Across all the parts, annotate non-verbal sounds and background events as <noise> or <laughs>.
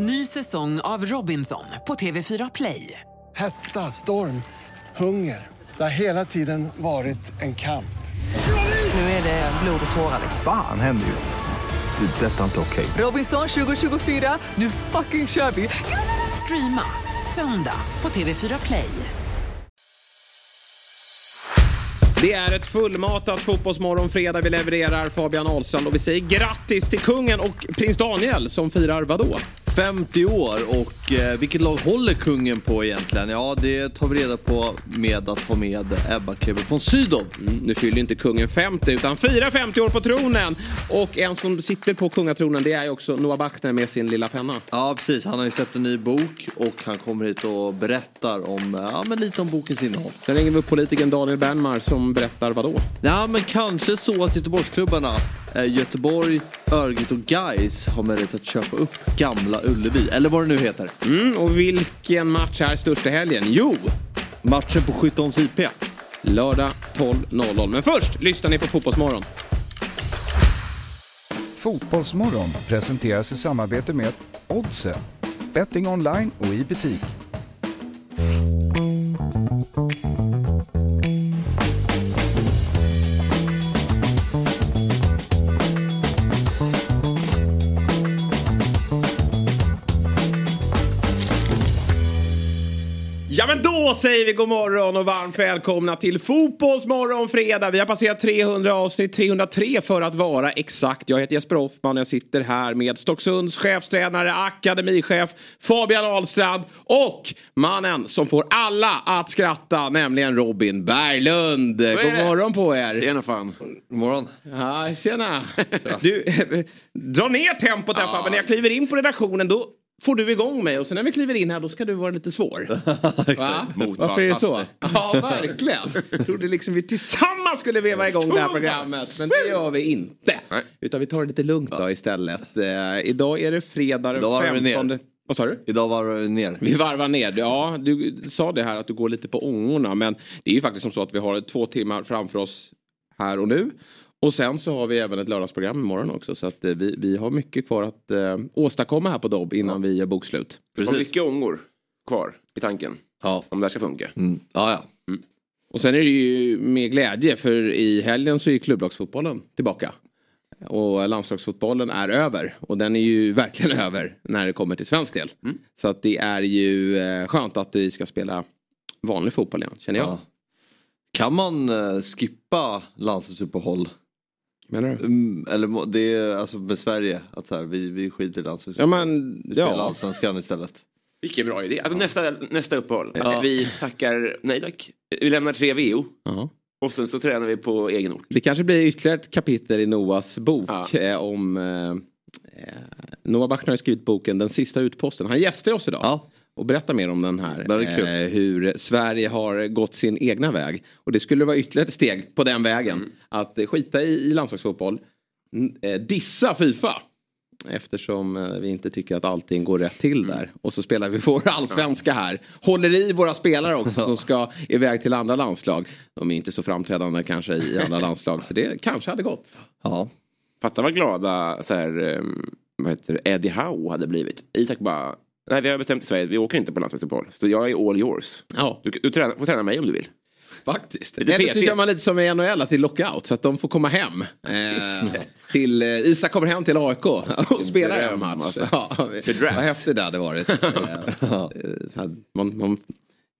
Ny säsong av Robinson på TV4 Play. Hetta, storm, hunger. Det har hela tiden varit en kamp. Nu är det blod och tårar. Fan händer just nu. Det. är Detta är inte okej. Robinson 2024, nu fucking kör vi! Streama söndag på TV4 Play. Det är ett fullmatat fotbollsmorgon fredag vi levererar Fabian Ahlstrand och vi säger grattis till kungen och prins Daniel som firar vadå? 50 år och eh, vilket lag håller kungen på egentligen? Ja, det tar vi reda på med att ha med Ebba Kleber von Sydow. Mm, nu fyller inte kungen 50 utan firar 50 år på tronen. Och en som sitter på kungatronen det är ju också Noah Bachner med sin lilla penna. Ja, precis. Han har ju släppt en ny bok och han kommer hit och berättar om, eh, ja, men lite om bokens innehåll. Sen ringer vi upp politikern Daniel Bernmar som berättar vadå? Ja, men kanske så att Göteborgsklubbarna eh, Göteborg, Örgryte och Gais har möjlighet att köpa upp Gamla Ullevi, eller vad det nu heter. Mm, och vilken match är största helgen? Jo, Matchen på Skytteholms IP. lördag 12.00. Men först lyssnar ni på Fotbollsmorgon. Fotbollsmorgon presenteras i samarbete med Oddset. Betting online och i butik. Ja men då säger vi god morgon och varmt välkomna till Fotbollsmorgon fredag. Vi har passerat 300 avsnitt, 303 för att vara exakt. Jag heter Jesper Hoffman och jag sitter här med Stocksunds chefstränare, akademichef Fabian Ahlstrand och mannen som får alla att skratta, nämligen Robin Berglund. God morgon på er. Tjena fan. God morgon. Ja, tjena. Du, <laughs> dra ner tempot där Fabbe. När jag kliver in på redaktionen då får du igång mig och sen när vi kliver in här då ska du vara lite svår. <laughs> Va? Varför är det så? Ja, verkligen. Jag trodde liksom vi tillsammans skulle veva igång det här programmet. Men det gör vi inte. Nej. Utan vi tar det lite lugnt då istället. Eh, idag är det fredag den Idag varvar vi ner. 15. Vad sa du? Idag var vi ner. Vi varvar ner. Ja, du sa det här att du går lite på ångorna. Men det är ju faktiskt som så att vi har två timmar framför oss här och nu. Och sen så har vi även ett lördagsprogram imorgon också. Så att eh, vi, vi har mycket kvar att eh, åstadkomma här på Dobb innan vi gör bokslut. Det var mycket ångor kvar i tanken. Ja. Om det här ska funka. Mm. Ja, ja. Och sen är det ju med glädje för i helgen så är klubblagsfotbollen tillbaka. Och landslagsfotbollen är över. Och den är ju verkligen <laughs> över när det kommer till svensk del. Så att det är ju eh, skönt att vi ska spela vanlig fotboll igen, känner jag. Ja. Kan man eh, skippa landslagsuppehåll? Menar du? Mm, eller det är alltså med Sverige, att så här, vi, vi skiter i Ja landslagsuppehåll. men, Vi spelar ja. allsvenskan istället. Vilken bra idé. Alltså nästa, nästa uppehåll. Ja. Vi tackar nej tack. Vi lämnar tre VO. ja. Och sen så tränar vi på egen ort. Det kanske blir ytterligare ett kapitel i Noahs bok Ja. eh, om eh, eh, Noah Bachner har skrivit boken Den sista utposten. Han gästar oss idag. Och berättar mer om den här. Eh, hur Sverige har gått sin egna väg. Och det skulle vara ytterligare ett steg på den vägen. Mm. Att eh, skita i, i landslagsfotboll. Eh, dissa Fifa. Eftersom eh, vi inte tycker att allting går rätt till Mm. där. Och så spelar vi <laughs> vår allsvenska här. Håller i våra spelare också som ska <laughs> iväg till andra landslag. De är inte så framträdande kanske i andra <laughs> landslag. Så det kanske hade gått. Ja. Fatta vad glada så här, um, vad heter Eddie Howe hade blivit. Isak bara, nej vi har bestämt i Sverige, vi åker inte på landslagsuppehåll. Så jag är all yours. Ja, Du, du tränar, får träna mig om du vill. faktiskt. Eller så kör man lite som i NHL, att det är lockout. Så att de får komma hem. Eh, till, eh, Isak kommer hem till AIK <laughs> och spelar en match. alltså. Ja, vad häftigt det hade varit. <laughs> Eh, eh, man, man,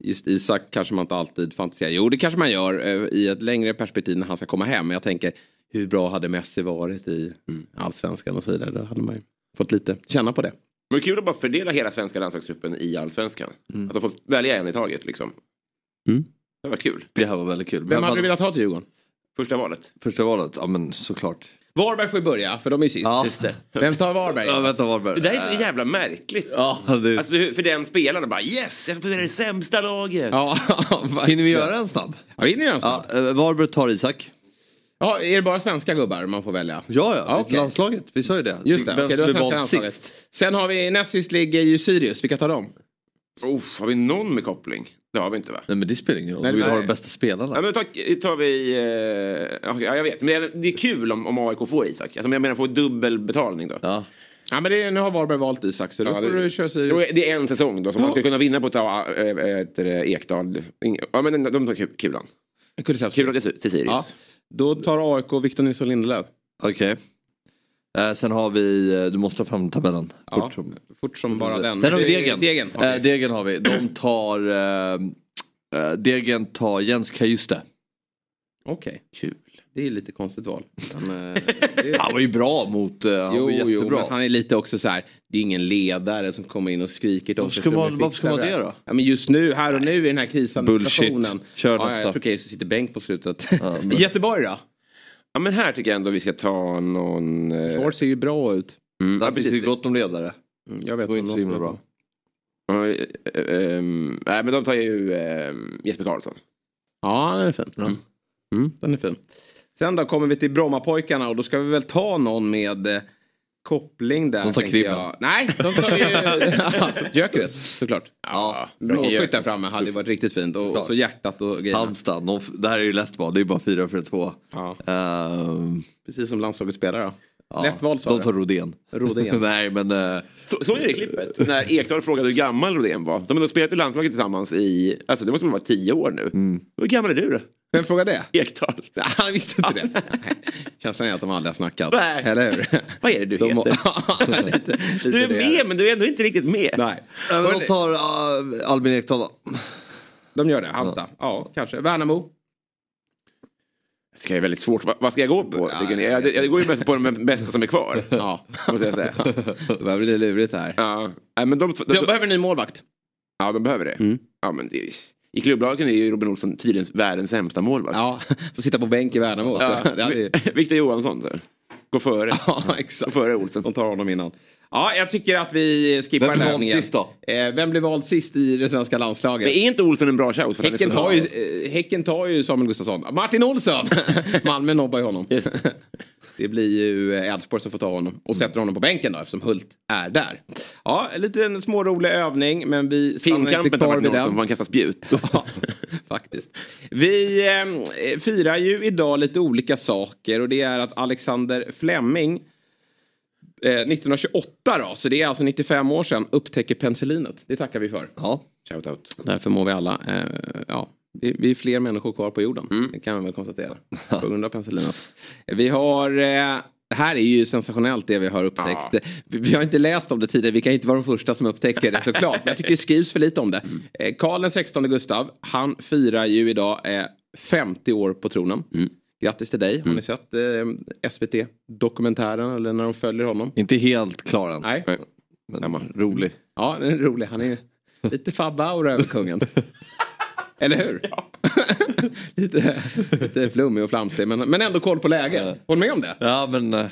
just Isak kanske man inte alltid fantiserar. Jo, det kanske man gör eh, i ett längre perspektiv när han ska komma hem. Men jag tänker, hur bra hade Messi varit i allsvenskan och så vidare. Då hade man ju fått lite känna på det. Men det är kul att bara fördela hela svenska landslagstruppen i allsvenskan. Att de får välja en i taget liksom. Mm. Det var kul. Det här var väldigt kul. Vem Men hade du velat ha till Djurgården? Första valet. Första valet? Ja men såklart. Varberg får ju börja, för de är sist. Ja. Just det. Vem tar Varberg? Ja vänta Varberg. Det där är så jävla märkligt. Ja, det... Alltså för den spelaren bara yes, jag får börja i det sämsta laget. Ja, <laughs> Hinner vi göra en snabb? Ja, vinner jag Ja, snart? eh, Varberg tar Isak. Ja, är det bara svenska gubbar man får välja? Ja, ja. Ja, okej. Landslaget. Vi sa ju det. Just det, Vem okej, som det är vald landslaget. sist. Sen har vi näst sist ligger ju Sirius, vilka tar de? Uff, har vi någon med koppling? Det har vi inte va? Nej men det spelar ingen roll. Nej, vi vill ha de bästa spelarna. Ja, men tar, tar vi... Eh, ja, jag vet. Men det är, det är kul om, om AIK får Isak. Alltså, jag menar få dubbelbetalning då. Ja. Ja, men det, nu har Varberg valt Isak så då Ja, får det- du köra Sirius. är Det är en säsong då, så man ska kunna vinna på att ta äh, äh, heter det, Ekdal. Ja men de tar ku- kulan. Kulan till, till Sirius. Ja. Då tar AIK Victor Nilsson Lindelöf. Okej. Eh, sen har vi, eh, du måste ta fram tabellen. Ja, Fort som- fort som bara den. Sen har vi Degen. Degen. Eh, Degen har vi. De tar... Eh, eh, Degen tar Jens Kajuste. Okej, Kul. Det är lite konstigt val. Men, eh, <laughs> det är... Han var ju bra mot... eh, Han Jo, var jo, jättebra. men han är lite också så här. Det är ingen ledare som kommer in och skriker till oss. Varför ska man- det då? Ja, men just nu, här och nu i den här krisande Bullshit. situationen. Kör ja, nästa. jag tror Case sitter bänk på slutet. men- <laughs> Göteborg då? Ja men här tycker jag ändå vi ska ta någon... eh, ser ju bra ut. Mm, Där ja, finns det precis. gott om ledare. Mm, Jag vet inte så de himla ska bra. Ja, eh, eh, ehm, Nej men de tar ju ehm, Jesper Karlsson. Ja, den är fin. Mm, den är fin. Sen då kommer vi till Brommapojkarna och då ska vi väl ta någon med eh, koppling där. De tar Kribben. jag. Nej, <laughs> de tar ju <laughs> Gyökeres såklart. Ja, Målskytt där framme hade ju varit riktigt fint. Och, och så hjärtat och grejerna. Halmstad, de, det här är ju lätt val. Det är bara 4 för 2. Ja, Uh, precis som landslaget spelar då. ja, Lätt val sa De tar Rodén. Rodén. <laughs> Nej men... eh, Så, såg ni det klippet? När Ekdal frågade hur gammal Rodén var. De har då spelat i landslaget tillsammans i, alltså det måste väl vara tio år nu. Hur gammal är du då? Vem frågade det? Ekdal. <laughs> Nej, Han visste inte det. Nej. Känslan är att de aldrig har snackat. Nej. Eller hur? Vad är det du De heter? <laughs> lite, Du är med men du är ändå inte riktigt med. Nej. De tar uh, Albin Ekdal då. De gör det, Halmstad. Ja, kanske. Värnamo. Det är väldigt svårt. Vad, ska jag gå på? tycker ni? Jag, jag går ju mest på de bästa som är kvar. <laughs> Ja, Måste jag säga. det börjar bli lurigt här. Ja, men de, de, De behöver en ny målvakt. ja, de behöver det. Mm. Ja, men det I klubblagen är ju Robin Olsson tydligen världens sämsta målvakt. Ja, <laughs> får sitta på bänk i Värnamo. Ja. <laughs> Ju... Viktor Johansson. Så. Gå före. <laughs> Ja, Gå exakt. före Olsson. De tar honom innan. Ja, jag tycker att vi skippar Vem den här sist då? Eh, vem blev vald sist i det svenska landslaget? Men är inte Olsson en bra shout? Häcken så tar, ju, eh, häcken tar ju Samuel Gustafsson. Martin Olsson! <laughs> Malmö nobbar ju honom. Just det. Blir ju eh, Elfsborg som får ta honom och sätter honom på bänken då eftersom Hult är där. Ja, en liten smårolig övning men vi stannar inte Finnkampen kvar vid den. för han kastar spjut. <laughs> Ja, faktiskt. Vi eh, firar ju idag lite olika saker och det är att Alexander Fleming eh, 1928 då, så det är alltså 95 år sedan, upptäcker penicillinet. Det tackar vi för. Ja. Shout out. Därför mår vi alla, eh, ja, vi, vi är fler människor kvar på jorden. Mm. Det kan man väl konstatera. <laughs> På grund av penicillinet. Vi har, eh, det här är ju sensationellt det vi har upptäckt. Ja. Vi, vi har inte läst om det tidigare, vi kan inte vara de första som upptäcker det såklart. Men jag tycker det skrivs för lite om det. Mm. Eh, Karl den 16 Gustav, han firar ju idag eh, 50 år på tronen. Mm. Grattis till dig. Har ni sett eh, SVT-dokumentären eller när de följer honom? Inte helt klar än. Nej. Men Samma. rolig. Ja, den är rolig. Han är lite fabba-aura över kungen. <laughs> Eller hur? <laughs> lite, lite flummig och flamsig men, men ändå koll på läget. Håll med om det? Ja men eh,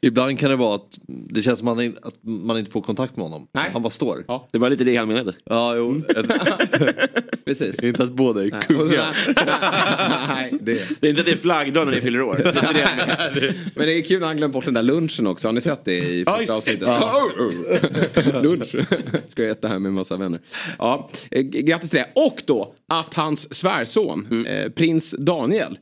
ibland kan det vara att det känns som att man inte får kontakt med honom. Nej. Han bara står. Ja, Det var lite det han menade. Ja jo. <laughs> precis. inte att båda är Nej, det. Det är inte att det är flaggdag när ni fyller år. Det det. <laughs> Men det är kul när han glömt bort den där lunchen också. Har ni sett det i första avsnittet? Lunch. Ska jag äta här med en massa vänner. Ja, eh, grattis till det. Och då att hans svärson, Mm. eh, prins Daniel,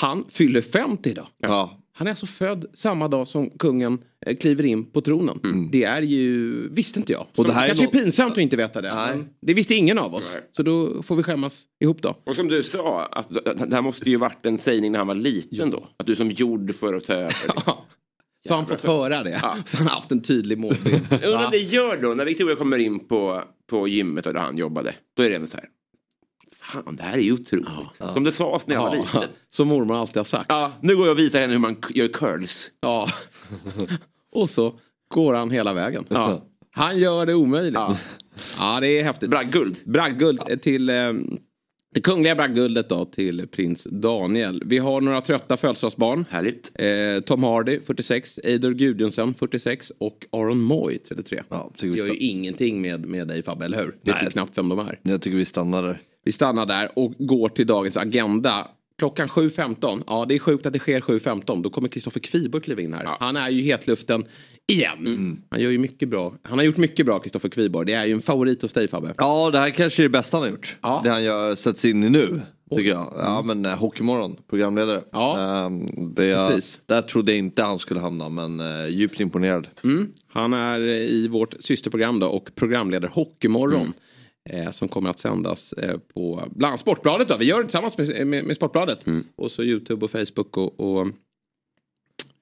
han fyller 50 idag. Ja. Han är alltså född samma dag som kungen eh, kliver in på tronen. Det är ju, visste inte jag. Och det här är kanske är nå- pinsamt att inte veta det. Nej. men Det visste ingen av oss. Nej. Så då får vi skämmas ihop då. Och som du sa, att det här måste ju varit en sägning när han var liten då. Att du är som gjord för att ta över. Liksom. <laughs> Så har han fått höra det. Ja. <laughs> Så han har haft en tydlig målbild. Undrar om det gör då, när Victoria kommer in på, på gymmet och där han jobbade. Då är det även så här. Fan, det här är ju otroligt. Som det sades när jag var Ja, liten. <laughs> som mormor alltid har sagt. Ja, nu går jag och visar henne hur man gör curls. Ja. <laughs> Och så går han hela vägen. Ja. <laughs> Han gör det omöjligt. Ja, Ja. det är häftigt. Bragdguld. Bragdguld till eh, det kungliga bragdguldet då till prins Daniel. Vi har några trötta födelsedagsbarn. Härligt. Eh, Tom Hardy 46, Eidur Gudjonsson 46 och Aron Moy 33. Ja, vi Gör ju ingenting med, med dig Fabbe, eller hur? Vet ju knappt vem de är. Jag tycker vi stannar där. Vi stannar där och går till dagens agenda. Klockan 7.15. Ja, det är sjukt att det sker 7.15. Då kommer Kristoffer Kviborg kliva in här. Han är ju hetluften igen. Han gör ju mycket bra. Han har gjort mycket bra, Kristoffer Kviborg. Det är ju en favorit hos dig Fabbe. Ja det här kanske är det bästa han har gjort. Ja. Det han gör, sätts in i nu. Tycker jag. Ja men uh, Hockeymorgon, programledare. Ja, um, det, precis. Där trodde jag inte han skulle hamna men uh, djupt imponerad. Mm. Han är i vårt systerprogram då och programledare Hockeymorgon. Eh, som kommer att sändas eh, på bland annat Sportbladet. Då. Vi gör det tillsammans med, med, med Sportbladet. Och så YouTube och Facebook och, och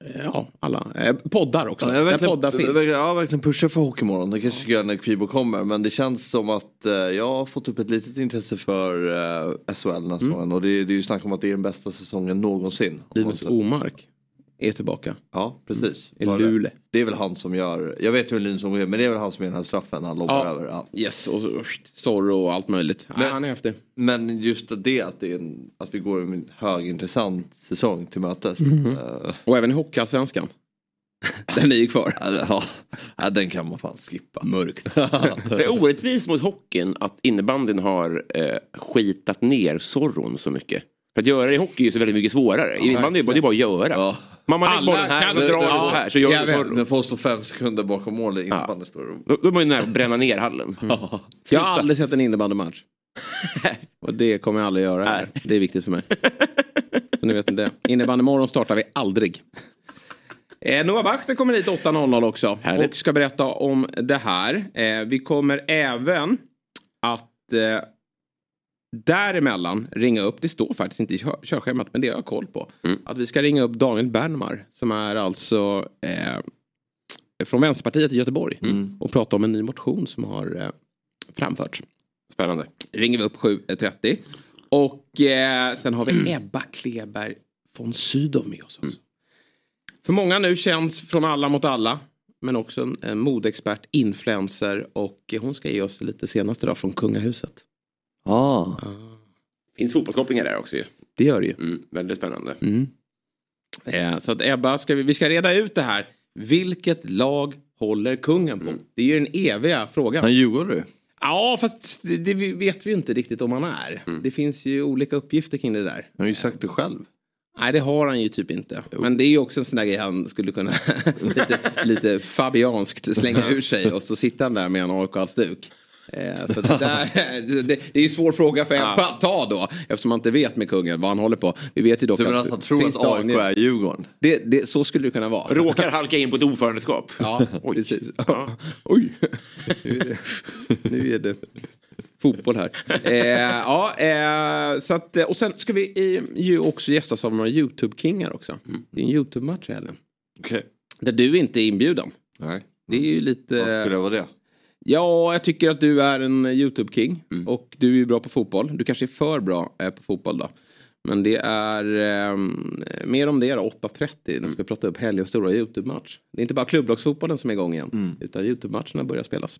eh, ja, alla eh, poddar också. Ja, jag Där verkligen, poddar finns. verkligen, ja, verkligen pusha för Hockeymorgon. Det kanske ska göra när Kvibo kommer. Men det känns som att eh, jag har fått upp ett litet intresse för eh, SHL den här säsongen. Och det, det är ju snack om att det är den bästa säsongen någonsin. Linus Omark är tillbaka. Ja precis. I Var det. Luleå. Det är väl han som gör, jag vet väl Linus Omark men det är väl han som gör den här straffen han lobbar över. Ja. Yes, och Zorro och allt möjligt. Men, Men- han är häftig. Men just det att, det är en, att vi går en högintressant säsong till mötes. Mhm. Eh, Och även i Hockeyallsvenskan. <laughs> Den är ju kvar. ja, ja, den kan man fan skippa. Mörkt. <laughs> Det är orättvist mot hockeyn att innebandyn har eh, skitat ner Zorron så mycket. För att göra det i hockey är så väldigt mycket svårare. I innebandy är det bara att göra. Ja. Man, man lägger Alla bollen här den Ja, så här så gör jag vet. Den får stå fem sekunder bakom mål i innebandy står det. Då, då är man ju nära att bränna ner hallen. Jag har aldrig sett en innebandymatch. <laughs> Och det kommer jag aldrig göra. här. Det är viktigt för mig. <laughs> Så ni vet inte. Innebandymorgon startar vi aldrig. Eh, Noah Wachter kommer hit 8.00 också. Härligt. Och ska berätta om det här. Eh, vi kommer även att eh, däremellan ringa upp, det står faktiskt inte i kör- körschemat men det har jag koll på. Mm. Att vi ska ringa upp Daniel Bernmar som är alltså eh, från Vänsterpartiet i Göteborg. Och prata om en ny motion som har eh, framförts. Spännande. Ringer vi upp 7.30. Och eh, sen har vi Ebba Kleberg von Sydow med oss. Också. För många nu känns från Alla mot alla. Men också en, en modeexpert, influencer och hon ska ge oss lite senaste dag från kungahuset. Ah. Finns fotbollskopplingar där också ju. Det gör det ju. Mm, väldigt spännande. Mm. Eh, så att Ebba, ska vi, vi ska reda ut det här. Vilket lag håller kungen på? Det är ju den eviga frågan. Han djurgårdare Ja, fast det, det vet vi ju inte riktigt om han är. Det finns ju olika uppgifter kring det där. Han har ju sagt det själv. Nej, det har han ju typ inte. Men det är ju också en sån där grej han skulle kunna <laughs> lite, lite fabianskt slänga <laughs> ur sig och så sitter han där med en AIK-halsduk. Eh, så det, där, <laughs> <laughs> det, det är en svår fråga för Ebba att ta då. Eftersom man inte vet med kungen vad han håller på. Vi vet ju dock Du menar att han tror att AIK är Djurgården? det, det, Så skulle det kunna vara. Råkar halka in på ett ordförandeskap. Ja, <laughs> precis. Oj, nu är det, nu är det fotboll här. Eh, ja, eh, så att, och sen ska vi i, ju också gästas av några YouTube-kingar också. Det är en YouTube-match i helgen. Okej. Där du inte är inbjuden. Nej. Det är ju lite... Varför skulle jag vara det? Ja, jag tycker att du är en YouTube-king. Och du är ju bra på fotboll. Du kanske är för bra eh, på fotboll då. Men det är eh, mer om det då, 8.30. När vi ska prata upp helgens stora YouTube-match. Det är inte bara klubblagsfotbollen som är igång igen. Utan YouTube-matcherna börjar spelas.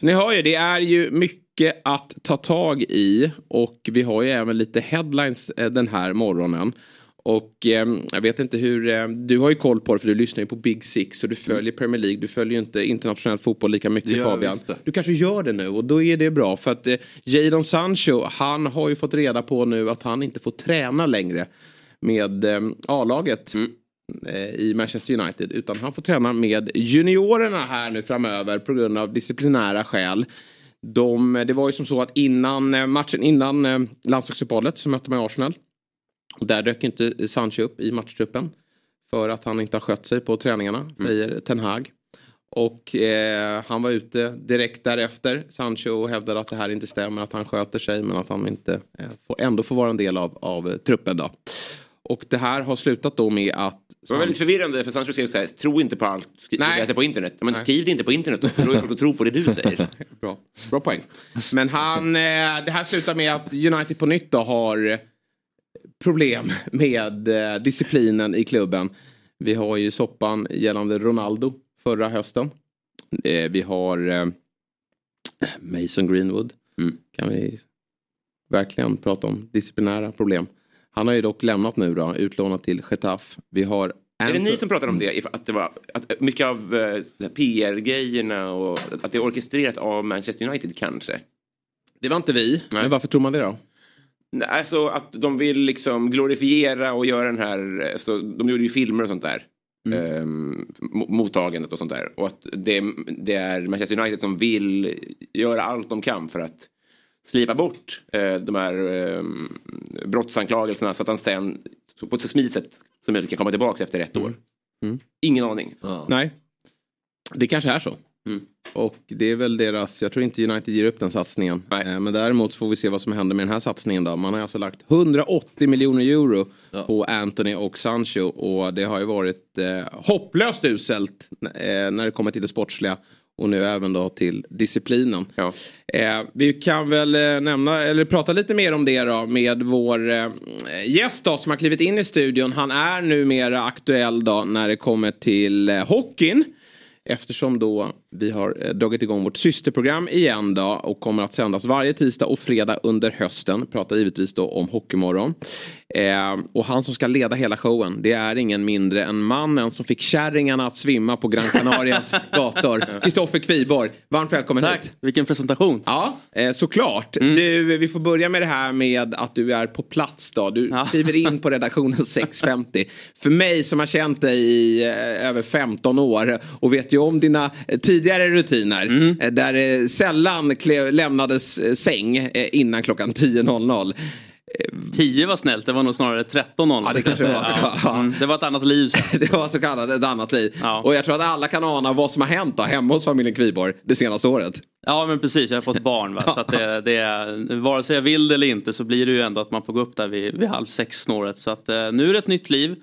Så ni hör ju, det är ju mycket att ta tag i. Och vi har ju även lite headlines eh, den här morgonen. Och eh, jag vet inte hur, eh, du har ju koll på det för du lyssnar ju på Big Six och du följer Premier League, du följer ju inte internationell fotboll lika mycket gör Fabian. Du kanske gör det nu och då är det bra för att eh, Jadon Sancho, han har ju fått reda på nu att han inte får träna längre med eh, A-laget. eh, I Manchester United utan han får träna med juniorerna här nu framöver på grund av disciplinära skäl. De, det var ju som så att innan eh, matchen, innan eh, landslagsuppehållet så mötte man Arsenal. Och där dök inte Sancho upp i matchtruppen. För att han inte har skött sig på träningarna, säger Ten Hag. Och eh, han var ute direkt därefter, Sancho, och hävdade att det här inte stämmer, att han sköter sig men att han inte eh, får, ändå får vara en del av, av eh, truppen då. Och det här har slutat då med att... Det var väldigt förvirrande för Sancho skrev så här, tro inte på allt du läser på internet. Men Nej. skriv det inte på internet då, för då är det att tro på det du säger. <laughs> Bra. Bra poäng. Men han, eh, det här slutar med att United på nytt då har problem med eh, disciplinen i klubben. Vi har ju soppan gällande Ronaldo förra hösten. Eh, vi har eh, Mason Greenwood. Mm. Kan vi verkligen prata om disciplinära problem. Han har ju dock lämnat nu då, utlånat till Getafe. Vi har Är det ni som pratar om det? Att det var att mycket av PR-grejerna och att det är orkestrerat av Manchester United kanske? Det var inte vi. Nej. Men varför tror man det då? Nej, Alltså att de vill liksom glorifiera och göra den här, eh, så, de gjorde ju filmer och sånt där. Ehm, mo- mottagandet och sånt där. Och att det, det är Manchester United som vill göra allt de kan för att slipa bort eh, de här eh, brottsanklagelserna så att han sen på ett så smidigt sätt som möjligt kan komma tillbaka efter ett år. Mm. Ingen aning. Nej. Det kanske är så. Mm. Och det är väl deras, jag tror inte United ger upp den satsningen. Eh, Men däremot får vi se vad som händer med den här satsningen då. Man har alltså lagt 180 miljoner euro på Anthony och Sancho. Och det har ju varit eh, hopplöst uselt eh, när det kommer till det sportsliga. Och nu även då till disciplinen. Eh, vi kan väl eh, nämna, eller prata lite mer om det då med vår eh, gäst då som har klivit in i studion. Han är numera aktuell då när det kommer till eh, hockeyn. Eftersom då vi har eh, dragit igång vårt systerprogram igen då och kommer att sändas varje tisdag och fredag under hösten. Pratar givetvis då om Hockeymorgon. Eh, och han som ska leda hela showen det är ingen mindre än mannen som fick kärringarna att svimma på Gran Canarias <laughs> gator. Kristoffer Kviborg, varmt välkommen Tack, hit. vilken presentation. Ja, eh, såklart. Mm. Du, vi får börja med det här med att du är på plats då. Du kliver in på redaktionen <laughs> 6.50. För mig som har känt dig i eh, över 15 år och vet ju om dina eh, tidigare rutiner. Mm. eh, Där det sällan lämnades eh, säng eh, innan klockan 10.00. 10 var snällt, det var nog snarare 13.00. Ja, det kanske var så. Ja. Mm, det var ett annat liv sen. <laughs> det var så kallat ett annat liv. Och jag tror att alla kan ana vad som har hänt då, hemma hos familjen Kviborg det senaste året. Ja men precis, jag har fått barn. Va? Så att det, <laughs> det vare sig jag vill det eller inte så blir det ju ändå att man får gå upp där vid, vid halv sex snåret. Så att eh, nu är det ett nytt liv.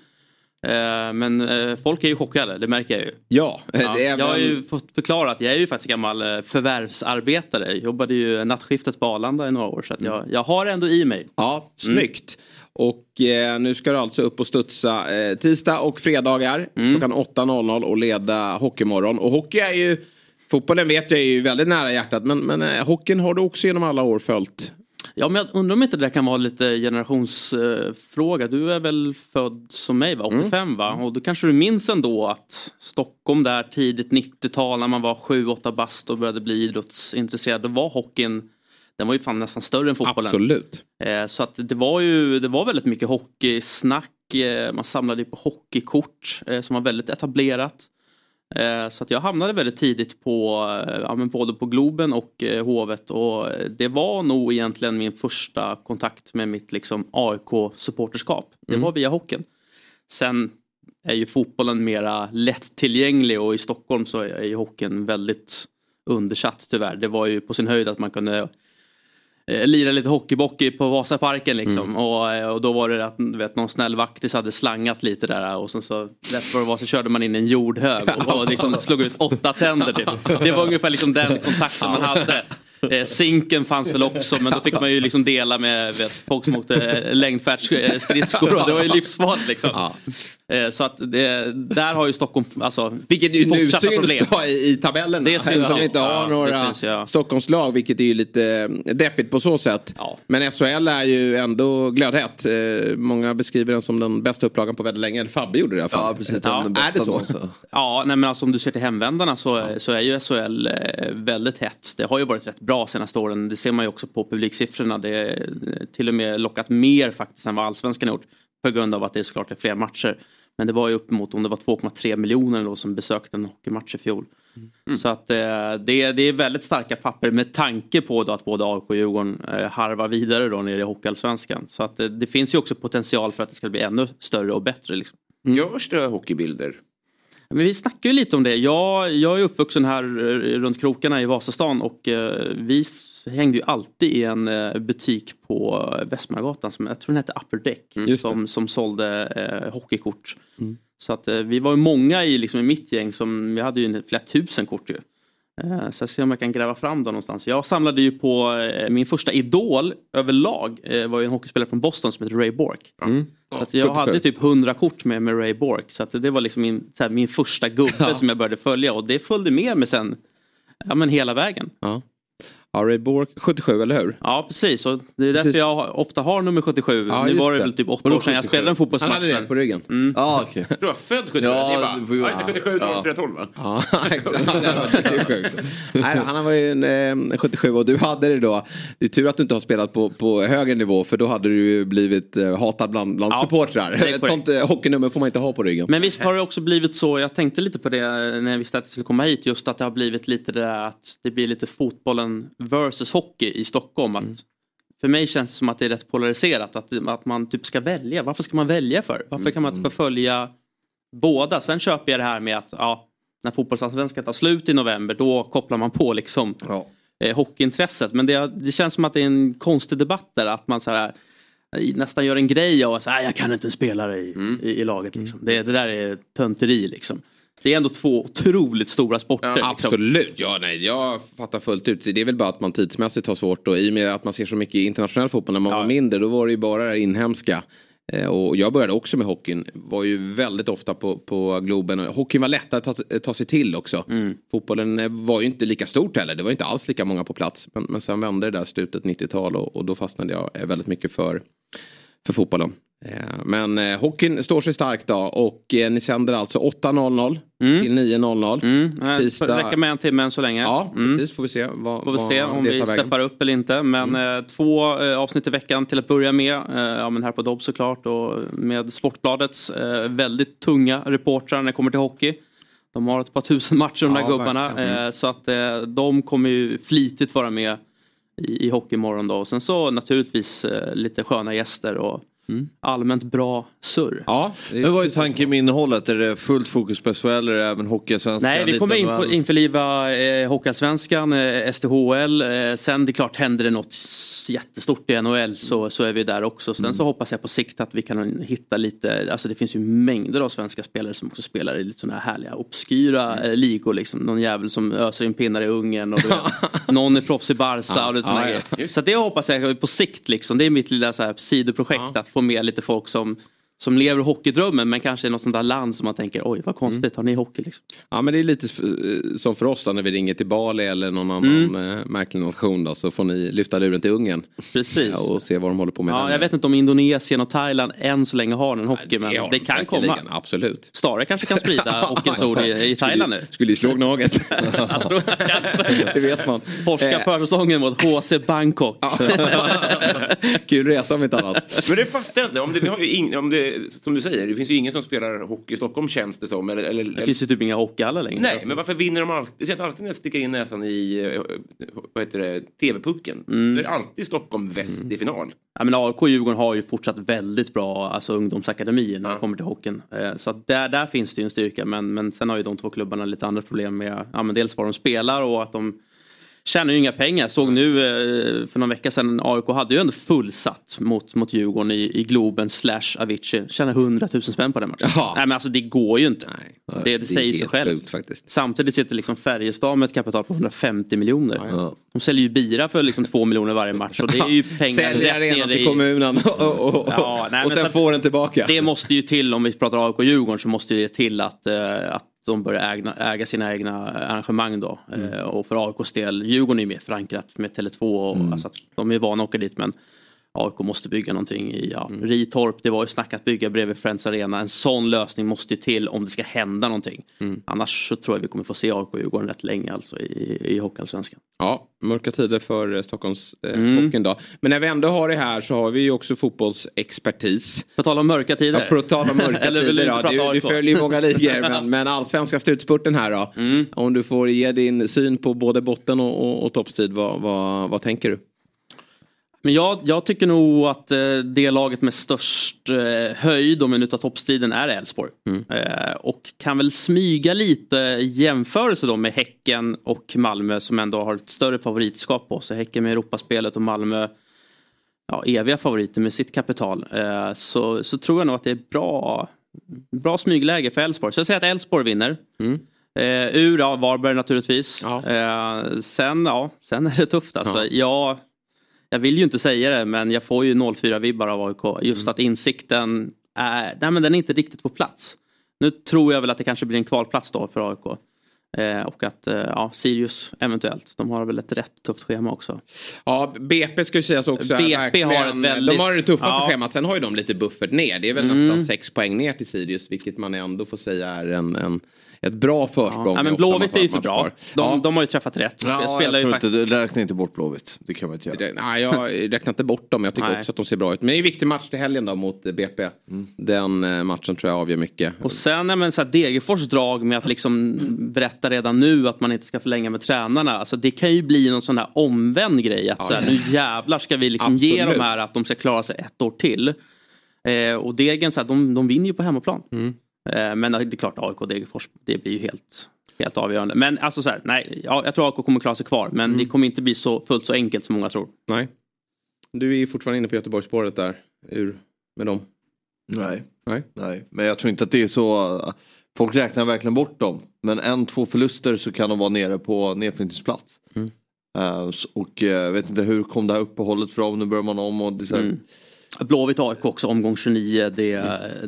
Eh, men eh, folk är ju chockade, det märker jag ju. Ja, Ja, Jag har ju fått förklara att jag är ju faktiskt gammal eh, förvärvsarbetare. Jag jobbade ju nattskiftet på Arlanda i några år så att jag, jag har ändå i mig. Ja, snyggt. Och eh, nu ska du alltså upp och studsa eh, tisdag och fredagar klockan 8.00 och leda Hockeymorgon. Och hockey är ju, fotbollen vet jag är ju väldigt nära hjärtat men, men eh, hockeyn har du också genom alla år följt. Ja men jag undrar om inte det där kan vara lite generationsfråga. Du är väl född som mig va? 85 va? Och då kanske du minns ändå att Stockholm där tidigt 90-tal när man var 7-8 bast och började bli idrottsintresserad. Då var hockeyn den var ju fan nästan större än fotbollen. Absolut. Eh, så att det var ju det var väldigt mycket hockeysnack. Eh, man samlade ju på hockeykort eh, som var väldigt etablerat. Eh, Så att jag hamnade väldigt tidigt på eh, ja, men både på Globen och eh, Hovet och det var nog egentligen min första kontakt med mitt liksom AIK-supporterskap. Det Mm. var via hockeyn. Sen är ju fotbollen mera lättillgänglig och i Stockholm så är ju hockeyn väldigt undersatt tyvärr. Det var ju på sin höjd att man kunde eh, lira lite hockeybockey på Vasaparken liksom. Och, eh, och då var det att vet, någon snäll vaktis hade slangat lite där och sen så rätt vad det var så körde man in en jordhög och, <laughs> och liksom slog ut åtta tänder typ. Det var ungefär liksom den kontakten man hade. Eh, Zinken fanns väl också men då fick man ju liksom dela med vet, folk som åkte eh, längdfärdsskridskor och det var ju livsfarligt liksom. Eh, Så att det, där har ju Stockholm alltså, Vilket ju nu syns problem. då i, i tabellen. Det syns Som ju. inte har Ja, några syns, ja. Stockholmslag vilket är ju lite eh, deppigt på så sätt. Men SHL är ju ändå glödhett. Eh, Många beskriver den som den bästa upplagan på väldigt länge. Eller Fabbe gjorde det i alla fall. Ja, precis. Ja. Är det så? Ja, nej men alltså om du ser till hemvändarna så, så är ju SHL väldigt hett. Det har ju varit rätt bra senaste åren. Det ser man ju också på publiksiffrorna. Det är eh, till och med lockat mer faktiskt än vad allsvenskan har gjort. På grund av att det är såklart är fler matcher. Men det var ju uppemot om det var 2,3 miljoner då som besökte en hockeymatch i fjol. Så att eh, det, är- det är väldigt starka papper med tanke på då att både AIK och Djurgården eh, harvar vidare då nere i Hockeyallsvenskan. Så att eh, det finns ju också potential för att det ska bli ännu större och bättre. Liksom. Görs det hockeybilder? Men vi snackar ju lite om det. Jag, jag är uppvuxen här eh, runt krokarna i Vasastan och eh, vi hängde ju alltid i en eh, butik på Västmanagatan som jag tror den hette Upper Deck. som, som sålde eh, hockeykort. Så att vi var ju många i, liksom, i mitt gäng som, vi hade ju flera tusen kort ju. Eh, Så jag ser om jag kan gräva fram dem någonstans. Jag samlade ju på eh, min första idol överlag. eh, var ju en hockeyspelare från Boston som heter Ray Bork. Så att jag 77. hade typ 100 kort med, med Ray Bork. Så att det var liksom min, så här, min första gubbe som jag började följa. Och det följde med mig sen ja, men hela vägen. Ja. Ja, Ray Bork, 77 eller hur? Ja precis. Och det är därför Precis. jag har- ofta har nummer 77. Ja, nu var det väl typ åtta Vadå år sedan jag 77? spelade en fotbollsmatch. Han hade det på ryggen. Mm. Ja, okej. Du var född 77? Ja, det ju- ja, 77, du var 412 va? Ja, <laughs> exakt. Nej, han var ju en, eh, 77 och du hade det då. Det är tur att du inte har spelat på, på högre nivå för då hade du ju blivit eh, hatad bland, bland Ja, supportrar. Ett sånt eh, hockeynummer får man inte ha på ryggen. Men visst har det också blivit så, jag tänkte lite på det när jag visste att jag skulle komma hit, just att det har blivit lite det där att det blir lite fotbollen versus hockey i Stockholm. Att För mig känns det som att det är rätt polariserat. Att, att man typ ska välja. Varför ska man välja för? Varför kan man inte förfölja båda? Sen köper jag det här med att ja, när fotbollsallsvenskan tar slut i november då kopplar man på liksom eh, hockeyintresset. Men det, det känns som att det är en konstig debatt där. Att man så här, nästan gör en grej av att jag kan inte en spelare i, i, i laget. Liksom. Det, det där är tönteri liksom. Det är ändå två otroligt stora sporter. liksom. Absolut, ja nej jag fattar fullt ut. Det är väl bara att man tidsmässigt har svårt och i och med att man ser så mycket internationell fotboll när man var mindre då var det ju bara det inhemska. Eh, Och jag började också med hockeyn. Var ju väldigt ofta på, på Globen. Hockeyn var lättare att ta, ta sig till också. Fotbollen eh, var ju inte lika stort heller. Det var inte alls lika många på plats. Men, men sen vände det där slutet 90-tal och, och då fastnade jag eh, väldigt mycket för, för fotbollen. Eh, Men eh, hockeyn står sig starkt då och eh, ni sänder alltså 8.00 till 9.00. Mm. Nej, Det får räcka med en timme än så länge. Ja, Mm. precis. Får vi se vad, Får vi se om vi steppar upp eller inte. Men eh, två eh, avsnitt i veckan till att börja med. Eh, ja, men här på Dobb såklart. Och med Sportbladets eh, väldigt tunga reportrar när det kommer till hockey. De har ett par tusen matcher de där Ja, gubbarna. verkligen. Mm. Eh, så att eh, de kommer ju flitigt vara med i, i Hockeymorgon då. Och sen så naturligtvis eh, lite sköna gäster och allmänt bra surr. Ja, Men vad är tanken med innehållet? Är det fullt fokus på SHL eller även Hockeyallsvenskan? Nej, vi kommer allt? införliva eh, Hockeyallsvenskan, eh, SDHL. Eh, sen det är klart, händer det något jättestort i NHL så, så är vi där också. Sen så hoppas jag på sikt att vi kan hitta lite, alltså det finns ju mängder av svenska spelare som också spelar i lite sådana här härliga obskyra eh, ligor. Liksom. Någon jävel som öser in pinnar i Ungern och vet, <laughs> någon är proffs i Barca och lite sådana ja, grejer. Så det hoppas jag på sikt liksom. Det är mitt lilla så här, sidoprojekt att få med lite folk som som lever hockeydrömmen men kanske i något sånt där land som man tänker oj vad konstigt, har ni hockey liksom? Ja men det är lite eh, som för oss då när vi ringer till Bali eller någon annan Mm. eh, märklig nation då så får ni lyfta luren till Ungern. Precis. Ja, och se vad de håller på med. Ja, där jag vet inte om Indonesien och Thailand än så länge har en hockey men har det de kan komma. Absolut. Stare kanske kan sprida <laughs> hockeyns ord i, i Thailand nu. Skulle ju slå Gnaget. <laughs> <laughs> det vet man. Polska Eh, försäsongen mot HC Bangkok. Kul resa om inte annat. Men det fattar jag inte. Om det, vi har ju ing, om det, som du säger, det finns ju ingen som spelar hockey i Stockholm känns det som. Eller, eller, Det finns ju typ inga hockeyhallar längre. Nej, men varför vinner de alltid? Det känns alltid när jag sticker in näsan i eh, vad heter det, TV-pucken. Mm. Då är det alltid Stockholm väst i final. Ja, men AIK och Djurgården har ju fortsatt väldigt bra alltså, ungdomsakademier när det kommer till hockeyn. Eh, Så där, där finns det ju en styrka men, men sen har ju de två klubbarna lite andra problem med ja, men dels vad de spelar och att de tjänar ju inga pengar. Såg nu eh, för någon vecka sedan AIK hade ju ändå fullsatt mot, mot Djurgården i, i Globen slash Avicii. Tjänar 100 000 spänn på den matchen. Ja. Nej men alltså det går ju inte. det, det, är säger sig självt. faktiskt. Samtidigt sitter liksom Färjestad med ett kapital på 150 miljoner. Ja. De säljer ju bira för liksom 2 miljoner varje match och det är ju pengar Sälja rätt arenan till i... kommunen och, och, och, Ja, nej, och sen får den tillbaka. Det måste ju till, om vi pratar AIK och Djurgården, så måste det till att, eh, att de börjar ägna, äga sina egna arrangemang då. Mm. Eh, och för AIKs del, Djurgården är ju mer förankrat med Tele2 och Mm. alltså de är vana att åka dit men AIK måste bygga någonting i ja, Mm. Ritorp. Det var ju snack att bygga bredvid Friends Arena. En sån lösning måste ju till om det ska hända någonting. Mm. Annars så tror jag vi kommer få se AIK och Djurgården rätt länge alltså i, i Hockeyallsvenskan. Ja, mörka tider för eh, Stockholms eh, Mm. då. Men när vi ändå har det här så har vi ju också fotbollsexpertis. På tal om mörka tider. Ja, på tal om mörka <laughs> Eller du tider då. Du, du AIK? följer ju många ligor men, <laughs> men allsvenska slutspurten här då. Mm. Om du får ge din syn på både botten och, och, och toppstrid, vad, vad, vad tänker du? Men jag, jag tycker nog att eh, det laget med störst eh, höjd om vi nu tar toppstriden är Elfsborg. Eh, och kan väl smyga lite jämförelse då med Häcken och Malmö som ändå har ett större favoritskap på sig. Häcken med Europaspelet och Malmö ja, eviga favoriter med sitt kapital. Så, så tror jag nog att det är bra, bra smygläge för Elfsborg. Så jag säger att Elfsborg vinner. Eh, ur, ja, Varberg naturligtvis. Eh, sen, ja, sen är det tufft alltså. Jag, jag vill ju inte säga det men jag får ju 04-vibbar av AIK. Just att insikten är, nej men den är inte riktigt på plats. Nu tror jag väl att det kanske blir en kvalplats då för AIK. Eh, och att eh, ja, Sirius eventuellt. De har väl ett rätt tufft schema också. Ja, BP ska ju sägas också. BP har ett väldigt- De har det tuffaste Ja. schemat. Sen har ju de lite buffert ner. Det är väl Mm. nästan sex poäng ner till Sirius. Vilket man ändå får säga är en, en, ett bra försprång. Ja, men Blåvitt är ju för bra. De, Ja. de har ju träffat rätt. Ja, Spelar jag ju inte, räknar inte bort Blåvitt. Det kan man inte göra. Det, nej, jag räknar inte bort dem. Jag tycker Nej. också att de ser bra ut. Men det är en viktig match till helgen då mot eh, BP. Den eh, matchen tror jag avgör mycket. Och sen ja, men, så här, Degerfors drag med att liksom berätta redan nu att man inte ska förlänga med tränarna. Alltså, det kan ju bli någon sån här omvänd grej. Att så här, nu jävlar ska vi liksom ge de här att de ska klara sig ett år till. Eh, och Degen, så här, de, de vinner ju på hemmaplan. Mm. Eh, men det är klart AIK och Degerfors, det blir ju helt, helt avgörande. Men alltså så här, nej, ja, jag tror AIK kommer klara sig kvar. Men Mm. det kommer inte bli så fullt så enkelt som många tror. Nej. Du är ju fortfarande inne på Göteborgsspåret där. Ur med dem. Nej. Nej. Nej, men jag tror inte att det är så. Folk räknar verkligen bort dem. Men en, två förluster så kan de vara nere på nedflyttningsplats. Mm. S- och eh, jag vet inte hur kom det här uppehållet för dem. Nu börjar man om och det är så här, Mm. Blåvitt AIK också, omgång 29. Det,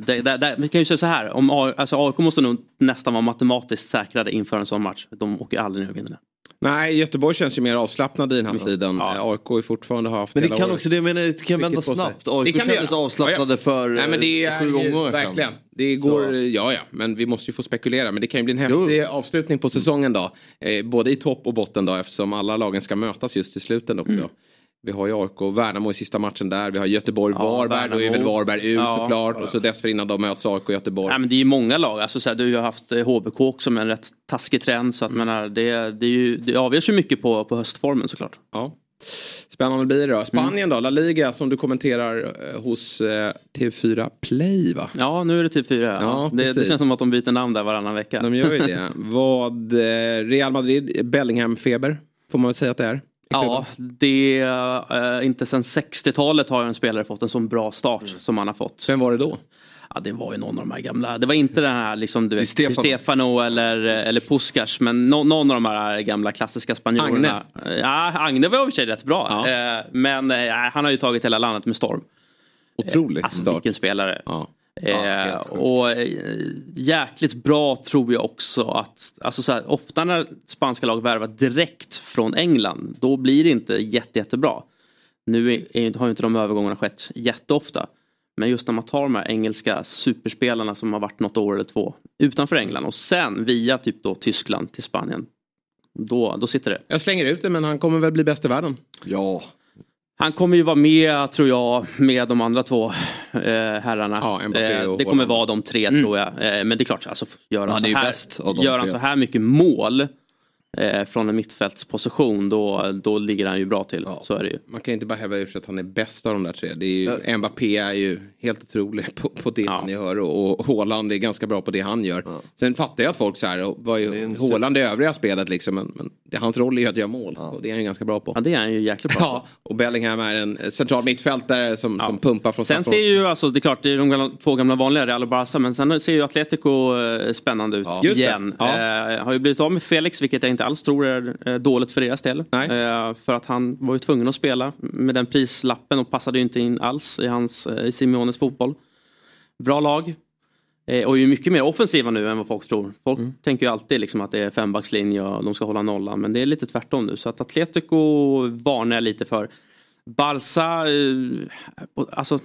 det, det, det, vi kan ju säga så här, om alltså AIK måste nog nästan vara matematiskt säkrade inför en sån match. De åker aldrig ner och vinner den. Nej, Göteborg känns ju mer avslappnad i den här tiden. Ja. Eh, AIK har ju fortfarande haft Men det kan året. också, det, jag menar, det kan vända snabbt. AIK kändes avslappnade Ja, ja. för Nej men det eh, är sju ju, omgångar verkligen. Det går, Så. ja ja, men vi måste ju få spekulera. Men det kan ju bli en Jo. häftig avslutning på säsongen då. Eh, både i topp och botten då eftersom alla lagen ska mötas just i slutet också. Mm. Vi har ju AIK och Värnamo i sista matchen där. Vi har Göteborg-Varberg. då är väl Varberg ur Ja. såklart. Och så dessförinnan då möts AIK och Göteborg. Nej, men det är ju många lag. Alltså, så här, du har haft eh, HBK också med en rätt taskig trend. Så att, menar, det, det, är ju, det avgörs ju mycket på, på höstformen såklart. Ja. Spännande blir det då. Spanien då, La Liga som du kommenterar eh, hos eh, TV4 Play va? Ja, nu är det typ fyra. Ja, det, det känns som att de byter namn där varannan vecka. De gör ju det. <laughs> Vad eh, Real Madrid, Bellingham-feber får man väl säga att det är. Ja, det är inte sen 60-talet har en spelare fått en sån bra start Mm. som han har fått. Vem var det då? Ja, det var ju någon av de här gamla. Det var inte den här liksom, du vet, Stefano. Stefano. eller, eller Puskas. Men nå- någon av de här gamla klassiska spanjorerna. Ja, Agne var i och för sig rätt bra. Ja. Eh, men eh, han har ju tagit hela landet med storm. Otroligt Alltså start. vilken spelare. Ja. Eh, helt sjukt. och eh, jäkligt bra tror jag också att, alltså så här, ofta när spanska lag värvar direkt från England, då blir det inte jätte, jättebra. Nu är, har ju inte de övergångarna skett jätteofta. Men just när man tar de här engelska superspelarna som har varit något år eller två utanför England och sen via typ då Tyskland till Spanien. Då, då sitter det. Jag slänger ut det men han kommer väl bli bäst i världen. Ja, Han kommer ju vara med, tror jag, med de andra två eh, herrarna. Ja, eh, det kommer vara de tre, tror jag. Eh, men det är klart, alltså, gör han, Han så, här, gör han så här mycket mål eh, från en mittfältsposition, då, då ligger han ju bra till. Så är det ju. Man kan ju inte bara hävda ur sig att han är bäst av de där tre. Det är ju, Mbappé är ju helt otrolig på, på det Ja. han gör och, och Haaland är ganska bra på det han gör. Sen fattar jag att folk så här, och vad Det är är en- Haaland i övriga spelet liksom, men, men det, hans roll är ju att göra mål och det är han ju ganska bra på. Ja, det är han ju jäkligt bra Ja, och Bellingham är en central mittfältare som, som pumpar från Sen ser ju, alltså, det är klart, det är de gamla, två gamla vanliga Real och Barca, men sen ser ju Atletico eh, spännande ut det. igen. Ja. Eh, har ju blivit av med Felix, vilket jag inte alls tror är eh, dåligt för deras del. Eh, för att han var ju tvungen att spela med den prislappen och passade ju inte in alls i, hans, eh, i Simeones fotboll. Bra lag. Eh, och är ju mycket mer offensiva nu än vad folk tror. Folk Mm. tänker ju alltid liksom att det är fembackslinje och de ska hålla nollan. Men det är lite tvärtom nu. Så att Atletico varnar jag lite för. Barca, alltså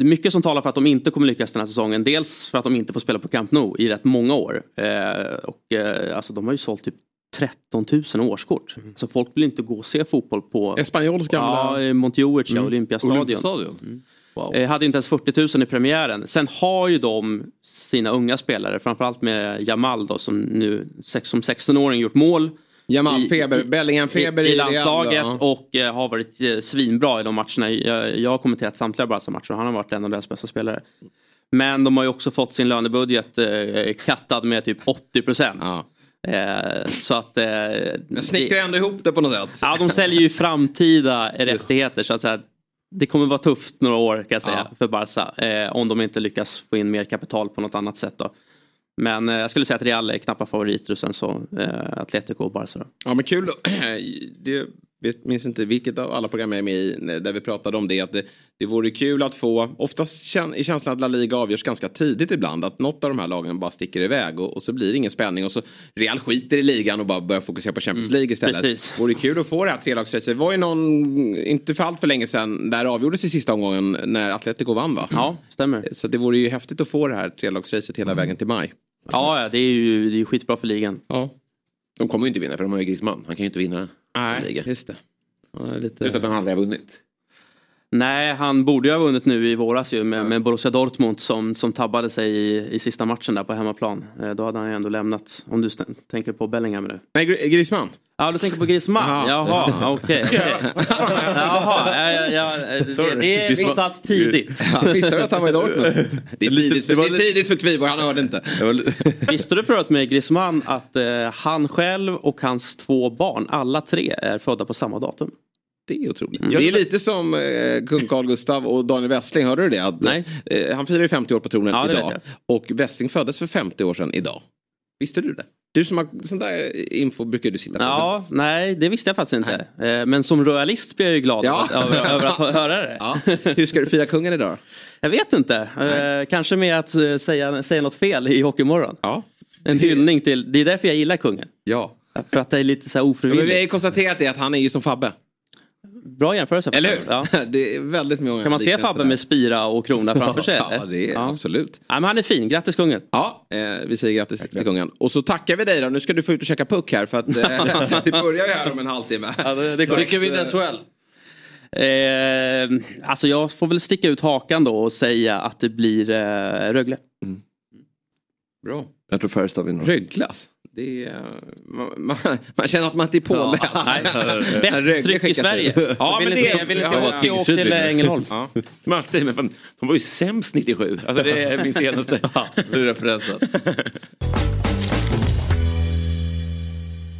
det är mycket som talar för att de inte kommer lyckas den här säsongen. Dels för att de inte får spela på Camp Nou i rätt många år. Eh, och, eh, alltså, de har ju sålt typ 13 000 årskort. Så folk vill inte gå och se fotboll på Espanyols gamla... ja, Montjuic, mm. Olympiastadion. Olympiastadion. Wow. Eh, hade inte ens 40 000 i premiären. Sen har ju de sina unga spelare, framförallt med Jamal då, som nu som 16-åring gjort mål. Jamal-feber, i- Bellingham-feber i, i Real, landslaget och eh, har varit eh, svinbra i de matcherna. Jag, jag har kommenterat samtliga Barca-matcher och han har varit en av deras bästa spelare. Men de har ju också fått sin lönebudget eh, kattad med typ 80 procent. Ja. Eh, så att... Eh, Men snickrar ändå ihop det på något sätt. Ja, de säljer ju framtida <laughs> rättigheter så att säga, det kommer vara tufft några år kan jag säga Ja. för Barca. Eh, om de inte lyckas få in mer kapital på något annat sätt då. Men eh, jag skulle säga att Real är knappa favoriter och sen så eh, Atletico och Barca. Ja men kul. <clears throat> det, jag minns inte vilket av alla program jag är med i där vi pratade om det. Att det, det vore kul att få, oftast kän, i känslan att La Liga avgörs ganska tidigt ibland. Att något av de här lagen bara sticker iväg och, och så blir det ingen spänning. Och så Real skiter i ligan och bara börjar fokusera på Champions League istället. precis. Vore kul att få det här trelagsracet. Det var ju någon, inte för allt för länge sedan, där det avgjordes i sista omgången när Atletico vann va? Ja, stämmer. Så det vore ju häftigt att få det här trelagsracet hela vägen till maj. Ja, ja, det är ju det är skitbra för ligan. Ja. De kommer ju inte vinna för de har ju Griezmann. Han kan ju inte vinna. Nej, Liga. just det. Ja, lite... Just att han aldrig har vunnit. Nej, han borde ju ha vunnit nu i våras ju med, med Borussia Dortmund som, som tabbade sig i, i sista matchen där på hemmaplan. Eh, Då hade han ju ändå lämnat, om du tänker på Bellingham nu. Nej, Gr- Griezmann. Ja, du tänker på Griezmann? Jaha. Jaha, okej. <laughs> okej. Jaha, ja, ja, ja, det, det är satt tidigt. Han missade att han var i Dortmund. Det är tidigt för, det är tidigt för Kviborg, han hörde inte. <laughs> Visste du förut med Griezmann att eh, han själv och hans två barn, alla tre, är födda på samma datum? Det är otroligt. Det är lite som eh, kung Carl Gustav och Daniel Westling, hörde du det? Att, Nej. Eh, han firar ju 50 år på tronen Ja, idag. Och Westling föddes för 50 år sedan idag. Visste du det? Du som har sån där info brukar du sitta på. Ja, nej, det visste jag faktiskt inte. Eh, Men som royalist blir jag ju glad Ja. över, över att höra det. Ja. Hur ska du fira kungen idag? <laughs> Jag vet inte. Eh, kanske med att eh, säga, säga något fel i Hockeymorgon. Ja. En hyllning till, det är därför jag gillar kungen. Ja. För att det är lite så här Ja, men vi har ju ofrivilligt. konstaterat det att han är ju som Fabbe. Bra jämförelse. Eller hur? Ja. <laughs> Det är väldigt många Kan man se Fabbe med spira och krona framför sig? <laughs> Ja, det är Ja. absolut. Ja, men han är fin, grattis kungen. Ja, eh, vi säger grattis till kungen. Och så tackar vi dig då. Nu ska du få ut och käka puck här för att eh, <laughs> det börjar ju här om en halvtimme. Ja, det, det Vilka vinner SHL? Eh, alltså jag får väl sticka ut hakan då och säga att det blir eh, Rögle. Bra. Jag tror Färjestad vinner. Röglas. Det är, man, man, man känner att man inte är påläst. Bäst tryck i Sverige. Ja, men det- se, vill ni se ja, hockey, åk till Ängelholm. Ja. Men fan, de var ju sämst 97. Alltså det är min senaste. Det är referensen.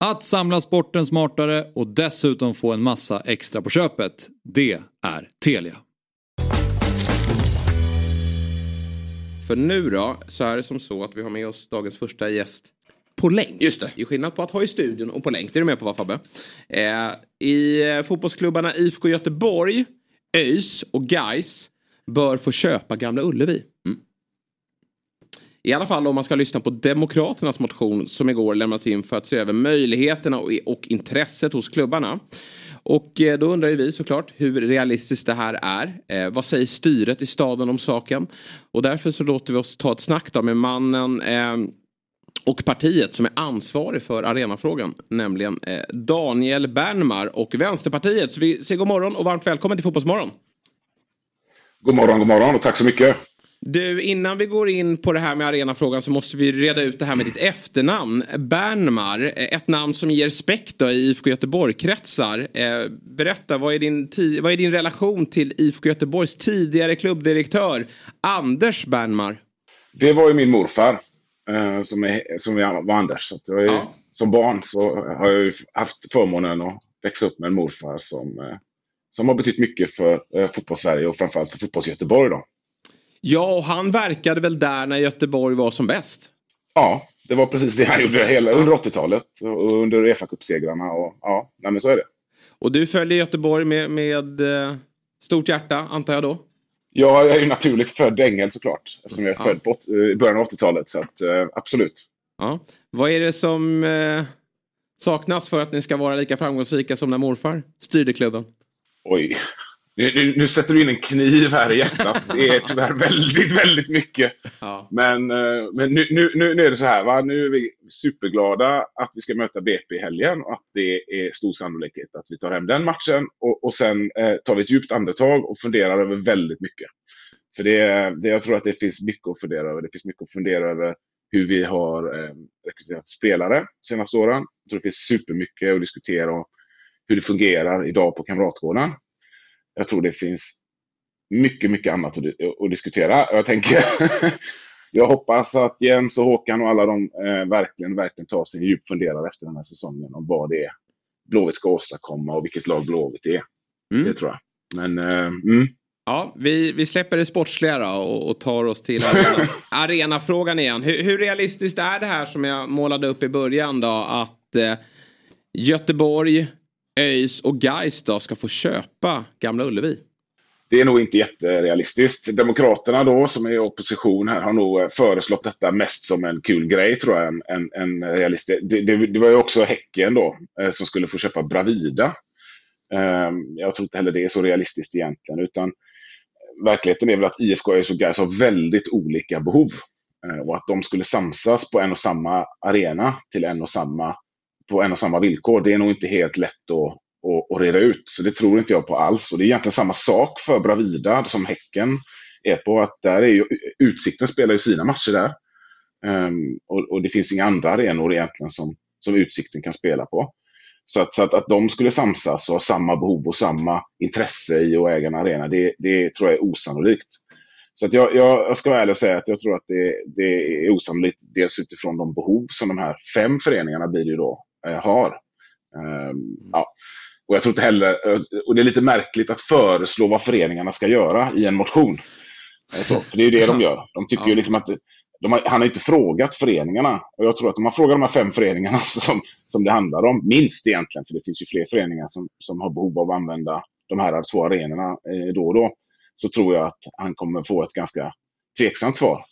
att samla sporten smartare och dessutom få en massa extra på köpet, det är Telia. För nu då så är det som så att vi har med oss dagens första gäst på länk. Just det. Det är skillnad på att ha i studion och på länk. Det är du med på va Fabbe? Eh, I eh, fotbollsklubbarna IFK Göteborg, ÖIS och Gais bör få köpa Gamla Ullevi. I alla fall om man ska lyssna på Demokraternas motion som igår lämnats in för att se över möjligheterna och, och intresset hos klubbarna. Och eh, då undrar ju vi såklart hur realistiskt det här är. Eh, vad säger styret i staden om saken? Och därför så låter vi oss ta ett snack då med mannen eh, och partiet som är ansvarig för arenafrågan. Nämligen eh, Daniel Bernmar och Vänsterpartiet. Så vi säger god morgon och varmt välkommen till Fotbollsmorgon. God morgon, god morgon och tack så mycket. Du, innan vi går in på det här med arenafrågan så måste vi reda ut det här med ditt efternamn. Bernmar, eh, ett namn som ger respekt i IFK Göteborg-kretsar. Eh, berätta, vad är, din vad är din relation till IFK Göteborgs tidigare klubbdirektör Anders Bernmar? Det var ju min morfar eh, som, är, som var Anders. Så jag är, Ja. Som barn så har jag haft förmånen att växa upp med en morfar som, som har betytt mycket för eh, fotbollssverige och framförallt för fotbolls-Göteborg. Då. Ja, och han verkade väl där när Göteborg var som bäst? Ja, det var precis det han gjorde hela, under 80-talet och under Uefa-cupsegrarna. Ja, nej, men så är det. Och du följer Göteborg med, med eh, stort hjärta, antar jag då? Jag är ju naturligt född ängel såklart eftersom jag är Ja. född på, åt- i början av 80-talet. Så att, eh, absolut. Ja. Vad är det som eh, saknas för att ni ska vara lika framgångsrika som när morfar styrde klubben? Oj. Nu, nu, sätter du in en kniv här i hjärtat. <laughs> Det är tyvärr väldigt, väldigt mycket. Ja. Men, eh, men nu, nu, nu, nu är det så här. Va? Nu är vi superglada att vi ska möta BP i helgen och att det är stor sannolikhet att vi tar hem den matchen. Och, och sen eh, tar vi ett djupt andetag och funderar över väldigt mycket. För det, det, jag tror att det finns mycket att fundera över. Det finns mycket att fundera över hur vi har eh, rekryterat spelare de senaste åren. Jag tror det finns supermycket att diskutera om hur det fungerar idag på Kamratgården. Jag tror det finns mycket, mycket annat att, att diskutera. Jag tänker, <laughs> jag hoppas att Jens och Håkan och alla de eh, verkligen, verkligen tar sig en djup funderare efter den här säsongen om vad det är Blåvitt ska åstadkomma och vilket lag Blåvitt är. Mm. Det tror jag. Men, eh, mm. Ja, vi, vi släpper det sportsliga då och, och tar oss till arena, <laughs> arenafrågan igen. Hur, hur, realistiskt är det här som jag målade upp i början då att eh, Göteborg, ÖIS och Gais då ska få köpa Gamla Ullevi? Det är nog inte jätterealistiskt. Demokraterna då, som är i opposition här, har nog eh, föreslått detta mest som en kul grej, tror jag. En, en, en realist. Det, det, det, var ju också Häcken då, eh, som skulle få köpa Bravida. Ehm, jag tror inte heller det är så realistiskt egentligen, utan eh, verkligheten är väl att IFK, ÖIS och Gais har väldigt olika behov. Och att de skulle samsas på en och samma arena till en och samma, på en och samma villkor, det är nog inte helt lätt att, att, att reda ut. Så det tror inte jag på alls. Och det är egentligen samma sak för Bravida som Häcken är på. att där är ju, Utsikten spelar ju sina matcher där. Um, och, och, det finns inga andra arenor egentligen som, som Utsikten kan spela på. Så att, så att, att de skulle samsas och ha samma behov och samma intresse i att äga en arena, det, det tror jag är osannolikt. Så att jag, jag, ska vara ärlig och säga att jag tror att det, det är osannolikt dels utifrån de behov som de här fem föreningarna blir det då, har. Um, ja. Och jag tror inte heller, och det är lite märkligt att föreslå vad föreningarna ska göra i en motion. Så, för det är ju det de <laughs> gör. De tycker ja. ju liksom att har, han har inte frågat föreningarna. Och jag tror att om man frågar de här fem föreningarna <laughs> som, som det handlar om, minst egentligen, för det finns ju fler föreningar som, som har behov av att använda de här två arenorna eh, då och då, så tror jag att han kommer få ett ganska tveksamt svar.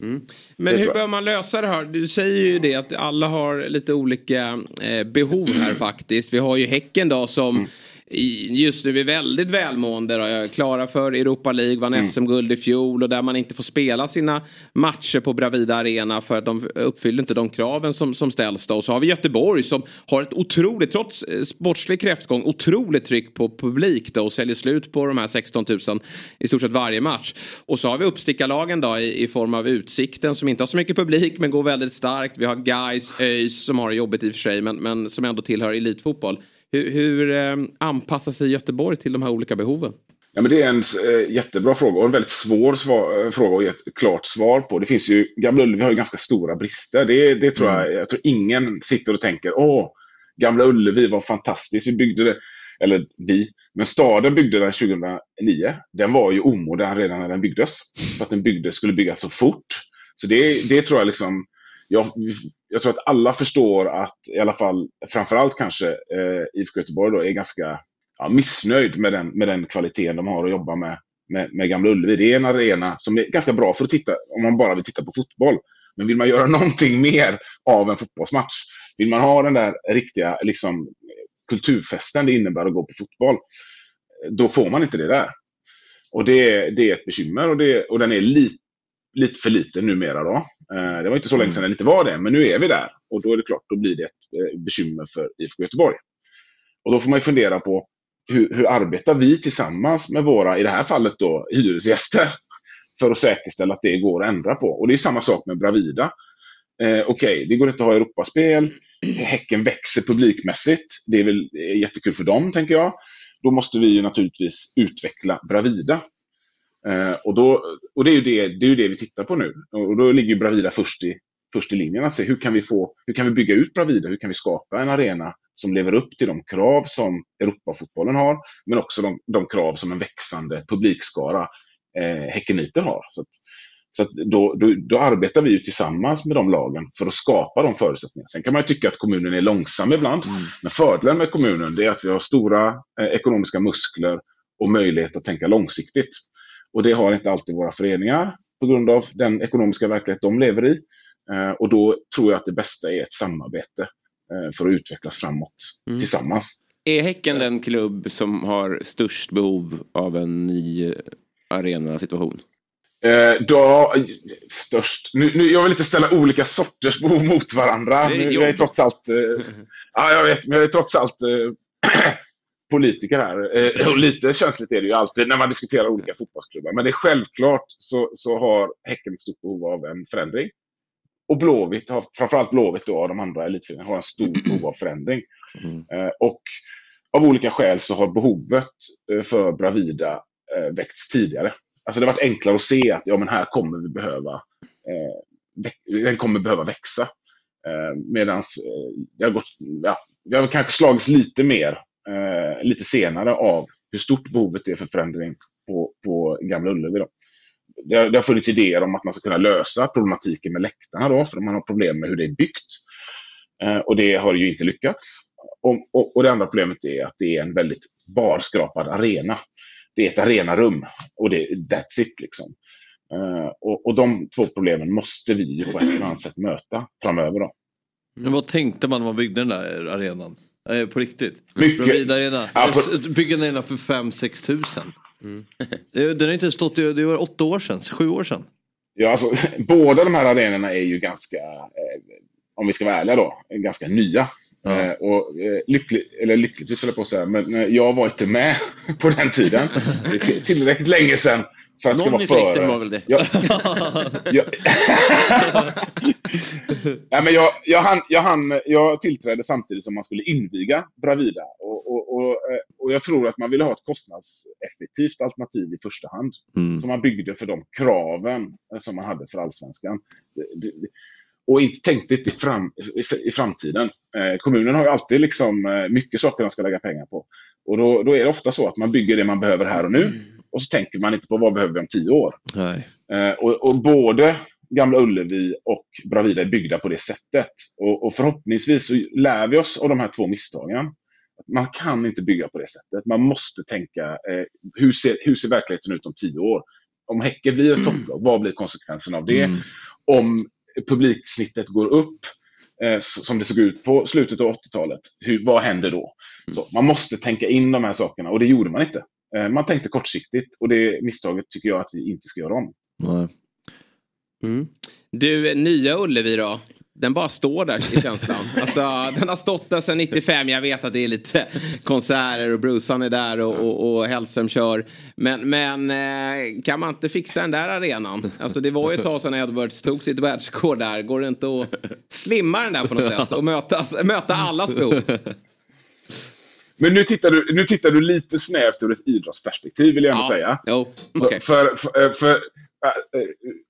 Mm. Men hur bör man lösa det här? Du säger ju det att alla har lite olika eh, behov här faktiskt. Vi har ju Häcken då som mm just nu är väldigt välmående. Klara för Europa League, vann mm. SM-guld i fjol och där man inte får spela sina matcher på Bravida Arena för att de uppfyller inte de kraven som, som ställs. Då. Och så har vi Göteborg som har ett otroligt, trots eh, sportslig kräftgång, otroligt tryck på publik då och säljer slut på de här 16 000 i stort sett varje match. Och så har vi uppstickarlagen då i, i form av Utsikten som inte har så mycket publik men går väldigt starkt. Vi har Guys, ÖIS som har det jobbigt i och för sig men, men som ändå tillhör elitfotboll. Hur, hur eh, anpassar sig Göteborg till de här olika behoven? Ja, men det är en eh, jättebra fråga och en väldigt svår svar, eh, fråga ge ett klart svar på. Det finns ju, Gamla Ullevi har ju ganska stora brister. Det, det tror jag, mm. jag tror ingen sitter och tänker åh, Gamla Ullevi var fantastiskt. Vi byggde det, eller vi, men staden byggde den 2009. Den var ju omodern redan när den byggdes. För att den byggde, skulle byggas så fort. Så det, det tror jag liksom jag, jag, tror att alla förstår att, i alla fall framförallt kanske eh, IFK Göteborg då, är ganska ja, missnöjd med den, med den kvaliteten de har att jobba med, med, med Gamla Ullevi. Det är en arena som är ganska bra för att titta, om man bara vill titta på fotboll. Men vill man göra <laughs> någonting mer av en fotbollsmatch, vill man ha den där riktiga liksom, kulturfesten det innebär att gå på fotboll, då får man inte det där. Och det, det är ett bekymmer och, det, och den är lite lite för liten numera. Då. Eh, det var inte så länge sedan den inte var det, men nu är vi där. Och då är det klart, då blir det ett eh, bekymmer för IFK Göteborg. Och då får man fundera på hur, hur arbetar vi tillsammans med våra, i det här fallet då, hyresgäster för att säkerställa att det går att ändra på. Och det är samma sak med Bravida. Eh, Okej, okay, det går inte att ha Europaspel. Häcken växer publikmässigt. Det är väl jättekul för dem, tänker jag. Då måste vi ju naturligtvis utveckla Bravida. Eh, och, då, och det är ju det, det är det vi tittar på nu. Och då ligger Bravida först i, först i linjen. Alltså, hur, kan vi få, hur kan vi bygga ut Bravida? Hur kan vi skapa en arena som lever upp till de krav som Europafotbollen har, men också de, de krav som en växande publikskara eh, Häckeniter har. Så, att, så att då, då, då, arbetar vi ju tillsammans med de lagen för att skapa de förutsättningarna. Sen kan man tycka att kommunen är långsam ibland, mm. men fördelen med kommunen är att vi har stora eh, ekonomiska muskler och möjlighet att tänka långsiktigt. Och det har inte alltid våra föreningar på grund av den ekonomiska verklighet de lever i. Eh, och då tror jag att det bästa är ett samarbete eh, för att utvecklas framåt mm. tillsammans. Är Häcken den klubb som har störst behov av en ny arena-situation? Eh, då, störst. Nu, nu, jag vill inte ställa olika sorters behov mot varandra. Nu, jag är trots allt... Eh, <laughs> ja, jag vet, men jag är trots allt eh, <clears throat> <clears throat> politiker här. Eh, och lite känsligt är det ju alltid när man diskuterar olika fotbollsklubbar. Men det är självklart så, så har Häcken ett stort behov av en förändring. och Blåvitt, har, framförallt Blåvitt då, av de andra elitföreningarna, har en stor <clears throat> behov av förändring. Eh, och av olika skäl så har behovet eh, för Bravida eh, väckts tidigare. Alltså det har varit enklare att se att ja, men här kommer vi behöva, eh, den kommer behöva växa. Eh, Medan det har gått, ja, det har kanske slagits lite mer, eh, lite senare av hur stort behovet är för förändring på, på Gamla Ullevi. Då. Det, har, det har funnits idéer om att man ska kunna lösa problematiken med läktarna då, för man har problem med hur det är byggt. Eh, och det har ju inte lyckats. Och, och, och det andra problemet är att det är en väldigt barskrapad arena. Det är ett arenarum och det, that's it liksom. Uh, och, och de två problemen måste vi på ett eller annat sätt möta framöver. Då. Men vad tänkte man när man byggde den där arenan? Eh, på riktigt? Mycket. Bravida arena. Ja, på- Bygga en arena för 5-6 tusen. Eh, Den har inte stått, i- det var åtta år sedan, sju år sedan. Ja, alltså, <laughs> båda de här arenorna är ju ganska, eh, om vi ska vara ärliga då, ganska nya. Eh, och, eh, lycklig, eller lyckligtvis höll jag på att säga, men eh, jag var inte med <laughs> på den tiden. <laughs> Det är till- tillräckligt länge sedan för att Någon vara i släkten var väl det? Ja. jag, <laughs> Nej, men jag, jag, hann, jag, hann, jag tillträdde samtidigt som man skulle inviga Bravida. Och, och, och, eh, och jag tror att man ville ha ett kostnadseffektivt alternativ i första hand. Mm. Som man byggde för de kraven eh, som man hade för allsvenskan. Det- det- Och inte tänkte inte i, fram, i, i framtiden. Eh, kommunen har ju alltid liksom, eh, mycket saker de ska lägga pengar på. Och då, då är det ofta så att man bygger det man behöver här och nu. Och så tänker man inte på vad behöver vi om tio år. Eh, och, och både Gamla Ullevi och Bravida är byggda på det sättet. Och, och förhoppningsvis så lär vi oss av de här två misstagen. Man kan inte bygga på det sättet. Man måste tänka, eh, hur, ser, hur ser verkligheten ut om tio år? Om Häcke blir ett topplag, vad blir konsekvenserna av det? Mm. Om publiksnittet går upp, eh, som det såg ut på slutet av 80-talet, hur, vad händer då? Så, man måste tänka in de här sakerna och det gjorde man inte. Eh, man tänkte kortsiktigt och det misstaget tycker jag att vi inte ska göra om. Nej. Mm. Du, nya Ullevi då? Den bara står där i känslan. <laughs> Alltså, den har stått där sedan 95. Jag vet att det är lite konserter och Brucean är där och, och, och Hellström kör. Men, men eh, kan man inte fixa den där arenan? Alltså, det var ju ett tag sedan Edwards tog sitt världsrekord där. Går det inte att slimma den där på något sätt och möta, möta allas behov? Men nu tittar, du, nu tittar du lite snävt ur ett idrottsperspektiv vill jag ändå Ja, säga. Jo, okej. För, för, för,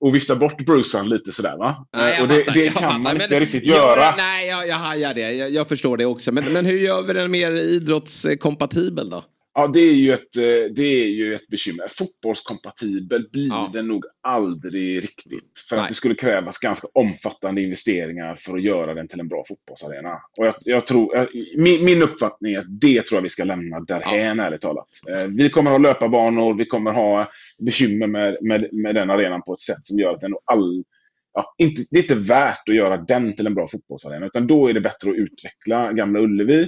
och vifta bort Brucean lite sådär va? Nej, jag och det, fattar, det jag kan man men- inte riktigt Ja, göra. Nej, jag, jag hajar det. Jag, jag förstår det också. Men, men hur gör vi den mer idrottskompatibel då? Ja, det är ju ett, eh, det är ju ett bekymmer. Fotbollskompatibel blir Ja. den nog aldrig riktigt. För Nej. att det skulle krävas ganska omfattande investeringar för att göra den till en bra fotbollsarena. Och jag, jag tror, jag, min, min uppfattning är att det tror jag vi ska lämna därhän, ärligt talat. Eh, Vi kommer ha löparbanor, vi kommer ha bekymmer med, med, med den arenan på ett sätt som gör att den nog all, ja, inte, det är inte värt att göra den till en bra fotbollsarena. Utan då är det bättre att utveckla Gamla Ullevi,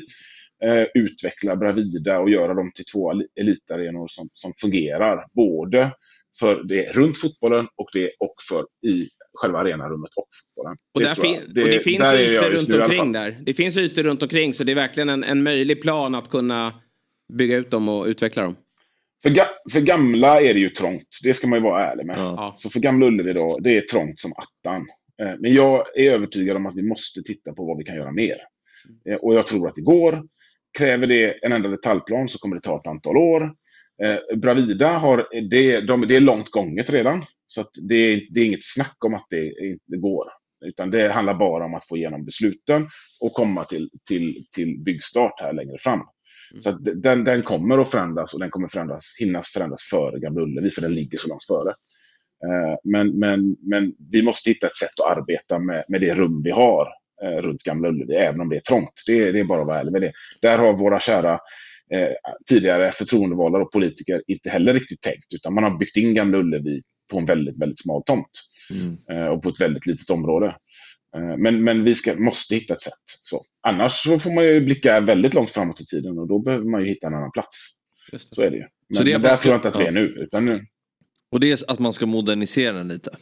utveckla Bravida och göra dem till två eli- elitarenor som, som fungerar. Både för det runt fotbollen och det och för i själva arenarummet och fotbollen. Och, Det fin- och det finns ytor runt omkring där. Det finns ytor runt omkring så det är verkligen en, en möjlig plan att kunna bygga ut dem och utveckla dem. För, ga för gamla är det ju trångt, det ska man ju vara ärlig med. Ja. Så för Gamla Ullevi då, det är trångt som attan. Eh, Men jag är övertygad om att vi måste titta på vad vi kan göra mer. Eh, Och jag tror att det går. Kräver det en enda detaljplan så kommer det ta ett antal år. Eh, Bravida har, det, de, det är långt gånget redan. Så att det, det är inget snack om att det inte går. Utan det handlar bara om att få igenom besluten och komma till, till, till byggstart här längre fram. Så att den, den kommer att förändras och den kommer förändras, hinnas förändras före Gamla Ullevi för den ligger så långt före. Eh, Men, men, men vi måste hitta ett sätt att arbeta med, med det rum vi har eh, runt Gamla Ullevi, även om det är trångt. Det, det är bara att vara ärlig med det. Där har våra kära eh, tidigare förtroendevalda och politiker inte heller riktigt tänkt, utan man har byggt in Gamla Ullevi på en väldigt, väldigt smal tomt eh, och på ett väldigt litet område. Eh, Men, men vi ska, måste hitta ett sätt. Så. Annars så får man ju blicka väldigt långt framåt i tiden och då behöver man ju hitta en annan plats. Så är det ju. Men, Så det är men där ska- tror jag inte att vi är nu. Utan nu Och det är att man ska modernisera den lite.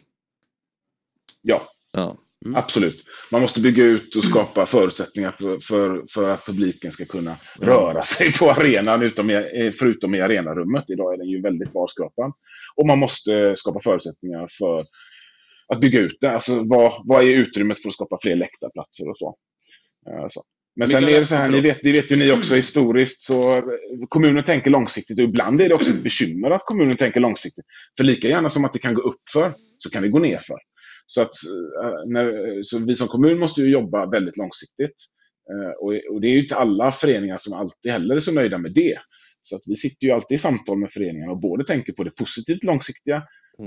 ja, Ja. Absolut. Man måste bygga ut och skapa förutsättningar för, för, för att publiken ska kunna röra sig på arenan utom i, förutom i arenarummet. Idag är den ju väldigt barskrapad. Och man måste skapa förutsättningar för att bygga ut det. Alltså vad, vad är utrymmet för att skapa fler läktarplatser och så. Eh, så. Men sen är det så här, ni vet, det vet ju ni också historiskt, så kommunen tänker långsiktigt och ibland är det också ett bekymmer att kommunen tänker långsiktigt. För lika gärna som att det kan gå upp för så kan det gå ner för. Så, att, eh, när, så vi som kommun måste ju jobba väldigt långsiktigt. Eh, Och, det är ju inte alla föreningar som alltid heller är så nöjda med det. Så att vi sitter ju alltid i samtal med föreningarna och både tänker på det positivt långsiktiga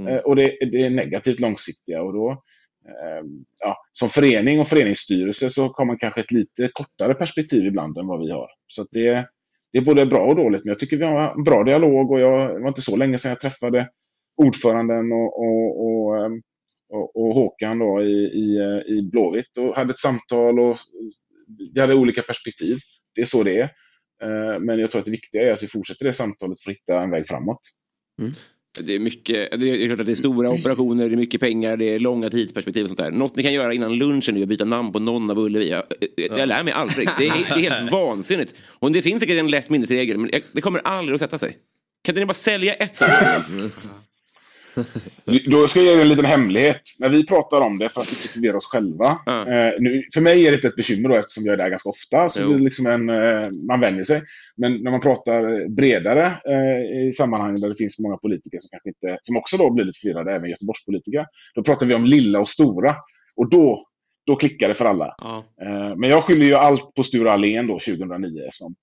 eh, och det, det negativt långsiktiga. Och då, ja, som förening och föreningsstyrelse så har man kanske ett lite kortare perspektiv ibland än vad vi har. Så det, det är både bra och dåligt, men jag tycker vi har en bra dialog och jag, det var inte så länge sedan jag träffade ordföranden och, och, och, och, och Håkan då i, i, eh, i Blåvitt och hade ett samtal och vi hade olika perspektiv. Det är så det är. Eh, Men jag tror att det viktiga är att vi fortsätter det samtalet för att hitta en väg framåt. Det är mycket, det är klart att det är stora operationer, det är mycket pengar, det är långa tidsperspektiv och sånt där. Något ni kan göra innan lunchen är att byta namn på någon av Ullevi. Jag, jag, jag lär mig aldrig. Det är, det är helt <laughs> vansinnigt. Och det finns säkert en lätt minnesregel, men det kommer aldrig att sätta sig. Kan inte ni bara sälja ett? Då ska jag ge en liten hemlighet. När vi pratar om det för att förvirra oss själva. Eh, nu, för mig är det inte ett bekymmer då, eftersom jag är där ganska ofta. Så Jo. det är liksom en, eh, man vänjer sig. Men när man pratar bredare eh, i sammanhang där det finns många politiker som, kanske inte, som också då blir lite förvirrade, även Göteborgspolitiker. Då pratar vi om lilla och stora. Och då, då klickar det för alla. Eh, men jag skyller ju allt på Sture Allén då 2009 som,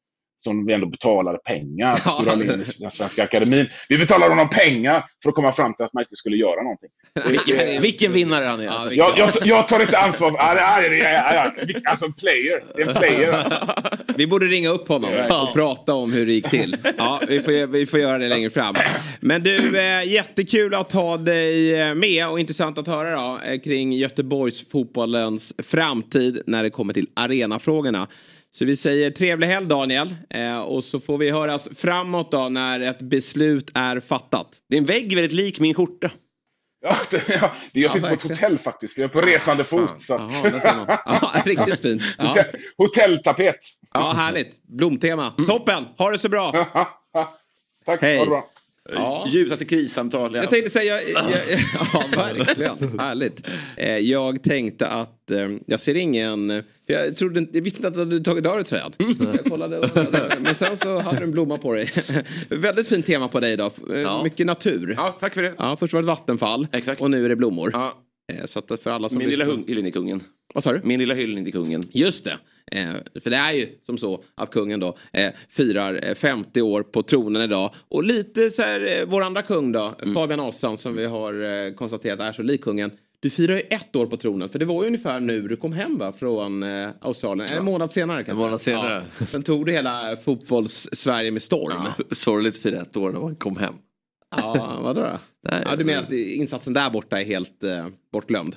som vi ändå betalade pengar. Ja. Sture Allén i den Svenska Akademin. Vi betalade honom pengar för att komma fram till att man inte skulle göra någonting. <laughs> Vilken, vilken vinnare han är. Alltså. Jag, jag, jag tar inte ansvar. för-. Alltså en player. Det är en player. Alltså. Vi borde ringa upp honom och prata om hur det gick till. Ja, vi får, vi får göra det längre fram. Men du, eh, jättekul att ha dig eh, med och intressant att höra då, eh, kring Göteborgs fotbollens framtid när det kommer till arenafrågorna. Så vi säger trevlig helg Daniel eh, och så får vi höras framåt då när ett beslut är fattat. Din vägg är väldigt lik min skjorta. Ja, <laughs> det, ja, det, jag sitter på ett hotell faktiskt. Jag är på resande fot. Så. man. <laughs> Ja, riktigt fint. Ja. Hotell, hotelltapet. Ja, härligt. Blomtema. Toppen. Ha det så bra. <laughs> Tack. Hej. Ha det bra. Ja. Djupaste krissamtal Jag tänkte säga, jag, jag, ja verkligen, härligt. Eh, Jag tänkte att eh, jag ser ingen, jag, trodde, inte- jag visste inte att du hade tagit av dig tröjan. Jag kollade, och kollade, men sen så hade du en blomma på dig. <laughs> Väldigt fint tema på dig idag, Eh, Ja. mycket natur. Ja, tack för det. Ja, först var det ett vattenfall Exakt. och nu är det blommor. Ja. Eh, Så att för alla som Min lilla hyllning till kungen. Vad sa du? Min lilla hyllning till kungen. Just det. Eh, för det är ju som så att kungen då eh, firar eh, 50 år på tronen idag. Och lite så här, eh, vår andra kung då, Fabian Ahlstrand som vi har eh, konstaterat är så lik kungen. Du firar ju ett år på tronen, för det var ju ungefär nu du kom hem va, från eh, Australien. En månad senare kanske? En månad senare. Ja. Sen tog du hela fotbolls-Sverige med storm. Ja, Sorgligt för ett år när man kom hem. vadå då? Nej, ja, du menar att insatsen där borta är helt eh, bortglömd?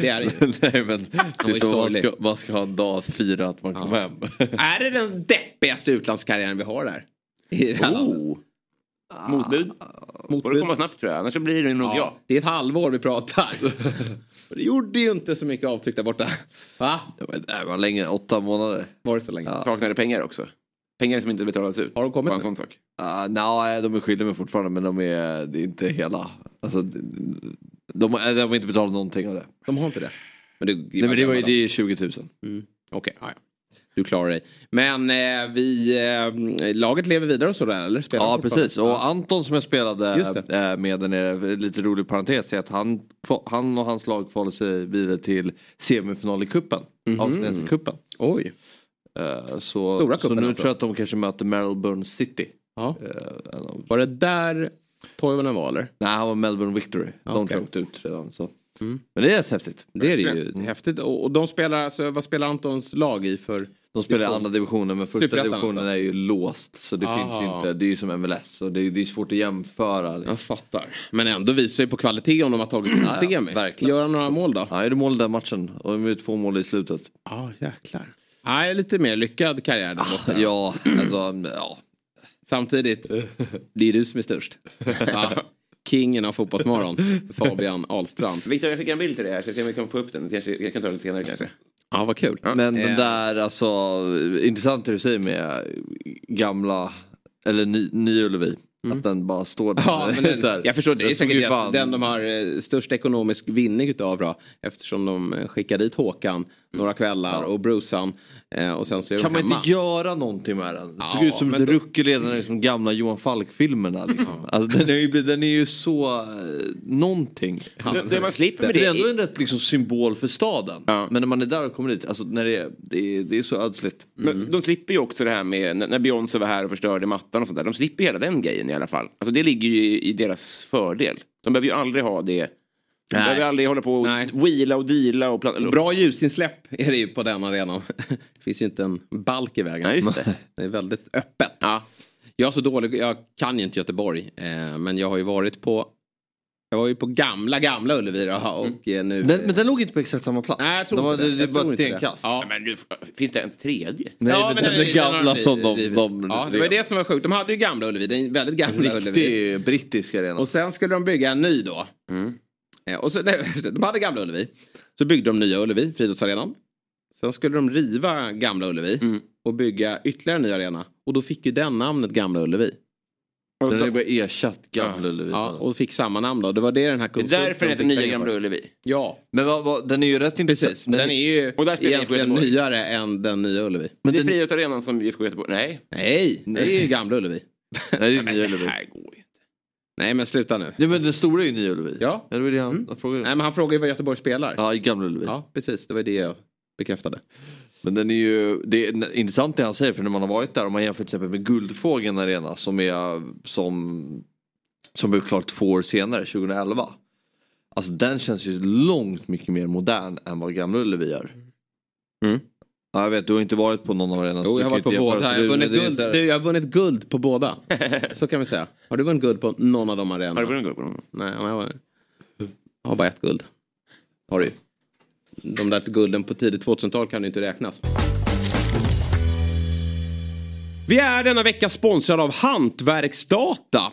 Det är. <laughs> Nej men typ, man, ska, man ska ha en dag att fira att man kom hem. Är det den deppigaste utlandskarriären vi har där? I det här landet? Oh. Motbud. Får det komma snabbt tror jag, annars så blir det nog jag. Det är ett halvår vi pratar. <laughs> Det gjorde ju inte så mycket avtryck där borta. Va? Det var, det var länge, åtta månader. Var det så länge? Ja. Pengar också? Pengar som inte betalas ut. Har de kommit Bara en sån sak. Uh, Nej, de är skyldiga mig fortfarande men de är, det är inte hela. Alltså, de, de, har- de har inte betalat någonting av det. De har inte det? Men det, Nej men det var ju det är 20 000. Mm. Okej, ja, ja. Du klarar dig. Men eh, vi, eh, laget lever vidare och sådär eller? Spelar Ja precis och Anton som jag spelade eh, med där nere, lite rolig parentes är att han, han och hans lag kvalade sig vidare till semifinal i cupen. Mhm. Australiensiska cupen. Oj. Eh, Så, Stora så cupen nu alltså. tror jag att de kanske möter Melbourne City. Ja. Eh, Var det där Toivonen var eller? Nej han var Melbourne Victory. De tror jag åkte ut redan. Så. Mm. Men det är rätt häftigt. Det är det ju. Häftigt. Och, och de spelar, alltså, vad spelar Antons lag i för? De spelar i andra divisionen men första divisionen är ju låst. Så det Aha. finns ju inte, det är ju som MLS. Så det är, det är svårt att jämföra. Jag fattar. Men ändå visar ju på kvalitet om de har tagit till semi. verkligen. Gör han några mål då? Ja, är det mål den matchen. Och de gjorde två mål i slutet. Ja, jäklar. Nej, lite mer lyckad karriär där borta. Ja, alltså, ja. Samtidigt, det är du som är störst. Ja. Kingen av Fotbollsmorgon, <laughs> Fabian Ahlstrand. Viktor, jag skickar en bild till dig här så jag ser om vi kan få upp den. Kanske, jag kan ta den senare kanske. Ja, vad kul. Men den Eh. där, alltså, intressant det du säger med gamla, eller ny, ny Ullevi. Att den bara står där. Ja, men den, <laughs> jag förstår, det är säkert den, de har eh, störst ekonomisk vinning utav då. Eftersom de skickar dit Håkan några kvällar och Brucean. Eh, och sen så är Kan man hemma. inte göra någonting med den? Det Ja, såg ut som ett då- ruckel redan i de gamla Johan Falk-filmerna. <laughs> Liksom. Alltså, den, är ju, den är ju så... Eh, någonting. Det- det man slipper med det det är ändå en rätt liksom, symbol för staden. Men när man är där och kommer dit, alltså, när det, är, det, är, det är så ödsligt. Men de slipper ju också det här med när när Beyoncé var här och förstörde mattan och sånt där. De slipper hela den grejen i alla fall. Alltså det ligger ju i, i deras fördel. De behöver ju aldrig ha det. Nej. behöver aldrig hålla på och Nej. wheela och deala och Bra ljusinsläpp är det ju på den arenan. <laughs> Det finns ju inte en balk i vägen. Ja, just det. <laughs> det är väldigt öppet. Jag är så dålig, jag kan ju inte Göteborg. Eh, men jag har ju varit på jag var ju på gamla, gamla Ullevi då, och eh, nu... Den, men den låg inte på exakt samma plats. Nej, jag tror De var, inte det. det, bara tror ett stenkast. Ja. Men nu, finns det en tredje? Nej, Ja, men den, den den gamla de som de... de Ja, det var det som var sjukt. De hade ju gamla Ullevi, den väldigt gamla Ullevi. Riktig brittisk arena. Och sen skulle de bygga en ny då. Eh, Och så, nej, <laughs> de hade gamla Ullevi. Så byggde de nya Ullevi, friidrottsarenan. Sen skulle de riva gamla Ullevi och bygga ytterligare en ny arena. Och då fick ju den namnet Gamla Ullevi. Så den är bara ersatt Gamla Ullevi. Ja, och fick samma namn då. Det var det den här Det är därför den heter Nya Gamla. Ullevi. Ja, Men vad, vad, den är ju rätt intressant. precis. Den är ju Och där IFK egentligen nyare än den nya Ullevi. Men det är den, Friidrottsarenan som IFK Göteborg. Nej. Nej, det är ju Gamla <laughs> Ullevi. nej, det är Nya Ullevi. här går ju inte. Nej, men sluta nu. Ja, men den stora är ju Nya Ullevi. Ja. det var det han, han frågade. Nej, men han frågade ju vad Göteborg spelar. Ja, i Gamla Ullevi. Ja, precis. Det var det jag bekräftade. Men den är ju, det är intressant det han säger för när man har varit där om man jämför till exempel med Guldfågeln Arena som är som som blev klart två år senare, 2011. Alltså den känns ju långt mycket mer modern än vad Gamla Ullevi gör. Mm. Ja, jag vet, du har inte varit på någon av arenorna. Jo, jag har varit på båda. Jag har, vunnit guld. Du, jag har vunnit guld på båda. Så kan vi säga. Har du vunnit guld på någon av de arenorna? Har du vunnit guld på dem? Nej, jag har, jag har bara ett guld. Har du. De där gulden på tidigt 2000-tal kan ju inte räknas. Vi är denna vecka sponsrade av Hantverksdata.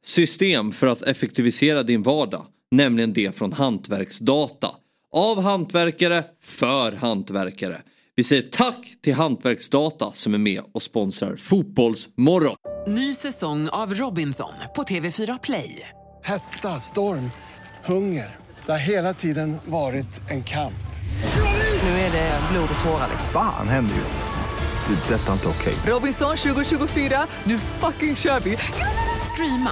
system för att effektivisera din vardag. Nämligen det från Hantverksdata. Av hantverkare, för hantverkare. Vi säger tack till Hantverksdata som är med och sponsrar Fotbollsmorgon. Ny säsong av Robinson på TV4 Play. Hetta, storm, hunger. Det har hela tiden varit en kamp. Nu är det blod och tårar. Fan händer just. Det. är Detta är inte okej. Robinson 2024, nu fucking kör vi! Streama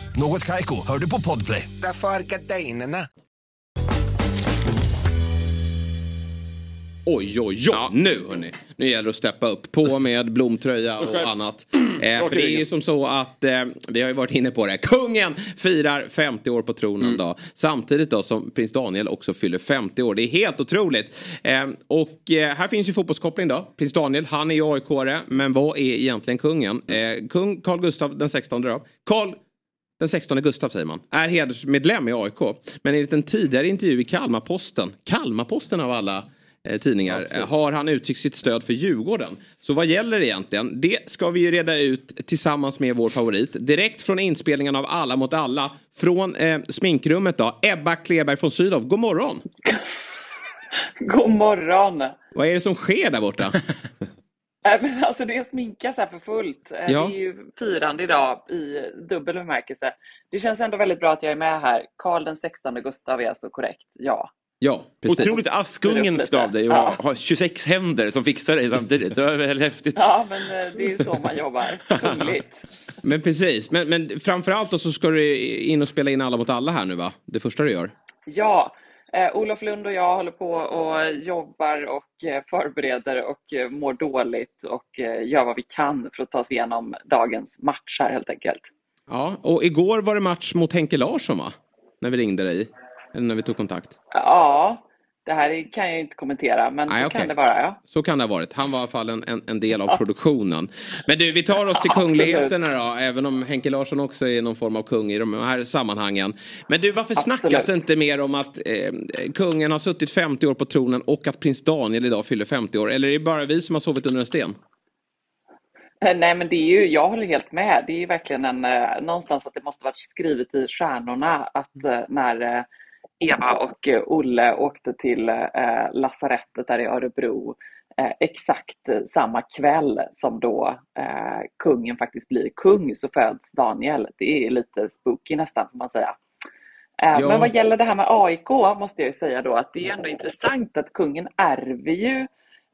Något Kaiko, hör du på podplay. Därför är gardinerna. Oj, oj, oj. Nu hörni. Nu gäller det att steppa upp. På med blomtröja och annat. Eh, <clears throat> för det är ju som så att, eh, vi har ju varit inne på det, kungen firar 50 år på tronen då. Samtidigt då som prins Daniel också fyller 50 år. Det är helt otroligt. Eh, och eh, här finns ju fotbollskoppling då. Prins Daniel, han är ju aik men vad är egentligen kungen? Eh, kung Carl Gustav den 16 då. Carl den 16 Gustav säger man, är hedersmedlem i AIK. Men enligt en tidigare intervju i Kalmarposten, Kalmarposten av alla eh, tidningar, eh, har han uttryckt sitt stöd för Djurgården. Så vad gäller egentligen? Det ska vi ju reda ut tillsammans med vår favorit. Direkt från inspelningen av Alla mot alla. Från eh, sminkrummet då, Ebba Kleberg från Sydow. God morgon! God morgon! Vad är det som sker där borta? <laughs> Men alltså det sminkas här för fullt. Eh, Ja. Det är ju firande idag i dubbel bemärkelse. Det känns ändå väldigt bra att jag är med här. Karl den 16 Gustav är alltså korrekt, ja. Ja, precis. Otroligt askungenskt av dig att Ja. ha 26 händer som fixar dig samtidigt. Det var väldigt häftigt. Ja, men eh, det är ju så man jobbar. Kungligt. <laughs> Men precis, men, men framförallt då så ska du in och spela in Alla mot alla här nu va? Det första du gör. Ja, eh, Olof Lund och jag håller på och jobbar och eh, förbereder och eh, mår dåligt och eh, gör vad vi kan för att ta oss igenom dagens match här helt enkelt. Ja, och igår var det match mot Henke Larsson va? När vi ringde dig. Eller när vi tog kontakt. Ja, det här kan jag inte kommentera, men Nej, så okej. kan det vara. Ja. Så kan det ha varit. Han var i alla fall en, en, del av produktionen. Men du, vi tar oss till <laughs> kungligheterna då. Även om Henke Larsson också är någon form av kung i de här sammanhangen. Men du, varför snackas det inte mer om att eh, kungen har suttit 50 år på tronen och att prins Daniel idag fyller 50 år? Eller är det bara vi som har sovit under en sten? Eh, Nej, men det är ju, jag håller helt med. Det är ju verkligen en, eh, någonstans att det måste varit skrivet i stjärnorna att eh, när eh, Eva och eh, Olle åkte till eh, lasarettet där i Örebro eh, exakt samma kväll som då eh, kungen faktiskt blir kung så föds Daniel. Det är lite spooky nästan får man säga. Eh, Ja. Men vad gäller det här med AIK måste jag ju säga då att det är ändå intressant att kungen ärver ju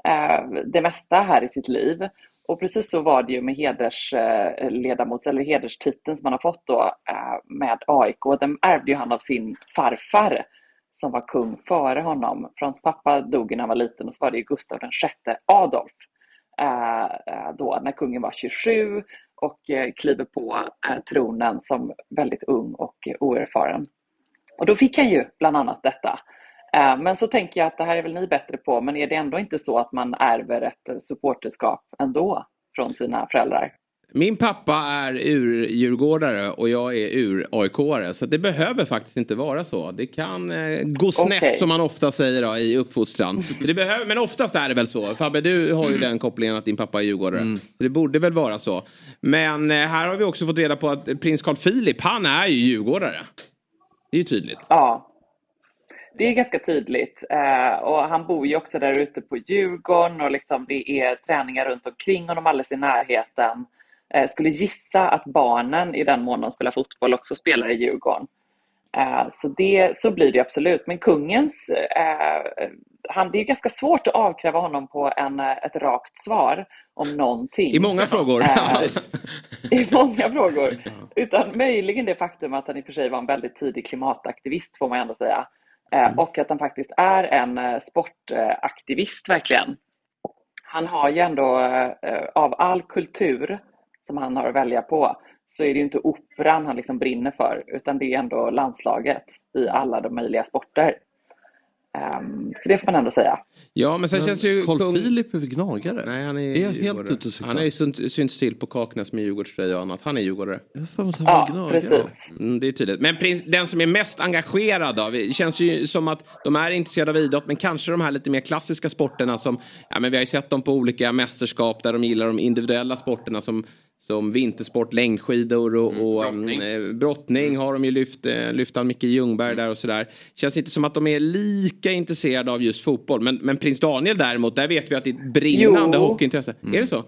eh, det mesta här i sitt liv. Och precis så var det ju med hedersledamots eh, eller hederstiteln som han har fått då eh, med AIK. Den ärvde ju han av sin farfar som var kung före honom. För hans pappa dog när han var liten och så var det ju Gustav VI Adolf. Eh, då när kungen var 27 och kliver på tronen som väldigt ung och oerfaren. Och då fick han ju bland annat detta. Eh, Men så tänker jag att det här är väl ni bättre på, men är det ändå inte så att man ärver ett supporterskap ändå från sina föräldrar? Min pappa är ur-djurgårdare och jag är ur-AIK-are. Så det behöver faktiskt inte vara så. Det kan eh, gå snett Okej. som man ofta säger då, i uppfostran. det behöver, men oftast är det väl så. Fabbe, du har ju den kopplingen att din pappa är djurgårdare. Så det borde väl vara så. Men eh, här har vi också fått reda på att prins Carl Philip, han är ju djurgårdare. Det är ju tydligt. Ja, det är ganska tydligt. Eh, och han bor ju också där ute på Djurgården och liksom det är träningar runt omkring honom alldeles i närheten. Eh, skulle gissa att barnen i den mån de spelar fotboll också spelar i Djurgården. Eh, så, det, så blir det absolut. Men kungens, eh, han, det är ganska svårt att avkräva honom på en, eh, ett rakt svar om någonting. I många frågor. Eh, <laughs> i många frågor. Utan möjligen det faktum att han i och för sig var en väldigt tidig klimataktivist får man ändå säga. Eh, Och att han faktiskt är en eh, sportaktivist verkligen. Han har ju ändå eh, av all kultur som han har att välja på så är det ju inte operan han liksom brinner för utan det är ändå landslaget i alla de möjliga sporter. Ehm, så det får man ändå säga. Ja, men sen Men känns ju... Carl kung- Philip är gnagare? Nej, han är, Är jag helt ute och? Han har ju synt- synts till på Kaknäs med Djurgårdströja och annat. Han är djurgårdare. Ja, precis. Mm, det är tydligt. Men prins, den som är mest engagerad då? Det känns ju som att de är intresserade av idrott men kanske de här lite mer klassiska sporterna som, ja men vi har ju sett dem på olika mästerskap där de gillar de individuella sporterna som som vintersport, längdskidor och, och brottning. Eh, brottning har de ju lyft, eh, lyft an Micke Ljungberg där och sådär. Känns inte som att de är lika intresserade av just fotboll. Men, men prins Daniel däremot, där vet vi att det är ett brinnande Jo. hockeyintresse. Är det så?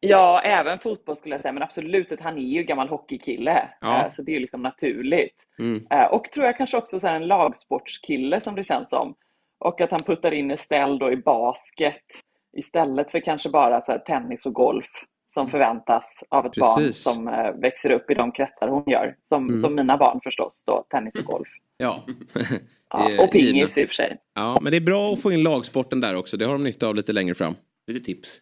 Ja, även fotboll skulle jag säga, men absolut att han är ju gammal hockeykille. Ja. Eh, Så det är ju liksom naturligt. Mm. Och tror jag kanske också så här en lagsportskille som det känns som. Och att han puttar in Estelle då i basket istället för kanske bara så här tennis och golf som förväntas av ett Precis. barn som eh, växer upp i de kretsar hon gör. Som, Mm. som mina barn förstås då, tennis och golf. Ja. <laughs> Ja, och pingis i och för sig. Ja, men det är bra att få in lagsporten där också. Det har de nytta av lite längre fram. Lite tips.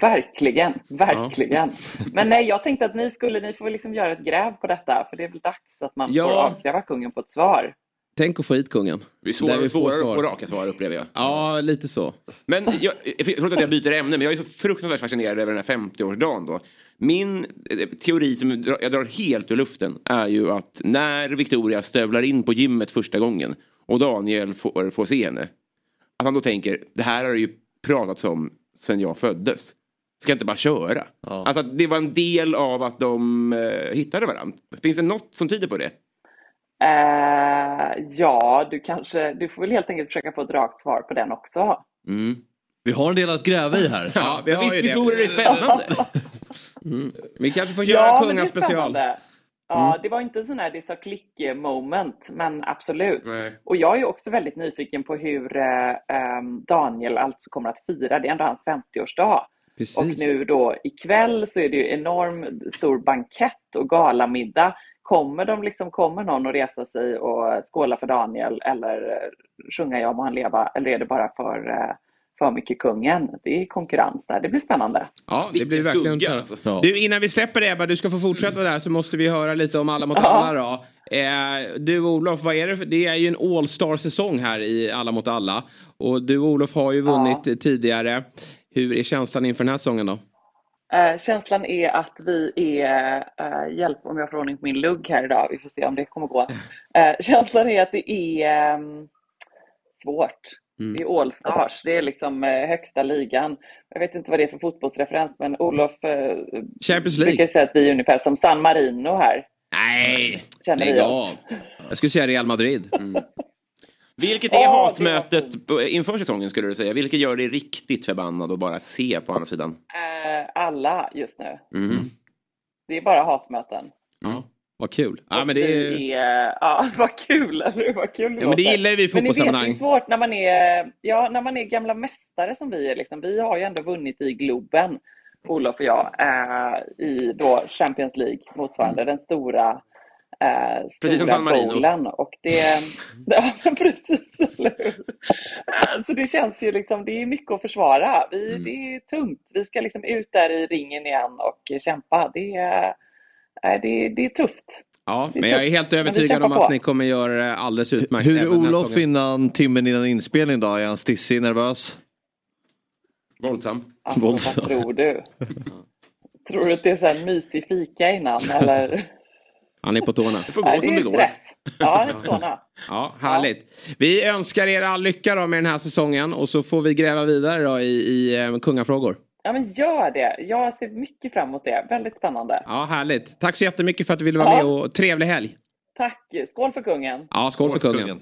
Verkligen, verkligen. Men nej, jag tänkte att ni skulle, ni får liksom göra ett gräv på detta, för det är väl dags att man Ja. får avkräva kungen på ett svar. Tänk att få hit kungen. Det är svårare, svårare att svar. få raka svar upplever jag. Ja, lite så. Men jag, förlåt att jag byter ämne, men jag är så fruktansvärt fascinerad över den här 50-årsdagen då. Min eh, teori som jag drar helt ur luften är ju att när Victoria stövlar in på gymmet första gången och Daniel får, får se henne. Att han då tänker, det här har det ju pratats om sen jag föddes. Ska jag inte bara köra? Alltså att det var en del av att de eh, hittade varandra. Finns det något som tyder på det? Eh, ja, du kanske, du får väl helt enkelt försöka få ett rakt svar på den också. Mm. Vi har en del att gräva i här. <laughs> Ja, vi har Visst, ju visst det. vore det spännande? <laughs> Mm. Vi kanske får köra Ja, är kungaspecial. spännande. Ja, Mm. det var inte en sån här det sa klick moment, men absolut. Nej. Och jag är ju också väldigt nyfiken på hur eh, ehm, Daniel alltså kommer att fira. Det är ändå hans 50-årsdag. Precis. Och nu då ikväll så är det ju enorm stor bankett och galamiddag. Kommer, de liksom, kommer någon att resa sig och skåla för Daniel eller sjunga Ja må han leva? Eller är det bara för, eh, för mycket kungen? Det är konkurrens där. Det blir spännande. Ja, det blir verkligen skugga, spännande. alltså. Ja. Du, innan vi släpper det Ebba, du ska få fortsätta där så måste vi höra lite om Alla mot Ja. alla då. Eh, du Olof, vad är det för, det är ju en All-star-säsong här i Alla mot alla. Och du Olof har ju vunnit eh, tidigare. Hur är känslan inför den här säsongen då? Eh, känslan är att vi är, eh, hjälp om jag får ordning på min lugg här idag, vi får se om det kommer gå. Eh, <laughs> känslan är att det är ehm, svårt. Mm. Det är Allstars, det är liksom eh, högsta ligan. Jag vet inte vad det är för fotbollsreferens, men Olof eh, Champions League? brukar säga att vi är ungefär som San Marino här. Nej, Känner lägg av. Jag skulle säga Real Madrid. <laughs> Vilket är Ja, hatmötet inför säsongen skulle du säga? Vilket gör dig riktigt förbannad att bara se på andra sidan? Eh, alla just nu. Mhm. Det är bara hatmöten. Ja, vad kul. Ja, Och men det är... vi är, ja, <laughs> vad kul! Eller? Vad kul Ja, men det gillar vi i Men ni vet, fotbollssammanhang. det är svårt när man är, ja, när man är gamla mästare som vi är. Liksom. Vi har ju ändå vunnit i Globen, Olof och jag, eh, i då Champions League, motsvarande den stora eh, Precis som San Marino. bowlen. Och det, <laughs> ja, <laughs> precis, eller hur? Eh, Så det känns ju liksom, det är mycket att försvara. Vi, Mm. Det är tungt. Vi ska liksom ut där i ringen igen och kämpa. Det är, eh, det, det är tufft. Ja, men jag är helt övertygad om att på. ni kommer göra det alldeles utmärkt. Hur är Olof innan timmen innan inspelning då? Är han stissig, nervös? Våldsam. Alltså, Våldsam. vad tror du? <laughs> Tror du att det är så här mysig fika innan eller? Han är på tårna. Det får gå som det går. Ja, det är på tårna. Ja, härligt. Vi önskar er all lycka då med den här säsongen och så får vi gräva vidare då i, i eh, kungafrågor. Ja, men gör det. Jag ser mycket fram emot det. Väldigt spännande. Ja, härligt. Tack så jättemycket för att du ville vara Ja. med och trevlig helg. Tack. Skål för kungen. Ja, skål, för kungen.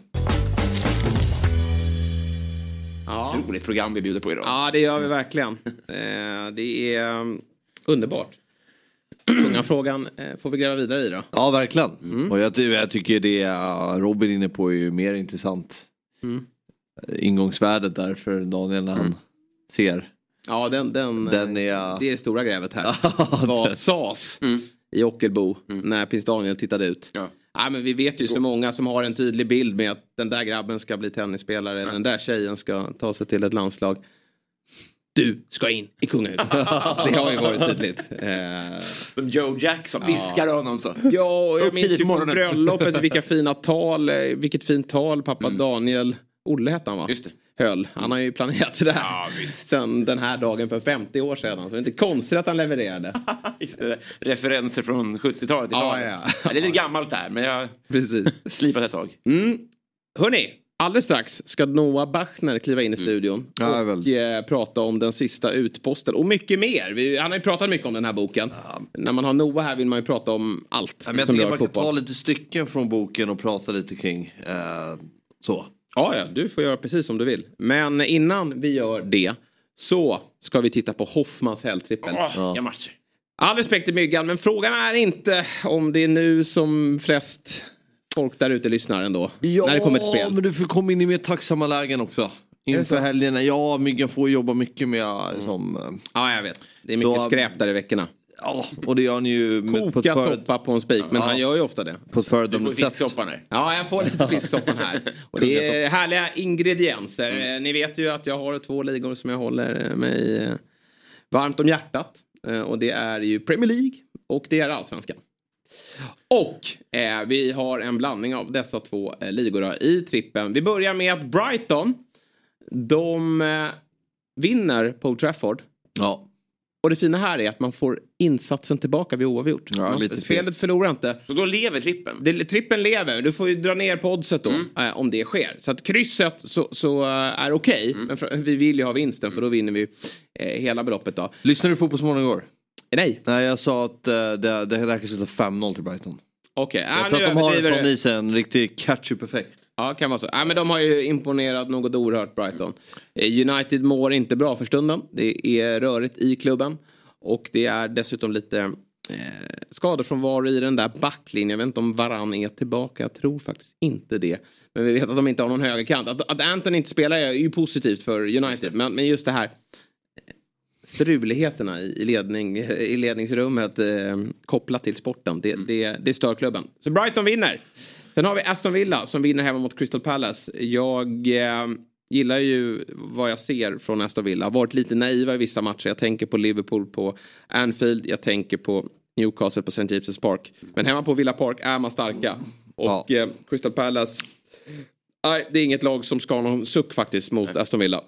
Ja. Otroligt program vi bjuder på idag. ja, det gör vi verkligen. Eh, det är um, underbart. Kungafrågan eh, får vi gräva vidare i då. Ja, verkligen. Mm. Och jag, jag tycker det Robin är inne på är ju mer intressant. Mm. Eh, Ingångsvärdet där för Daniel när han ser. Ja, den, den, Den eh, är- det är det stora grävet här. <laughs> Vad sades i Ockelbo när prins Daniel tittade ut? Ja. Ja, men vi vet ju så många som har en tydlig bild med att den där grabben ska bli tennisspelare, den där tjejen ska ta sig till ett landslag. Du ska in i kungahuset. <laughs> det har ju varit tydligt. Eh, Som Joe Jackson viskar honom så. Ja, och jag minns ju från bröllopet <laughs> vilka fina tal, eh, vilket fint tal pappa Daniel, Olle hette han va? Just det. Höll. Han har ju planerat det där Ja, visst. sen den här dagen för 50 år sedan. Så det är inte konstigt att han levererade. <laughs> Just det, referenser från 70-talet. Ja, Ja, ja. Det är lite gammalt där, men jag har Precis. slipat ett tag. Mm. Hörni, alldeles strax ska Noah Bachner kliva in i studion Ja, och väl. eh, prata om den sista utposten och mycket mer. Vi, han har ju pratat mycket om den här boken. När man har Noah här vill man ju prata om allt Ja, men jag tycker man kan ta lite stycken från boken och prata lite kring. Eh, så. Ja, ja, du får göra precis som du vill. Men innan vi gör det så ska vi titta på Hoffmans helgtrippel. Åh, vilka matcher. All respekt till Myggan, men frågan är inte om det är nu som flest folk där ute lyssnar ändå. Ja, när det kommer till spel. men du får komma in i mer tacksamma lägen också. Inför helgerna. Ja, Myggan får jobba mycket med eh, som... eh, Ja, jag vet. Det är mycket Så- skräp där i veckorna. Ja, och det gör han ju på, ett Koka soppa på en spik, men Ja. han gör ju ofta det. på ett föredömligt sätt. fisksoppan här. Ja, jag får lite <laughs> fisksoppa här. <laughs> Och det är härliga ingredienser. Eh, Ni vet ju att jag har två ligor som jag håller mig eh, varmt om hjärtat. Och det är ju Premier League och det är Allsvenskan. Och eh, vi har en blandning av dessa två eh, ligor i trippen. Vi börjar med att Brighton, de eh, vinner på Old Trafford. Ja. Och det fina här är att man får insatsen tillbaka vid oavgjort. Ja, Man- lite fint. förlorar inte. Så då lever trippen. Det, trippen lever, du får ju dra ner på oddset då eh, om det sker. Så att krysset så, så eh, är okej, men för, vi vill ju ha vinsten för då vinner vi eh, hela beloppet då. Lyssnade du på Fotbollsmorgon igår? Nej, Nej, jag sa att uh, det, det här kan sluta 5-0 till Brighton. okej. Jag Ah, tror att de har en överdriver sån du. i sig, en riktig catch-up effekt. Ja, kan vara så. Ja, men de har ju imponerat något oerhört Brighton. Eh, United mår inte bra för stunden. Det är rörigt i klubben. Och det är dessutom lite eh, skadefrånvaro i den där backlinjen. Jag vet inte om Varann är tillbaka. Jag tror faktiskt inte det. Men vi vet att de inte har någon högerkant. Att, att Anton inte spelar är ju positivt för United. Men, men just det här struligheterna i, ledning, i ledningsrummet eh, kopplat till sporten. Det, det, det stör klubben. Så Brighton vinner. Sen har vi Aston Villa som vinner hemma mot Crystal Palace. Jag eh, gillar ju vad jag ser från Aston Villa. Har varit lite naiva i vissa matcher. Jag tänker på Liverpool på Anfield. Jag tänker på Newcastle på St. James' Park. Men hemma på Villa Park är man starka. Och ja. eh, Crystal Palace. Nej, det är inget lag som ska ha någon suck faktiskt mot Aston Villa.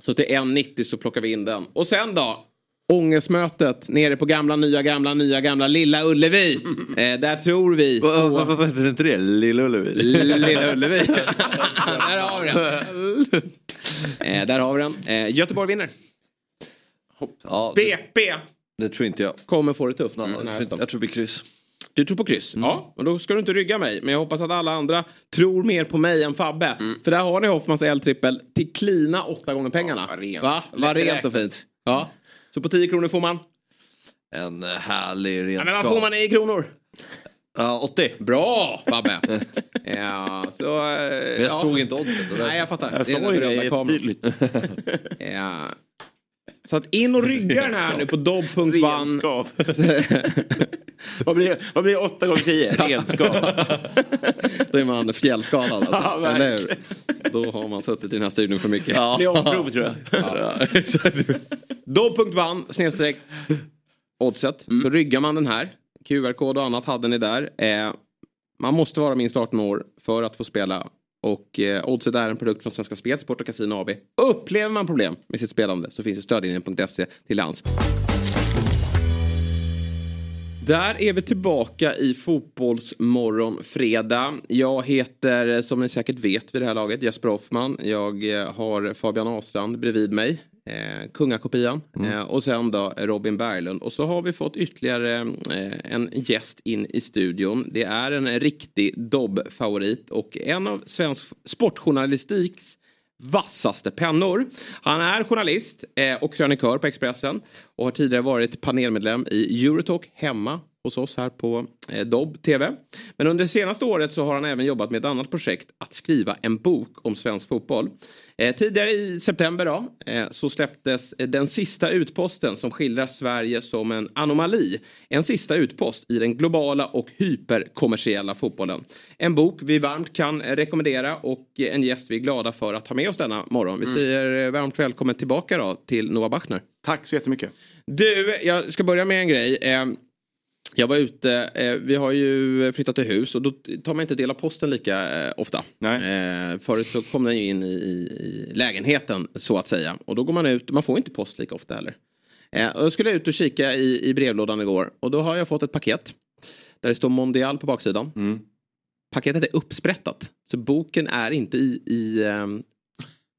Så till 1,90 så plockar vi in den. Och sen då? Ångestmötet nere på gamla, nya, gamla, nya, gamla Lilla Ullevi. <laughs> Eh, där tror vi... Varför heter inte det Lilla Ullevi? Lilla Ullevi. <laughs> där har vi den. eh, där har vi den. Eh, Göteborg vinner. Ja, BP. Det tror inte jag. Kommer få det tufft. Mm, jag, tror, jag tror det blir kryss. Du tror på kryss? Mm. Ja, och då ska du inte rygga mig. Men jag hoppas att alla andra tror mer på mig än Fabbe. Mm. För där har ni Hoffmans L-trippel till klina åtta gånger pengarna. Ja, rent. Va? Vad rent och fint. Ja. Så på 10 kronor får man? En härlig renskap. Ja, men vad får man i kronor? Ja, 80. Bra Fabbe! <laughs> ja, så, men jag ja. såg inte oddset. Nej, jag fattar. Jag det är såg den det berömda kameran. ja. Så att in och rygga den här nu på dobb.ban. <laughs> vad, blir, vad blir 8 gånger 10? Renskap. Då är man fjällskadad. Alltså. <laughs> Ja, Eller hur? Då har man suttit i den här studion för mycket. Ja. Det är <laughs> omprov tror jag. Ja. Dobb.ban snedstreck oddset. Mm. Så ryggar man den här. QR-kod och annat hade ni där. Eh, man måste vara minst 18 år för att få spela. Och eh, Oddset är en produkt från Svenska Spel, Sport och Casino AB. Upplever man problem med sitt spelande så finns det stödlinjen.se till hands. Där är vi tillbaka i Fotbollsmorgon fredag. Jag heter, eh, som ni säkert vet vid det här laget, Jesper Hoffman. Jag eh, har Fabian Asland bredvid mig. Eh, kungakopian. Mm. Eh, och sen då Robin Berglund. Och så har vi fått ytterligare eh, en gäst in i studion. Det är en riktig Dobb-favorit och en av svensk sportjournalistiks vassaste pennor. Han är journalist eh, och krönikör på Expressen och har tidigare varit panelmedlem i Eurotalk hemma hos oss här på eh, Dobb TV. Men under det senaste året så har han även jobbat med ett annat projekt att skriva en bok om svensk fotboll. Eh, tidigare i september då, eh, så släpptes eh, den sista utposten som skildrar Sverige som en anomali. En sista utpost i den globala och hyperkommersiella fotbollen. En bok vi varmt kan eh, rekommendera och eh, en gäst vi är glada för att ha med oss denna morgon. Vi Mm. säger eh, varmt välkommen tillbaka då till Noah Bachner. Tack så jättemycket. Du, jag ska börja med en grej. Jag var ute, eh, vi har ju flyttat till hus och då tar man inte del av posten lika eh, ofta. Eh, förut så kom den ju in i, lägenheten så att säga. Och då går man ut, man får inte post lika ofta heller. Och jag skulle ut och kika i, i brevlådan igår och då har jag fått ett paket. Där det står Mondial på baksidan. Paketet är uppsprättat. Så boken är inte i, i,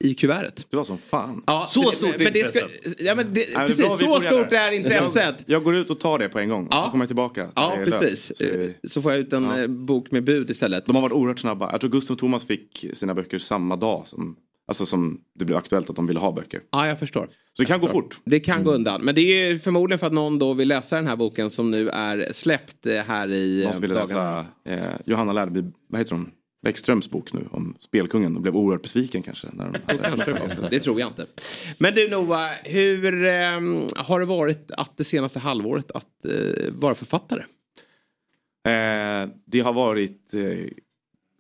i kuvertet. Det var som fan. Ja, så men- stort men det ska, ja, men det, Ja, men precis, så stort där. är intresset. Jag, jag går ut och tar det på en gång. Så kommer jag tillbaka. Ja, löst. precis. Så vi- Så får jag ut en eh, bok med bud istället. De har varit oerhört snabba. Jag tror Gustav och Thomas fick sina böcker samma dag som, alltså som det blev aktuellt att de ville ha böcker. Ja, jag förstår. Så det kan gå fort. Det kan gå undan. Men det är ju förmodligen för att någon då vill läsa den här boken som nu är släppt eh, här i Någon som ville dagarna. läsa eh, Johanna Lärdby, vad heter hon? Bäckströms bok nu om Spelkungen och blev oerhört besviken kanske. När de <laughs> det tror jag inte. Men du Noah, hur ehm, har det varit att det senaste halvåret att eh, vara författare? Eh, det har varit eh,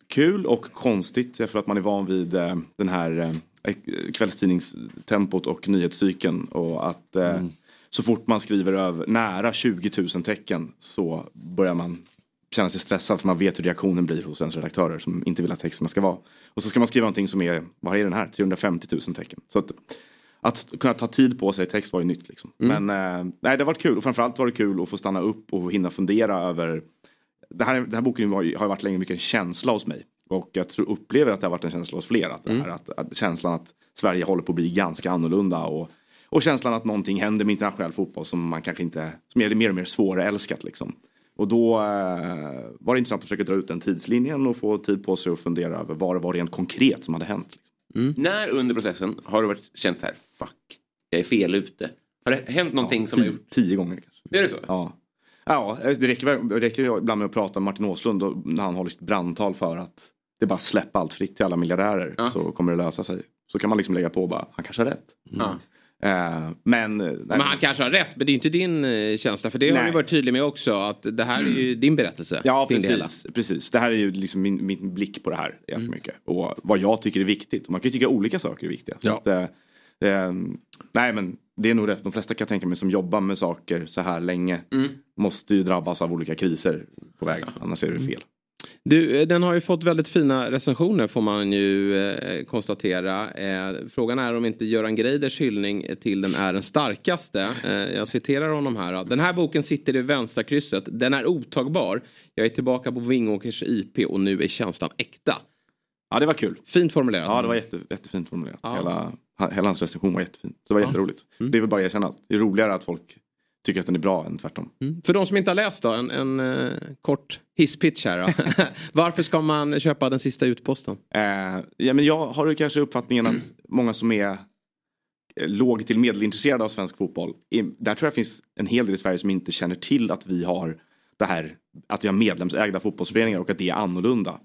kul och konstigt för att man är van vid eh, den här eh, kvällstidningstempot och nyhetscykeln och att eh, så fort man skriver över nära 20 000 tecken så börjar man känna sig stressad för man vet hur reaktionen blir hos ens redaktörer som inte vill att texterna ska vara. Och så ska man skriva någonting som är, vad är den här, 350 000 tecken. Så att, att kunna ta tid på sig text var ju nytt liksom. Mm. Men eh, nej, det har varit kul och framförallt var det kul att få stanna upp och hinna fundera över det här, den här boken har ju varit länge mycket en känsla hos mig. Och jag tror, upplever att det har varit en känsla hos fler. Att, Mm. att, att känslan att Sverige håller på att bli ganska annorlunda. Och, och känslan att någonting händer med internationell fotboll som man kanske inte, som är mer och mer svårälskat liksom. Och då eh, var det intressant att försöka dra ut den tidslinjen och få tid på sig att fundera över vad det var rent konkret som hade hänt. När under processen har du varit, känt så här, fuck, jag är fel ute? Har det hänt någonting som har tio, gjort... tio gånger kanske. Det är det så? Ja. Ja, det räcker, väl- det räcker ju ibland med att prata med Martin Åslund och när han håller sitt brandtal för att det är bara släppa allt fritt till alla miljardärer så kommer det lösa sig. Så kan man liksom lägga på och bara, han kanske har rätt. Ja. Eh, men, eh, Men han kanske har rätt, men det är inte din eh, känsla. För det har Nej. du varit tydlig med också. Att det här är ju din berättelse. Ja kring det precis, precis. Det här är ju liksom min, min blick på det här ganska mycket. Och vad jag tycker är viktigt. Och man kan ju tycka olika saker är viktiga. Så att, eh, eh, nej men det är nog rätt. De flesta kan jag tänka mig som jobbar med saker så här länge. Måste ju drabbas av olika kriser på vägen. Annars är det fel. Du, eh, den har ju fått väldigt fina recensioner får man ju eh, konstatera. Eh, frågan är om inte Göran Greiders hyllning till den är den starkaste. Eh, jag citerar honom här. Den här boken sitter i vänstra krysset. Den är otagbar. Jag är tillbaka på Vingåkers IP och nu är känslan äkta. Ja det var kul. Fint formulerat. Ja det var jätte, jättefint formulerat. Ja. Hela, hela hans recension var jättefin. Så det var Ja. jätteroligt. Mm. Det är väl bara att erkänna. Det är roligare att folk tycker att den är bra än tvärtom. För de som inte har läst då, en, en eh, kort hisspitch här då. <laughs> Varför ska man köpa den sista utposten? Eh, ja, men jag har ju kanske uppfattningen att många som är eh, låg till medelintresserade av svensk fotboll. Där tror jag finns en hel del i Sverige som inte känner till att vi har det här att vi har medlemsägda fotbollsföreningar och att det är annorlunda.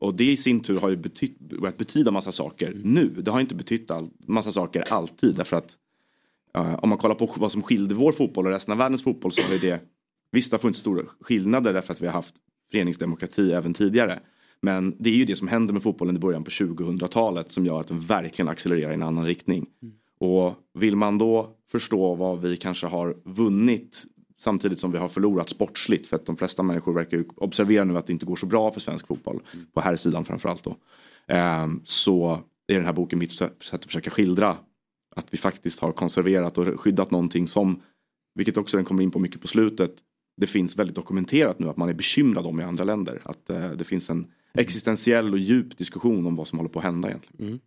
Och det i sin tur har ju betytt, börjat betyda massa saker nu. Det har inte betytt all, massa saker alltid därför att om man kollar på vad som skilde vår fotboll och resten av världens fotboll så är det visst det har funnits stora skillnader därför att vi har haft föreningsdemokrati även tidigare. Men det är ju det som händer med fotbollen i början på 2000-talet som gör att den verkligen accelererar i en annan riktning. Och vill man då förstå vad vi kanske har vunnit samtidigt som vi har förlorat sportsligt för att de flesta människor verkar ju observera nu att det inte går så bra för svensk fotboll på här sidan framförallt då. Ehm, så är den här boken mitt sätt att försöka skildra att vi faktiskt har konserverat och skyddat någonting som, vilket också den kommer in på mycket på slutet, det finns väldigt dokumenterat nu att man är bekymrad om i andra länder. Att eh, det finns en existentiell och djup diskussion om vad som håller på att hända egentligen.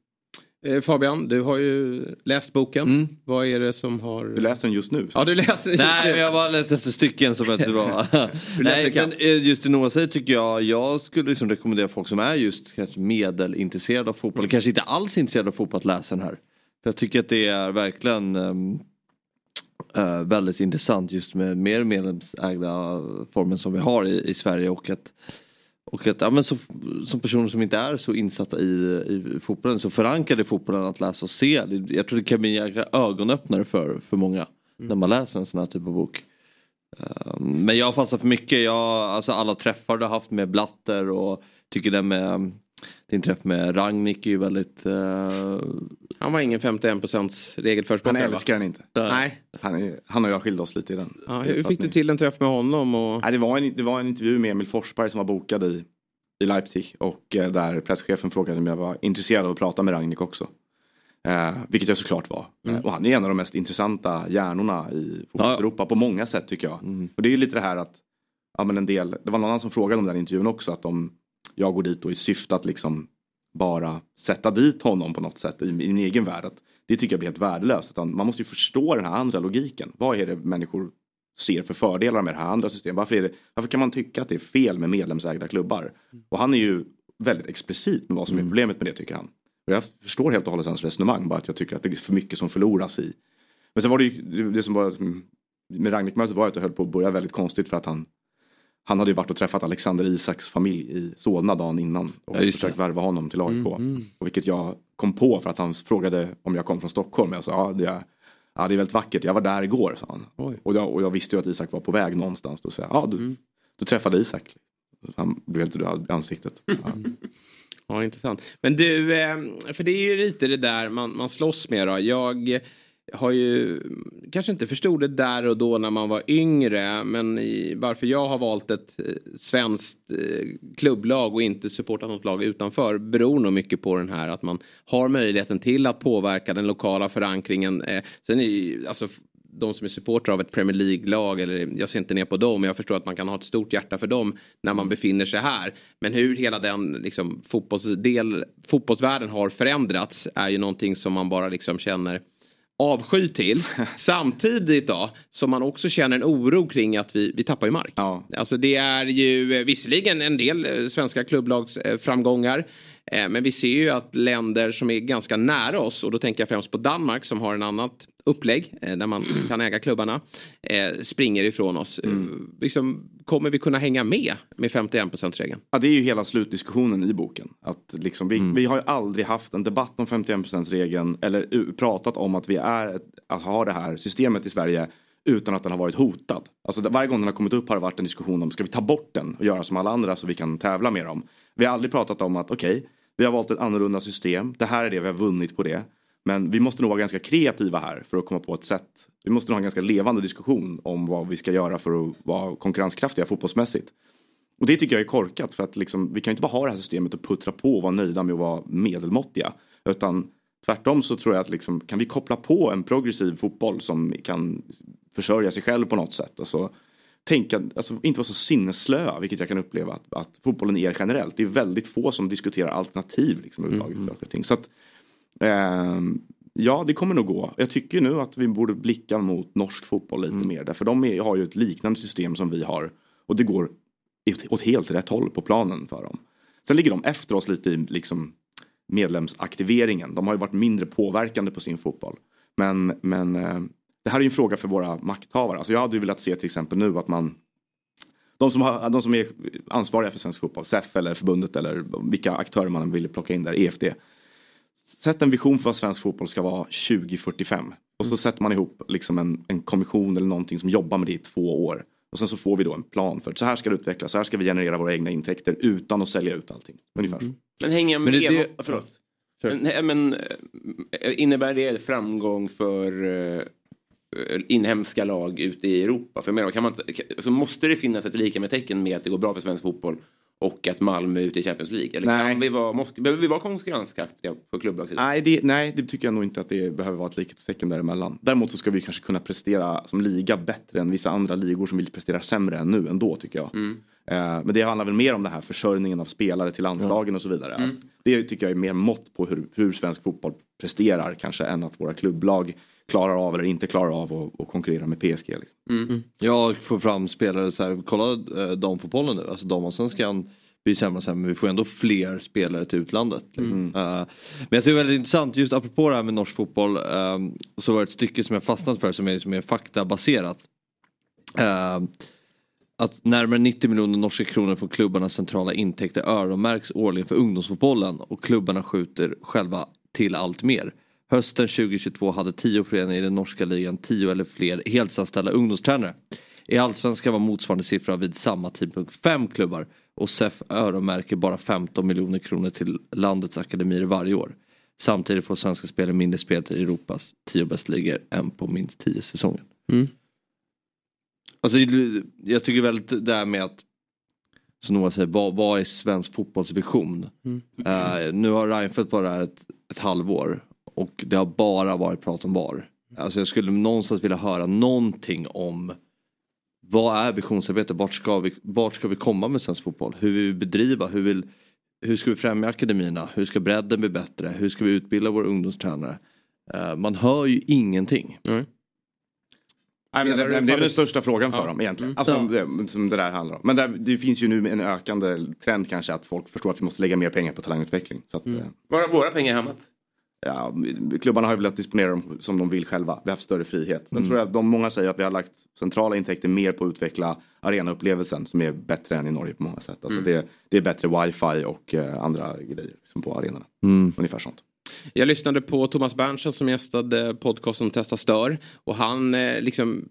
Eh, Fabian, du har ju läst boken. Vad är det som har... Du läser den just nu? Ja, du läser den just Nej, nu. men jag bara lät efter stycken som att det var... <laughs> Nej, men eh, just det Noah säger tycker jag, jag skulle liksom rekommendera folk som är just kanske medelintresserade av fotboll, eller kanske inte alls intresserade av fotboll att läsa den här. Jag tycker att det är verkligen ehm, eh, väldigt intressant just med mer medlemsägda formen som vi har i, i Sverige och att och att ja, men så, som personer som inte är så insatta i, i fotbollen så förankrade i fotbollen att läsa och se. Det- Jag tror det kan bli en jäkla ögonöppnare för, för många när man läser en sån här typ av bok. Um, men jag har fastnat för mycket. Jag, alltså alla träffar du har haft med Blatter och tycker den med din träff med Ragnik är ju väldigt... eh, Han var ingen 51% regelförespråkare Han älskar den inte. Nej. Han, är, han och jag skilde oss lite i den. Ja, hur fick du till en träff med honom? Och... Nej, det, var en, det var en intervju med Emil Forsberg som var bokad i, i Leipzig och eh, där presschefen frågade om jag var intresserad av att prata med Ragnik också. Eh, vilket jag såklart var. Mm. Eh, och han är en av de mest intressanta hjärnorna i fotbolls-Europa på många sätt tycker jag. Och det är ju lite det här att, ja men en del, det var någon annan som frågade om den intervjun också, att om jag går dit då i syfte att liksom bara sätta dit honom på något sätt i, i min egen värld. Att det tycker jag blir helt värdelöst. Utan man måste ju förstå den här andra logiken. Vad är det människor ser för fördelar med det här andra systemet? Varför, det, varför kan man tycka att det är fel med medlemsägda klubbar? Och han är ju väldigt explicit med vad som är problemet med det tycker han. Och jag förstår helt och hållet hans resonemang. Bara att jag tycker att det är för mycket som förloras i. Men sen var det ju det- det som var med Ragnik-mötet var att det höll på att börja väldigt konstigt för att han han hade ju varit och träffat Alexander Isaks familj i Solna dagen innan och Ja, försökt det. värva honom till AIK. Mm, mm. Och vilket jag kom på för att han frågade om jag kom från Stockholm. Jag sa ja det är, ja, det är väldigt vackert, jag var där igår sa han. Och jag, och jag visste ju att Isak var på väg någonstans. Då sa jag, ja du, Mm. du träffade Isak. Han blev helt röd i ansiktet. Ja. <laughs> Ja, intressant. Men du, eh, för det är ju lite det där man, man slåss med då. Jag har ju kanske inte förstod det där och då när man var yngre. Men i, varför jag har valt ett eh, svenskt eh, klubblag och inte supportat något lag utanför beror nog mycket på den här att man har möjligheten till att påverka den lokala förankringen. Eh, sen är ju, alltså de som är supportrar av ett Premier League-lag, eller jag ser inte ner på dem, men jag förstår att man kan ha ett stort hjärta för dem när man befinner sig här. Men hur hela den liksom, fotbollsdel, fotbollsvärlden har förändrats är ju någonting som man bara liksom känner avsky till. <laughs> Samtidigt då som man också känner en oro kring att vi, vi tappar ju mark. Alltså det är ju eh, visserligen en del eh, svenska klubblags framgångar. Eh, Men vi ser ju att länder som är ganska nära oss och då tänker jag främst på Danmark som har en annat upplägg eh, där man <clears throat> kan äga klubbarna eh, springer ifrån oss. Eh, Liksom, kommer vi kunna hänga med med 51%-regeln? Ja, det är ju hela slutdiskussionen i boken. Att liksom, vi, vi har ju aldrig haft en debatt om 51%-regeln eller u- pratat om att vi är att ha det här systemet i Sverige utan att den har varit hotad. Alltså, varje gång den har kommit upp har det varit en diskussion om ska vi ta bort den och göra som alla andra så vi kan tävla med dem. Vi har aldrig pratat om att okej, vi har valt ett annorlunda system. Det här är det vi har vunnit på det. Men vi måste nog vara ganska kreativa här för att komma på ett sätt. Vi måste nog ha en ganska levande diskussion om vad vi ska göra för att vara konkurrenskraftiga fotbollsmässigt. Och det tycker jag är korkat för att liksom, vi kan ju inte bara ha det här systemet och puttra på och vara nöjda med att vara medelmåttiga. Utan tvärtom så tror jag att liksom, kan vi koppla på en progressiv fotboll som kan försörja sig själv på något sätt. Alltså, tänka, alltså, inte vara så sinnesslöa, vilket jag kan uppleva att, att fotbollen är generellt. Det är väldigt få som diskuterar alternativ liksom, överhuvudtaget. för saker och ting. Så att, ehm, ja, det kommer nog gå. Jag tycker nu att vi borde blicka mot norsk fotboll lite mer. Därför de är, har ju ett liknande system som vi har. Och det går åt- helt rätt håll på planen för dem. Sen ligger de efter oss lite i liksom, medlemsaktiveringen. De har ju varit mindre påverkande på sin fotboll. Men, men eh, det här är en fråga för våra makthavare. Alltså jag hade ju velat se till exempel nu att man de som, har, de som är ansvariga för svensk fotboll, SEF eller förbundet eller vilka aktörer man vill plocka in där, EFD. Sätt en vision för vad svensk fotboll ska vara 2045. Och så sätter man ihop liksom en, en kommission eller någonting som jobbar med det i två år. Och sen så får vi då en plan för att så här ska det utvecklas, så här ska vi generera våra egna intäkter utan att sälja ut allting. Ungefär så. Men hänger Men med, det- det- förlåt. Men, men eh, innebär det framgång för eh, inhemska lag ute i Europa? För jag menar, kan man, så måste det finnas ett lika med tecken med att det går bra för svensk fotboll och att Malmö är ute i Champions League? Eller kan vi vara, måste, behöver vi vara konkurrenskraftiga på klubblagssidan? Nej det, nej, det tycker jag nog inte att det behöver vara ett likhetstecken däremellan. Däremot så ska vi kanske kunna prestera som liga bättre än vissa andra ligor som vill prestera sämre än nu ändå tycker jag. Eh, men det handlar väl mer om det här försörjningen av spelare till landslagen och så vidare. Mm. Det tycker jag är mer mått på hur, hur svensk fotboll presterar kanske än att våra klubblag klarar av eller inte klarar av att att konkurrera med PSG. Liksom. Mm. Jag får fram spelare så här, kolla eh, damfotbollen nu, alltså damallsvenskan blir sämre och sämre men vi får ändå fler spelare till utlandet. Mm. Eh, men jag tycker det är väldigt intressant, just apropå det här med norsk fotboll, eh, så var det ett stycke som jag fastnat för som är, som är faktabaserat. Eh, att närmare 90 miljoner norska kronor från klubbarnas centrala intäkter öronmärks årligen för ungdomsfotbollen och klubbarna skjuter själva till allt mer. Hösten 2022 hade 10 föreningar i den norska ligan 10 eller fler heltidsanställda ungdomstränare. I allsvenskan var motsvarande siffra vid samma tidpunkt fem klubbar och SEF öronmärker bara 15 miljoner kronor till landets akademier varje år. Samtidigt får svenska spelare mindre spel till Europas 10 bästa ligor än på minst 10 säsonger. Mm. Alltså, jag tycker väldigt det här med att som Noah säger, vad, vad är svensk fotbollsvision? Mm. Eh, nu har Reinfeldt varit här ett, ett halvår och det har bara varit prat om VAR. Alltså jag skulle någonstans vilja höra någonting om vad är visionsarbete? Vart ska vi, vart ska vi komma med svensk fotboll? Hur vill vi bedriva? Hur, vill, hur ska vi främja akademierna? Hur ska bredden bli bättre? Hur ska vi utbilda våra ungdomstränare? Eh, man hör ju ingenting. Nej, men det, det är väl den största frågan för Ja. dem egentligen. Mm. Alltså, Ja. det, som det där handlar om. Men där, det finns ju nu en ökande trend kanske att folk förstår att vi måste lägga mer pengar på talangutveckling. Så att, eh, Var har våra pengar hamnat? Ja, klubbarna har ju velat disponera dem som de vill själva. Vi har haft större frihet. Sen Mm. tror jag de många säger att vi har lagt centrala intäkter mer på att utveckla arenaupplevelsen som är bättre än i Norge på många sätt. Alltså Mm. det, det är bättre wifi och eh, andra grejer som på arenorna. Mm. Ungefär sånt. Jag lyssnade på Thomas Berntsen som gästade podcasten Testa Stör. Och han eh, liksom,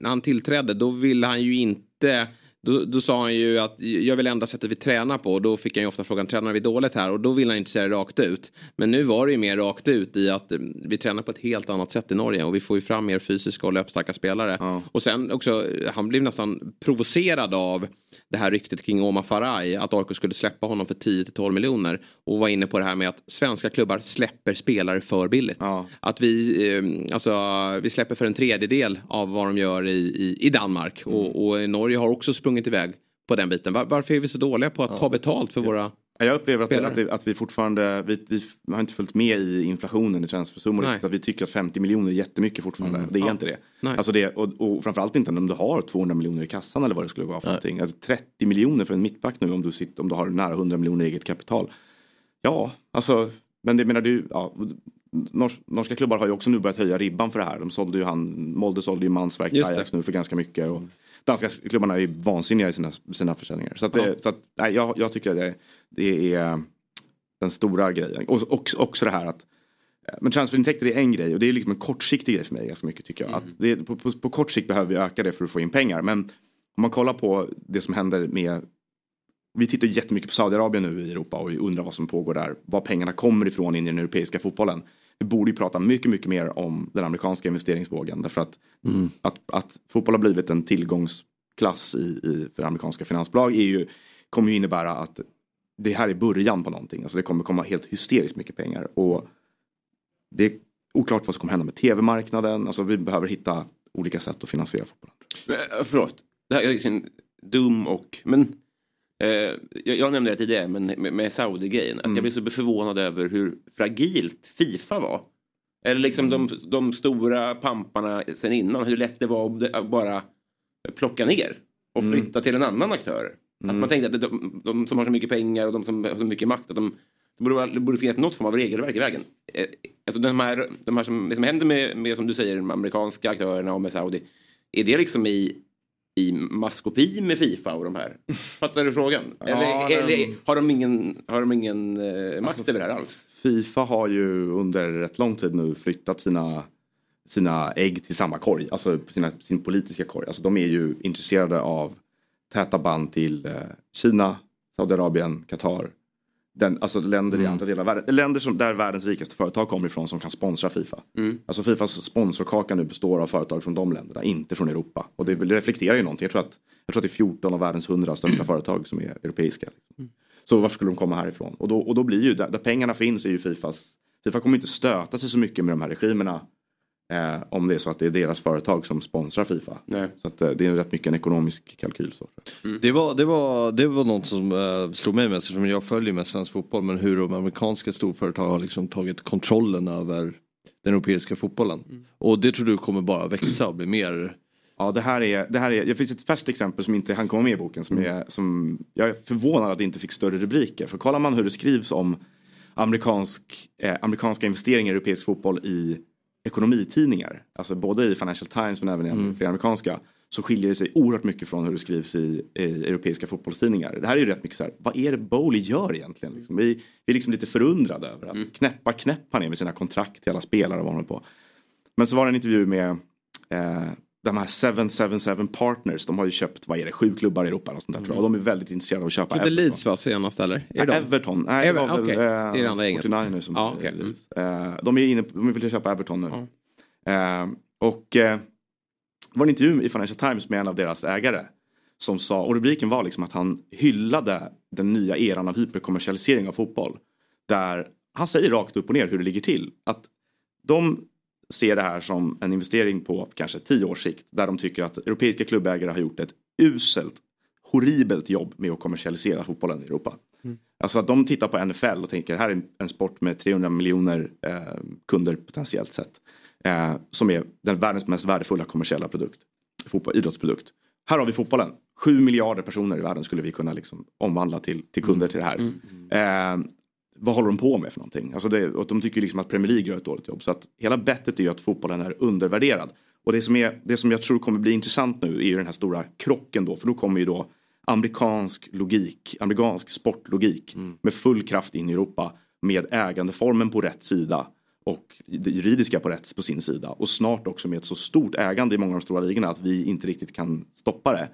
när han tillträdde då ville han ju inte då, då sa han ju att jag vill ändra sättet vi tränar på och då fick han ju ofta frågan tränar vi dåligt här och då vill han inte säga det rakt ut. Men nu var det ju mer rakt ut i att eh, vi tränar på ett helt annat sätt i Norge och vi får ju fram mer fysiska och löpstarka spelare. Och sen också, han blev nästan provocerad av det här ryktet kring Oma Faraj att AIK skulle släppa honom för 10-12 miljoner och var inne på det här med att svenska klubbar släpper spelare för billigt. Att vi, eh, alltså, vi släpper för en tredjedel av vad de gör i, i, i Danmark och, och Norge har också sprungit iväg på den biten. Var, varför är vi så dåliga på att ta betalt för våra Jag upplever att, att, det, att vi fortfarande, vi, vi har inte följt med i inflationen i transfersummor. Nej. Att vi tycker att 50 miljoner är jättemycket fortfarande. Det är Ja. inte det. Nej. Alltså det och, och framförallt inte om du har 200 miljoner i kassan eller vad det skulle vara för någonting. Alltså 30 miljoner för en mittback nu om du, sitter, om du har nära 100 miljoner eget kapital. Ja, alltså, men det menar du, ja, nors, norska klubbar har ju också nu börjat höja ribban för det här. De sålde ju han, Molde sålde ju Mansverk till. Ajax nu för ganska mycket. Och danska klubbarna är vansinniga i sina, sina försäljningar. Så, att det, Ja. så att, nej, jag, jag tycker att det, det är den stora grejen. Och också, också det här att men transferintäkter är en grej och det är liksom en kortsiktig grej för mig ganska mycket tycker jag. Att det, på, på, på kort sikt behöver vi öka det för att få in pengar. Men om man kollar på det som händer med vi tittar jättemycket på Saudiarabien nu i Europa och vi undrar vad som pågår där. Var pengarna kommer ifrån in i den europeiska fotbollen. Vi borde ju prata mycket, mycket mer om den amerikanska investeringsvågen. Därför att, att, att fotboll har blivit en tillgångsklass i, i, för amerikanska finansbolag är ju, kommer ju innebära att det här är början på någonting. Alltså det kommer komma helt hysteriskt mycket pengar. Och det är oklart vad som kommer hända med tv-marknaden. Alltså vi behöver hitta olika sätt att finansiera fotbollen. Eh, Förlåt, det här är liksom dum och... Men, jag, jag nämnde det tidigare men med, med Saudi-grejen. Att Mm. jag blev så förvånad över hur fragilt Fifa var. Eller liksom de, de stora pamparna sen innan. Hur lätt det var att bara plocka ner. Och Mm. flytta till en annan aktör. Att Mm. man tänkte att de, de som har så mycket pengar och de som har så mycket makt. Att de, det, borde, det borde finnas något form av regelverk i vägen. Eh, Alltså de här, de här som, det som händer med, med, som du säger, de amerikanska aktörerna och med Saudi. Är det liksom i, i maskopi med Fifa och de här? Fattar du frågan? Eller, Ja, eller har de ingen, har de ingen eh, makt över det här alls? Fifa har ju under rätt lång tid nu flyttat sina, sina ägg till samma korg, alltså sina, sin politiska korg. Alltså de är ju intresserade av täta band till eh, Kina, Saudiarabien, Qatar. Den, alltså länder i andra delar av världen. Länder som, där världens rikaste företag kommer ifrån som kan sponsra Fifa. Alltså Fifas sponsorkaka nu består av företag från de länderna, inte från Europa. Och det, det reflekterar ju någonting. Jag tror, att, jag tror att det är 14 av världens 100 största företag som är europeiska. Liksom. Så varför skulle de komma härifrån? Och då, och då blir ju, där, där pengarna finns är ju Fifas, Fifa kommer inte stöta sig så mycket med de här regimerna. Eh, om det är så att det är deras företag som sponsrar Fifa. Så att, eh, det är rätt mycket en ekonomisk kalkyl. Så. Det, var, det, var, det var något som uh, slog mig mest eftersom jag följer med svensk fotboll. Men hur de amerikanska storföretag har liksom tagit kontrollen över den europeiska fotbollen. Och det tror du kommer bara växa och bli mer Ja, det här är, det här är, det finns ett färskt exempel som inte han kommer med i boken. Som är, som, jag är förvånad att det inte fick större rubriker. För kollar man hur det skrivs om amerikansk, eh, amerikanska investeringar i europeisk fotboll i ekonomitidningar. Alltså både i Financial Times men även i Mm. flera amerikanska. Så skiljer det sig oerhört mycket från hur det skrivs i, i europeiska fotbollstidningar. Det här är ju rätt mycket så här, vad är det Bowley gör egentligen? Liksom? Vi, vi är liksom lite förundrade över att knäppa knäpp han är med sina kontrakt till alla spelare och vad han på. Men så var det en intervju med eh, de här 777 Partners. De har ju köpt, vad är det, sju klubbar i Europa. Och, sånt där, jag. och de är väldigt intresserade av att köpa Köpte Leeds va senast eller? Är Ja, det? Everton. Nej, det Ever- var väl okej. eh, Det är det andra gänget. 49ers som Ja, okej. Mm. Eh, De är inne på, de vill köpa Everton nu. Eh, och eh, det var en intervju i Financial Times med en av deras ägare. Som sa, och rubriken var liksom att han hyllade den nya eran av hyperkommersialisering av fotboll. Där han säger rakt upp och ner hur det ligger till. Att de ser det här som en investering på kanske tio års sikt. Där de tycker att europeiska klubbägare har gjort ett uselt, horribelt jobb med att kommersialisera fotbollen i Europa. Alltså att de tittar på NFL och tänker här är en sport med 300 miljoner eh, kunder potentiellt sett. Eh, som är den världens mest värdefulla kommersiella produkt. Fotboll, idrottsprodukt. Här har vi fotbollen. 7 miljarder personer i världen skulle vi kunna liksom omvandla till, till kunder till det här. Eh, vad håller de på med för någonting? Alltså det, och de tycker liksom att Premier League gör ett dåligt jobb. Så att hela bettet är ju att fotbollen är undervärderad. Och det som, är, det som jag tror kommer bli intressant nu är ju den här stora krocken då. För då kommer ju då amerikansk logik, amerikansk sportlogik med full kraft in i Europa. Med ägandeformen på rätt sida och det juridiska på rätt på sin sida. Och snart också med ett så stort ägande i många av de stora ligorna att vi inte riktigt kan stoppa det.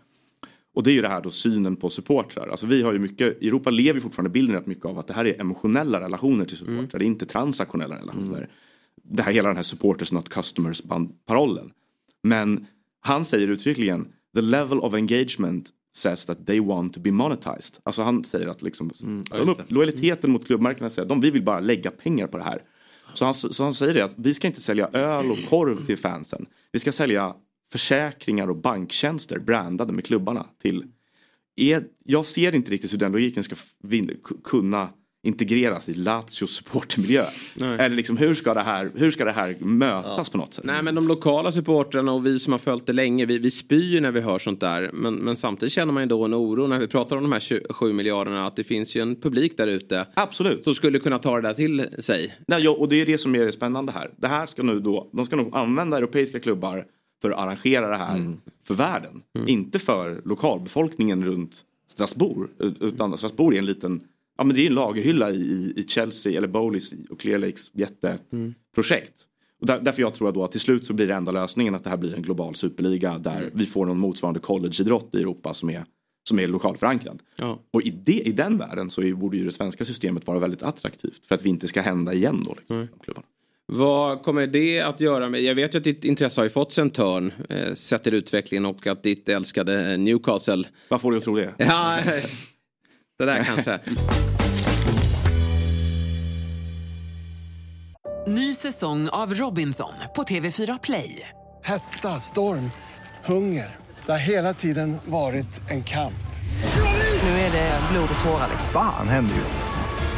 Och det är ju det här då synen på supportrar. Alltså vi har ju mycket, i Europa lever fortfarande bilden rätt mycket av att det här är emotionella relationer till supportrar. Det är inte transaktionella relationer. Det här hela den här supporters not customers parollen. Men han säger uttryckligen the level of engagement says that they want to be monetized. Alltså han säger att liksom, ja, de upp, lojaliteten mot klubbmärkena säger att de vi vill bara lägga pengar på det här. Så han, så han säger det att vi ska inte sälja öl och korv till fansen. Vi ska sälja försäkringar och banktjänster brandade med klubbarna till är, jag ser inte riktigt hur den logiken ska kunna integreras i Lazios supportermiljö. Eller liksom hur ska det här, hur ska det här mötas på något sätt? Nej men de lokala supportrarna och vi som har följt det länge, vi, vi spyr när vi hör sånt där. Men, men samtidigt känner man ju då en oro när vi pratar om de här 27 miljarderna att det finns ju en publik där ute. Absolut. Som skulle kunna ta det där till sig. Nej, ja, och det är det som är det spännande här. Det här ska nu då, de ska nog använda europeiska klubbar för att arrangera det här för världen. Inte för lokalbefolkningen runt Strasbourg. ut- Utan Strasbourg är en liten, ja men det är en lagerhylla i, i- Chelsea eller Bowleys och Clear Lakes jätteprojekt. Och där, därför jag tror då att till slut så blir det enda lösningen att det här blir en global superliga där vi får någon motsvarande collegeidrott i Europa som är, som är lokalt förankrad. Ja. Och i, det, i den världen så är, borde ju det svenska systemet vara väldigt attraktivt för att vi inte ska hända igen då. Liksom, klubbarna. Vad kommer det att göra med, jag vet ju att ditt intresse har ju fått sig en törn eh, sett i utvecklingen och att ditt älskade Newcastle. Vad får du att tro det? Ja, det där kanske. Ny säsong av Robinson på TV4 Play. Hetta, storm, hunger. Det har hela tiden varit en kamp. Nu är det blod och tårar. liksom. Fan händer just nu.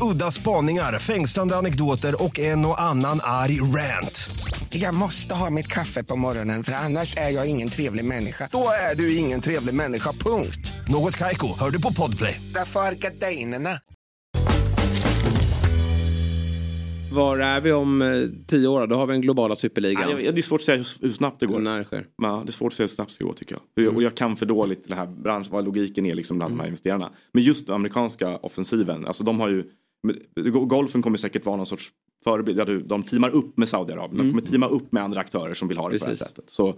Udda spaningar, fängslande anekdoter och en och annan arg rant. Jag måste ha mitt kaffe på morgonen för annars är jag ingen trevlig människa. Då är du ingen trevlig människa, punkt. Något Kaiko, hör du på Podplay. Därför är gardinerna. Var är vi om eh, tio år? Då har vi en globala superligan. Nej, jag- det är svårt att säga hur, hur snabbt det går. När det sker. Ja, det är svårt att säga hur snabbt det ska gå tycker jag. Och jag- Och jag kan för dåligt det här branschen, vad logiken är liksom bland de här investerarna. Men just den amerikanska offensiven, alltså de har ju Golfen kommer säkert vara någon sorts förebild. Du- De teamar upp med Saudiarabien. De kommer teama upp med andra aktörer som vill ha det på det Precis. här sättet. Så,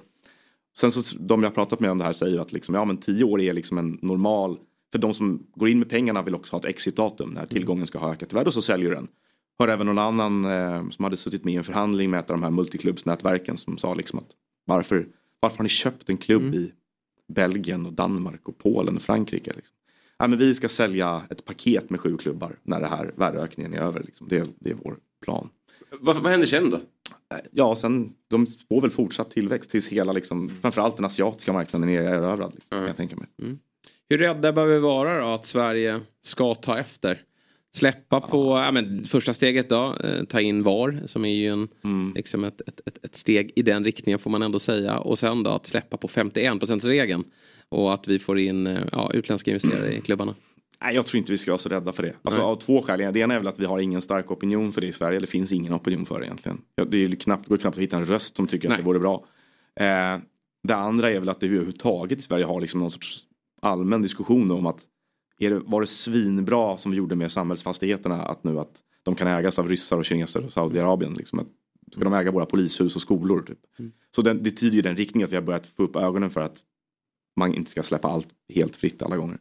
sen så de jag pratat med om det här säger att liksom, ja, men tio år är liksom en normal... För de som går in med pengarna vill också ha ett exitdatum när tillgången ska ha ökat i värde och så säljer den. Hör även någon annan eh, som hade suttit med i en förhandling med ett av de här multiklubbsnätverken som sa liksom att varför, varför har ni köpt en klubb i Belgien och Danmark och Polen och Frankrike? Liksom? Ja, men vi ska sälja ett paket med sju klubbar när det här värdeökningen är över. Liksom. Det, det är vår plan. Vad, vad händer sen då? Ja, sen de får väl fortsatt tillväxt tills hela, liksom, framförallt den asiatiska marknaden är erövrad. Liksom, kan jag tänka mig. Hur rädda bör vi vara då att Sverige ska ta efter? Släppa på ja, men, första steget då, eh, ta in VAR som är ju en, liksom ett, ett, ett, ett steg i den riktningen får man ändå säga. Och sen då att släppa på 51% regeln och att vi får in eh, ja, utländska investerare i klubbarna. Nej, jag tror inte vi ska vara så rädda för det. Alltså, Nej. av två skäl. Det ena är väl att vi har ingen stark opinion för det i Sverige. Det finns ingen opinion för det egentligen. Det är knappt, går knappt att hitta en röst som tycker att det vore bra. Eh, det andra är väl att det överhuvudtaget i Sverige har liksom någon sorts allmän diskussion om att är det, var det svinbra som vi gjorde med samhällsfastigheterna att nu att de kan ägas av ryssar och kineser och Saudiarabien. Liksom att, ska de äga våra polishus och skolor? Typ. Så den, det tyder ju den riktningen att vi har börjat få upp ögonen för att man inte ska släppa allt helt fritt alla gånger.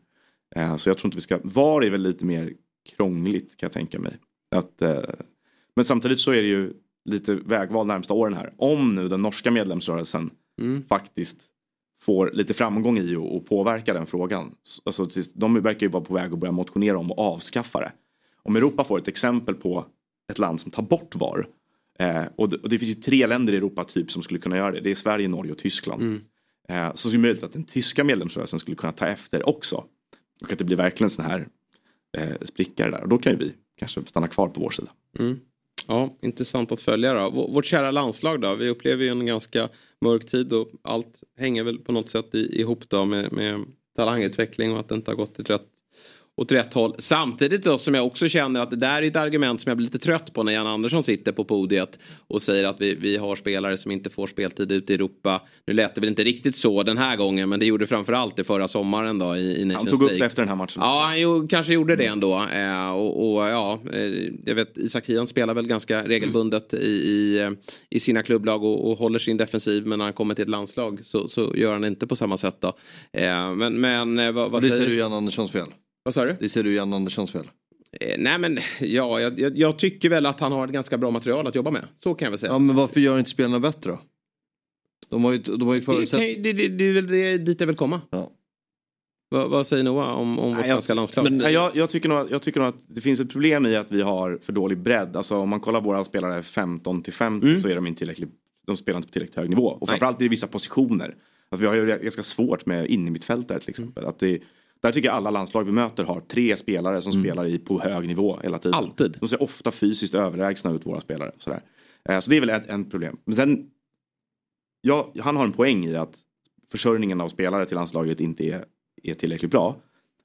Eh, så jag tror inte vi ska, VAR är väl lite mer krångligt kan jag tänka mig. Att, eh, men samtidigt så är det ju lite vägval närmsta åren här. Om nu den norska medlemsrörelsen faktiskt får lite framgång i att att påverka den frågan. Alltså, de verkar ju vara på väg att börja motionera om att avskaffa det. Om Europa får ett exempel på ett land som tar bort VAR. Eh, och, det, och det finns ju tre länder i Europa typ som skulle kunna göra det. Det är Sverige, Norge och Tyskland. Eh, Eh, så det är möjligt att den tyska medlemsrörelsen skulle kunna ta efter också. Och att det blir verkligen sån här eh, där. Och då kan ju vi kanske stanna kvar på vår sida. Mm. Ja, intressant att följa då. Vårt kära landslag då. Vi upplever ju en ganska mörk tid och allt hänger väl på något sätt ihop då med, med talangutveckling och att det inte har gått till rätt, åt rätt håll. Samtidigt då som jag också känner att det där är ett argument som jag blir lite trött på när Jan Andersson sitter på podiet och säger att vi, vi har spelare som inte får speltid ute i Europa. Nu lät det väl inte riktigt så den här gången men det gjorde framförallt det förra sommaren då i, i Nations Han tog upp League. det efter den här matchen. Ja, han ju, kanske gjorde det ändå. Eh, och, och ja, eh, jag vet Isak Hien spelar väl ganska regelbundet i, i, eh, i sina klubblag och, och håller sin defensiv. Men när han kommer till ett landslag så, så gör han inte på samma sätt då. Eh, men men eh, vad, vad det säger ser du Jan Anderssons fel. Vad sa du? Det ser du Jan Anderssons fel. Eh, nej men ja, jag, jag, jag tycker väl att han har ett ganska bra material att jobba med. Så kan jag väl säga. Ja men varför gör inte spelarna bättre då? De har ju, de har ju det, förutsatt... ju- det, det, det är väl det, dit jag vill komma. Ja. Vad, vad säger Noah om, om vårt svenska landslag? Nej, jag, jag, tycker nog, jag tycker nog att det finns ett problem i att vi har för dålig bredd. Alltså om man kollar våra spelare 15 till 50 Mm. så är de inte tillräckligt, de spelar inte på tillräckligt hög nivå. Och framförallt i vissa positioner. Att vi har ju ganska svårt med innermittfältare till exempel. Att det, där tycker jag alla landslag vi möter har tre spelare som spelar i, på hög nivå hela tiden. Alltid. De ser ofta fysiskt överlägsna ut våra spelare. Sådär. Eh, Så det är väl ett, en problem. Men sen, ja, han har en poäng i att försörjningen av spelare till landslaget inte är, är tillräckligt bra.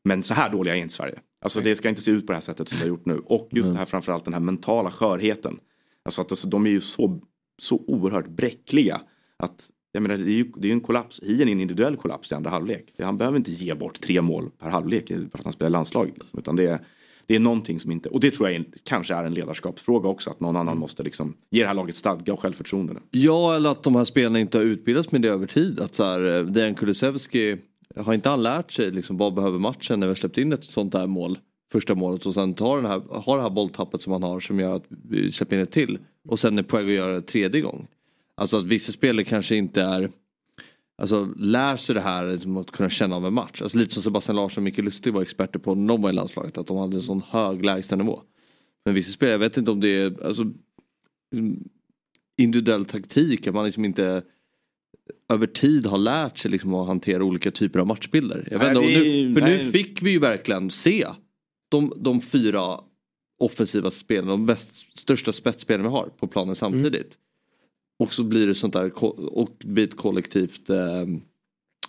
Men så här dåliga är inte Sverige. Alltså det ska inte se ut på det här sättet som det har gjort nu. Och just det här framförallt den här mentala skörheten. Alltså att alltså, de är ju så, så oerhört bräckliga. Att, jag menar, det är ju det är en kollaps, i en individuell kollaps i andra halvlek. Han behöver inte ge bort tre mål per halvlek för att han spelar. Liksom. Utan det är, det är någonting som inte, och det tror jag är, kanske är en ledarskapsfråga också. Att någon annan måste liksom ge det här laget stadga och självförtroende. Ja eller att de här spelarna inte har utbildats med det över tid. Att så här, eh, Dejan Kulusevski, har inte han lärt sig liksom, vad behöver matchen när vi har släppt in ett sånt här mål? Första målet och sen tar den här, har det här bolltappet som han har som gör att vi släpper in ett till. Och sen är på väg att göra det tredje gång. Alltså att vissa spelare kanske inte är Alltså lär sig det här liksom, att kunna känna av en match. Alltså lite som Sebastian Larsson och Micke Lustig var experter på när de var i landslaget. Att de hade en sån hög lägstanivå. Men vissa spelare, jag vet inte om det är alltså, mm, individuell taktik. Att man liksom inte över tid har lärt sig liksom att hantera olika typer av matchbilder. Jag vet Nej, vi- nu, för nej. nu fick vi ju verkligen se de, de fyra offensiva spelarna, de bäst, största spetsspelarna vi har på planen samtidigt. Och så blir det sånt där och blir ett kollektivt eh,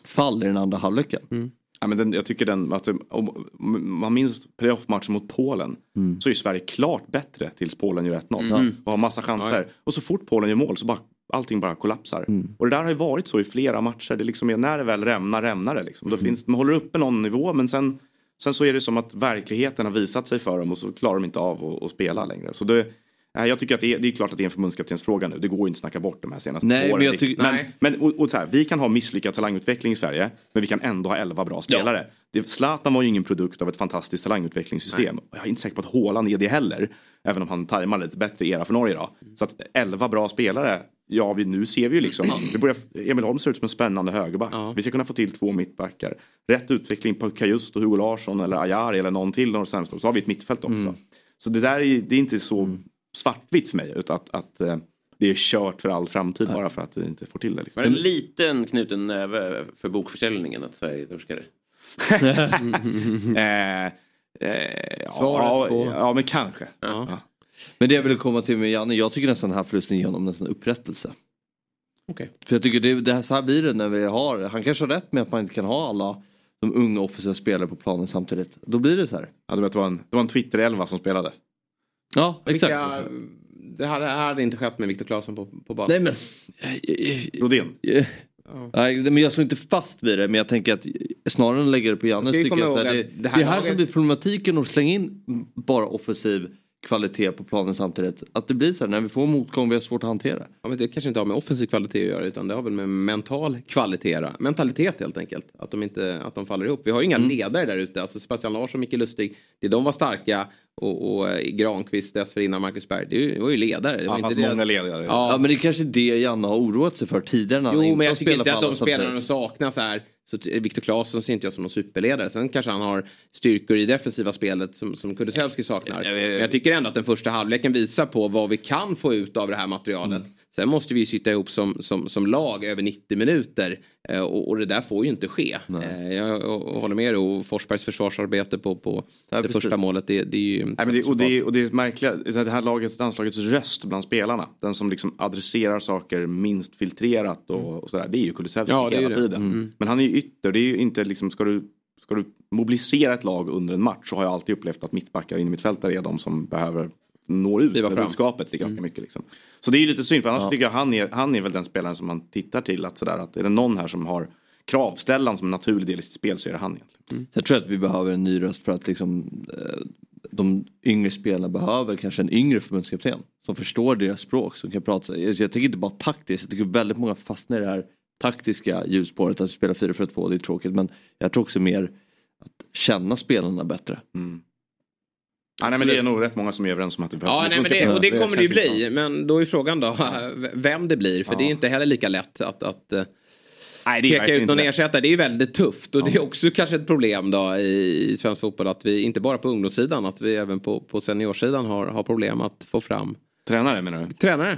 fall i den andra halvleken. Ja, men den, jag tycker den, att det- om man minns playoff-matchen mot Polen Mm. så är Sverige klart bättre tills Polen gör 1-0 Mm. och har massa chanser. Ja, ja. Och så fort Polen gör mål så bara allting bara kollapsar. Mm. Och det där har ju varit så i flera matcher. Det liksom är när det väl rämnar, rämnar det. Liksom. Då finns, man håller uppe någon nivå men sen, sen så är det som att verkligheten har visat sig för dem och så klarar de inte av att, att spela längre. Så det, nej, jag tycker att det är, det är klart att det är en förbundskaptensfråga nu. Det går ju inte att snacka bort de här senaste Nej, åren. men jag tycker- men, nej. men och, och så här, vi kan ha misslyckad talangutveckling i Sverige men vi kan ändå ha 11 bra spelare. Det, Zlatan var ju ingen produkt av ett fantastiskt talangutvecklingssystem. Och Jag är inte säker på att Haaland är det heller. Även om han tajmar lite bättre era för Norge idag. Så att 11 bra spelare. Ja, vi, nu ser vi ju liksom. Det börjar, Emil Holm ser ut som en spännande högerback. Vi ska kunna få till två mittbackar. Rätt utveckling på Kajust och Hugo Larsson eller Ajari eller någon till. Sämsta. Så har vi ett mittfält också. Så det där är, det är inte så svartvitt för mig. Utan att, att eh, det är kört för all framtid bara för att vi inte får till det. Liksom. Var det en liten knuten näve för bokförsäljningen att Sverige torskade? <laughs> eh, eh, Svaret ja, på- Ja, men kanske. Ja. Men det jag ville komma till med Janne, jag tycker nästan den här förlusten ger honom nästan upprättelse. Okej. För jag tycker det, det här, så här blir det när vi har, han kanske har rätt med att man inte kan ha alla de unga offensiva spelare på planen samtidigt. Då blir det så här. Ja, du vet, det var en, det var en Twitter-elva som spelade. Ja, exakt. Vilka, det hade, hade inte skett med Viktor Claesson på, på banan. Nej men... Rodén. Nej, men jag slår inte fast vid det men jag tänker att snarare än att lägga det på Jannes vi tycker jag att det, det, att det här här laget- som blir problematiken att slänga in bara offensiv kvalitet på planen samtidigt. Att det blir så här när vi får motgång vi har svårt att hantera. Ja, men det kanske inte har med offensiv kvalitet att göra utan det har väl med mental kvalitet. Mentalitet helt enkelt. Att de, inte, att de faller ihop. Vi har ju inga Mm. ledare där ute. Alltså Sebastian Larsson, Micke Lustig. Det de var starka och, och eh, Granqvist dessförinnan Marcus Berg. Det är ju- det var ju ledare. Det var inte deras- ledare. Ja. Ja. men det är kanske det Janne har oroat sig för tidigare när han Jo, men har jag tycker inte att de spelarna saknas här. Så Viktor Claesson ser inte jag som någon superledare. Sen kanske han har styrkor i defensiva spelet som, som Kulusevski saknar. Men jag tycker ändå att den första halvleken visar på vad vi kan få ut av det här materialet. Mm. Sen måste vi sitta ihop som, som, som lag över 90 minuter. Eh, Och, och det där får ju inte ske. Eh, Jag, jag håller med dig. Och Forsbergs försvarsarbete på, på det precis. första målet. Det, det är ju... Nej, men det, och, det, och det är märkliga, det här lagets, landslagets röst bland spelarna. Den som liksom adresserar saker minst filtrerat och, och sådär. Det är ju Kulusevski Ja, det hela det. tiden. Mm. Men han är ju ytter. Det är ju inte liksom, ska du, ska du mobilisera ett lag under en match så har jag alltid upplevt att mittbackar och innermittfältare är de som behöver nå ut med budskapet det är ganska mycket. Liksom. Så det är ju lite synd för annars Ja. tycker jag han är, han är väl den spelaren som man tittar till att sådär att är det någon här som har kravställan som en naturlig del i sitt spel så är det han egentligen. Så jag tror att vi behöver en ny röst för att liksom, eh, de yngre spelarna behöver kanske en yngre förbundskapten. Som förstår deras språk, som kan prata. Jag, tänker inte bara taktiskt, jag tycker väldigt många fastnar i det här taktiska hjulspåret att spela 4-4-2, det är tråkigt. Men jag tror också mer att känna spelarna bättre. Ja, nej, men det är nog rätt många som är överens om att det behövs. Ja, nej, men det, och det kommer det ju bli. Men då är frågan då vem det blir. För Ja. det är inte heller lika lätt att, att eh, Nej, det är peka ut någon ersättare. Det är ju väldigt tufft. Och det är också kanske ett problem då i, i svensk fotboll. Att vi inte bara på ungdomssidan, att vi även på, på seniorsidan har, har problem att få fram Tränare menar du? tränare.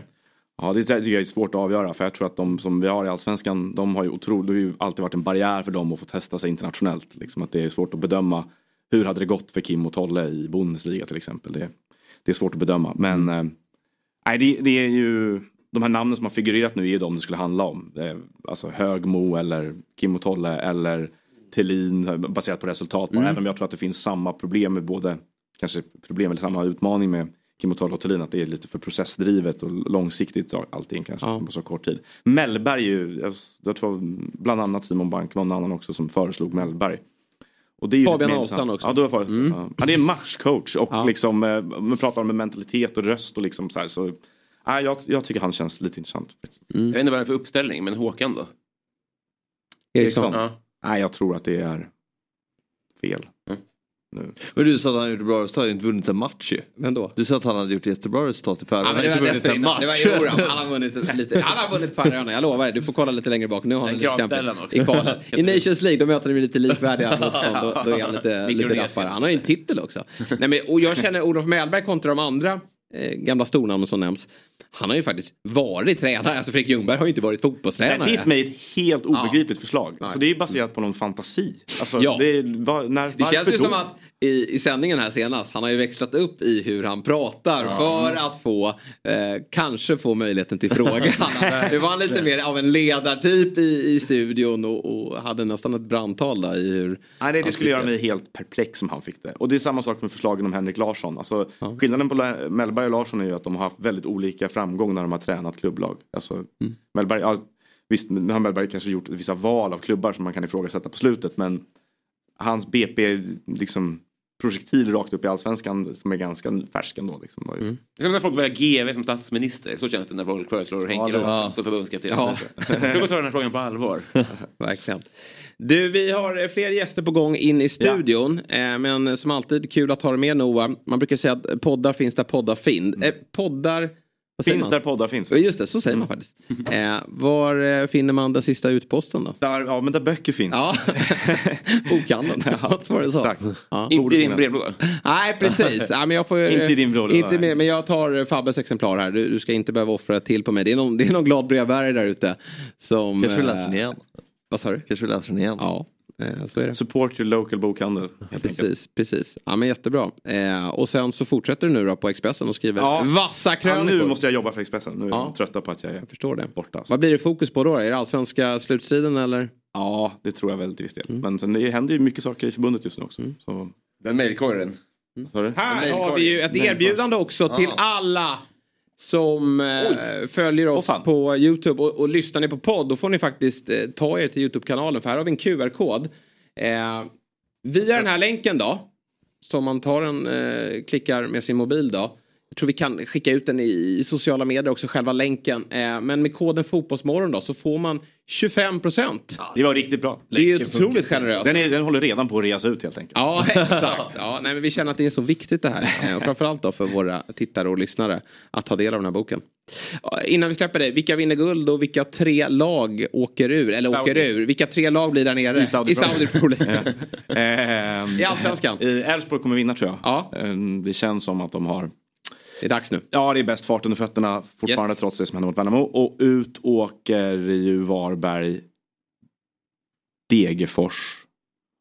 Ja, det tycker jag är svårt att avgöra. För jag tror att de som vi har i Allsvenskan, de har ju otroligt, det har ju alltid varit en barriär för dem att få testa sig internationellt. Liksom att det är svårt att bedöma hur hade det gått för Kim och Tolle i Bundesliga till exempel. Det, det är svårt att bedöma. Men eh, nej, det, det är ju de här namnen som har figurerat nu är ju de det skulle handla om. Alltså Högmo eller Kim och Tolle eller Thelin baserat på resultat. Mm. Även om jag tror att det finns samma problem med både, kanske problem eller samma utmaning med Kim och Tolle och Thelin. Att det är lite för processdrivet och långsiktigt allting kanske på så kort tid. Mellberg ju, jag, tror bland annat Simon Bank en annan också som föreslog Mellberg. Och det är Fabian Ahlstrand också. Ja, du har föreslagit. Mm. Ja. Han är en matchcoach och liksom, eh, man pratar om mentalitet och röst och liksom så här. Så, ja, jag, jag tycker han känns lite intressant. Jag vet inte vad det är för uppställning, men Håkan då? Eriksson. Ja. Nej, jag tror att det är fel. Nu. Men du sa att han gjorde bra resultat, han har inte vunnit en match ju. Men då? Du sa att han hade gjort jättebra resultat i Färöarna. Ja, han var har inte vunnit en match. Det var, <laughs> han har vunnit lite. Han har vunnit Färöarna, jag lovar. Du får kolla lite längre bak. Nu har han En lite kravställan kämpat i kvalet. <laughs> I Nations League, då möter de lite likvärdiga motstånd. Då, då är han lite, lite rappare. Han har ju en titel också. Nej, men, och jag känner Olof Mellberg kontra de andra eh, gamla stornamnen som nämns. Han har ju faktiskt varit tränare. Alltså Fredrik Ljungberg har ju inte varit fotbollstränare. Nej, det är för mig ett helt obegripligt förslag. Så det är baserat på någon fantasi. Alltså, Ja. det, var, när, Det känns ju som att i, i sändningen här senast, han har ju växlat upp i hur han pratar för att få, eh, kanske få möjligheten till frågan. <laughs> det var han lite mer av en ledartyp i, i studion och, och hade nästan ett brandtal där i hur... Nej, det, det skulle göra tycker. mig helt perplex som han fick det. Och det är samma sak med förslagen om Henrik Larsson. Alltså, Skillnaden på Mellberg och Larsson är ju att de har haft väldigt olika framgång när de har tränat klubblag. Alltså, Mm. Mellberg, ja, visst, nu har Mellberg kanske gjort vissa val av klubbar som man kan ifrågasätta på slutet. Men hans BP liksom projektil rakt upp i allsvenskan som är ganska färsk ändå. Liksom, var. Mm. Det är som när folk väljer GV som statsminister. Så känns det när folk föreslår Henke det- Larsson som förbundskapten. Ja. Jag får ta den här frågan på allvar. <laughs> Verkligen. Du, vi har eh, fler gäster på gång in i studion. Eh, men som alltid, kul att ha dig med Noah. Man brukar säga att poddar finns där poddar finns. Eh, poddar... vad säger Finns man? där poddar finns. Ja, Just det, så säger man faktiskt. <laughs> Eh, var eh, finner man den sista utposten då? Där, ja, men där böcker finns. Ja, <laughs> bokhandeln. Vad var det så? Ja. Inte i din brevlåda. Nej, precis. Ja, men jag får, <laughs> Inte i din brevlåda. Inte med, men jag tar eh, Fabbes exemplar här. Du, du ska inte behöva offra till på mig. Det är någon, det är någon glad brevbärare där ute. Som, Kanske vi eh, läser den igen. Vad sa du? Kanske vi läser den igen. Ja, eh, så är det. Support your local bokhandel. helt enkelt. Precis, precis. Ja, men jättebra. Eh, och sen så fortsätter du nu då på Expressen och skriver Ja. vassa Ja, krönikor. nu måste jag jobba för Expressen. Nu är Ja. jag trötta på att jag är förstår det. borta. Vad blir det fokus på då? Är det allsvenska slutstriden eller? Ja, det tror jag väl till viss del. Mm. Men sen det händer ju mycket saker i förbundet just nu också. Så, Den mejlkorgen. du? Här har vi ju ett erbjudande också till alla som eh, följer oss på Youtube och, och lyssnar ni på podd då får ni faktiskt eh, ta er till Youtube-kanalen för här har vi en QR-kod. Eh, via den här länken då, som man tar en, eh, klickar med sin mobil då. Jag tror vi kan skicka ut den i, i sociala medier också, själva länken. Eh, men med koden Fotbollsmorgon då så får man 25 procent. Det var riktigt bra. Det är ju otroligt generöst. Den, är, den håller redan på att reas ut helt enkelt. Ja, <laughs> exakt. Ja, nej, men vi känner att det är så viktigt det här. Eh, Och framförallt då för våra tittare och lyssnare att ta del av den här boken. Ja, Innan vi släpper det, vilka vinner guld och vilka tre lag åker ur? Eller Saudi. åker ur? Vilka tre lag blir där nere? I Saudi I Saudi. <laughs> Ehm, I Allsvenskan? eh, Elfsborg kommer vinna tror jag. Ja. Det känns som att de har... Det är dags nu. Ja, det är bäst fart under fötterna fortfarande Yes. trots det som hände mot Värnamo. Och ut åker ju Varberg, Degerfors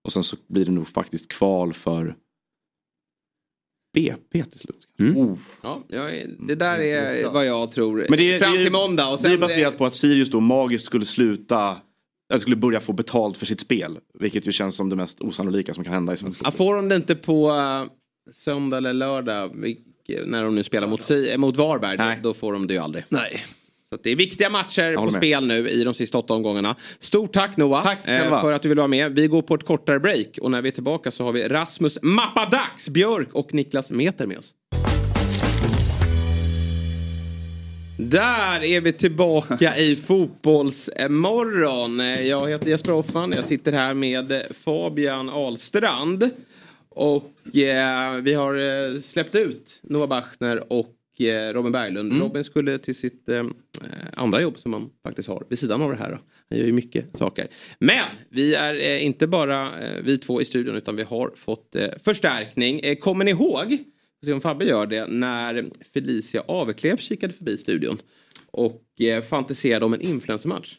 och sen så blir det nog faktiskt kval för BP till slut. Oh. Ja, jag det där är vad jag tror. Men det är, Fram till måndag. Och sen, det är baserat på att Sirius då magiskt skulle sluta eller skulle börja få betalt för sitt spel. Vilket ju känns som det mest osannolika som kan hända i svensk fotboll. får de det inte på eh, söndag eller lördag när de nu spelar mot, eh, mot Varberg, då, då får de det ju aldrig. Nej. Så det är viktiga matcher på spel nu i de sista åtta omgångarna. Stort tack Noah Tack eh, för att du vill vara med. Vi går på ett kortare break och när vi är tillbaka så har vi Rasmus Mappadags Björk och Niklas Meter med oss. Där är vi tillbaka i <laughs> Fotbollsmorgon. Jag heter Jesper Hoffman, jag sitter här med Fabian Ahlstrand. Och eh, vi har eh, släppt ut Noah Bachner och eh, Robin Berglund. Mm. Robin skulle till sitt eh, andra jobb som han faktiskt har vid sidan av det här. Då. Han gör ju mycket saker. Men vi är eh, inte bara eh, vi två i studion utan vi har fått eh, förstärkning. Eh, kommer ni ihåg, vi se om Fabbe gör det, när Felicia Aveklev kikade förbi studion och eh, fantiserade om en influencermatch?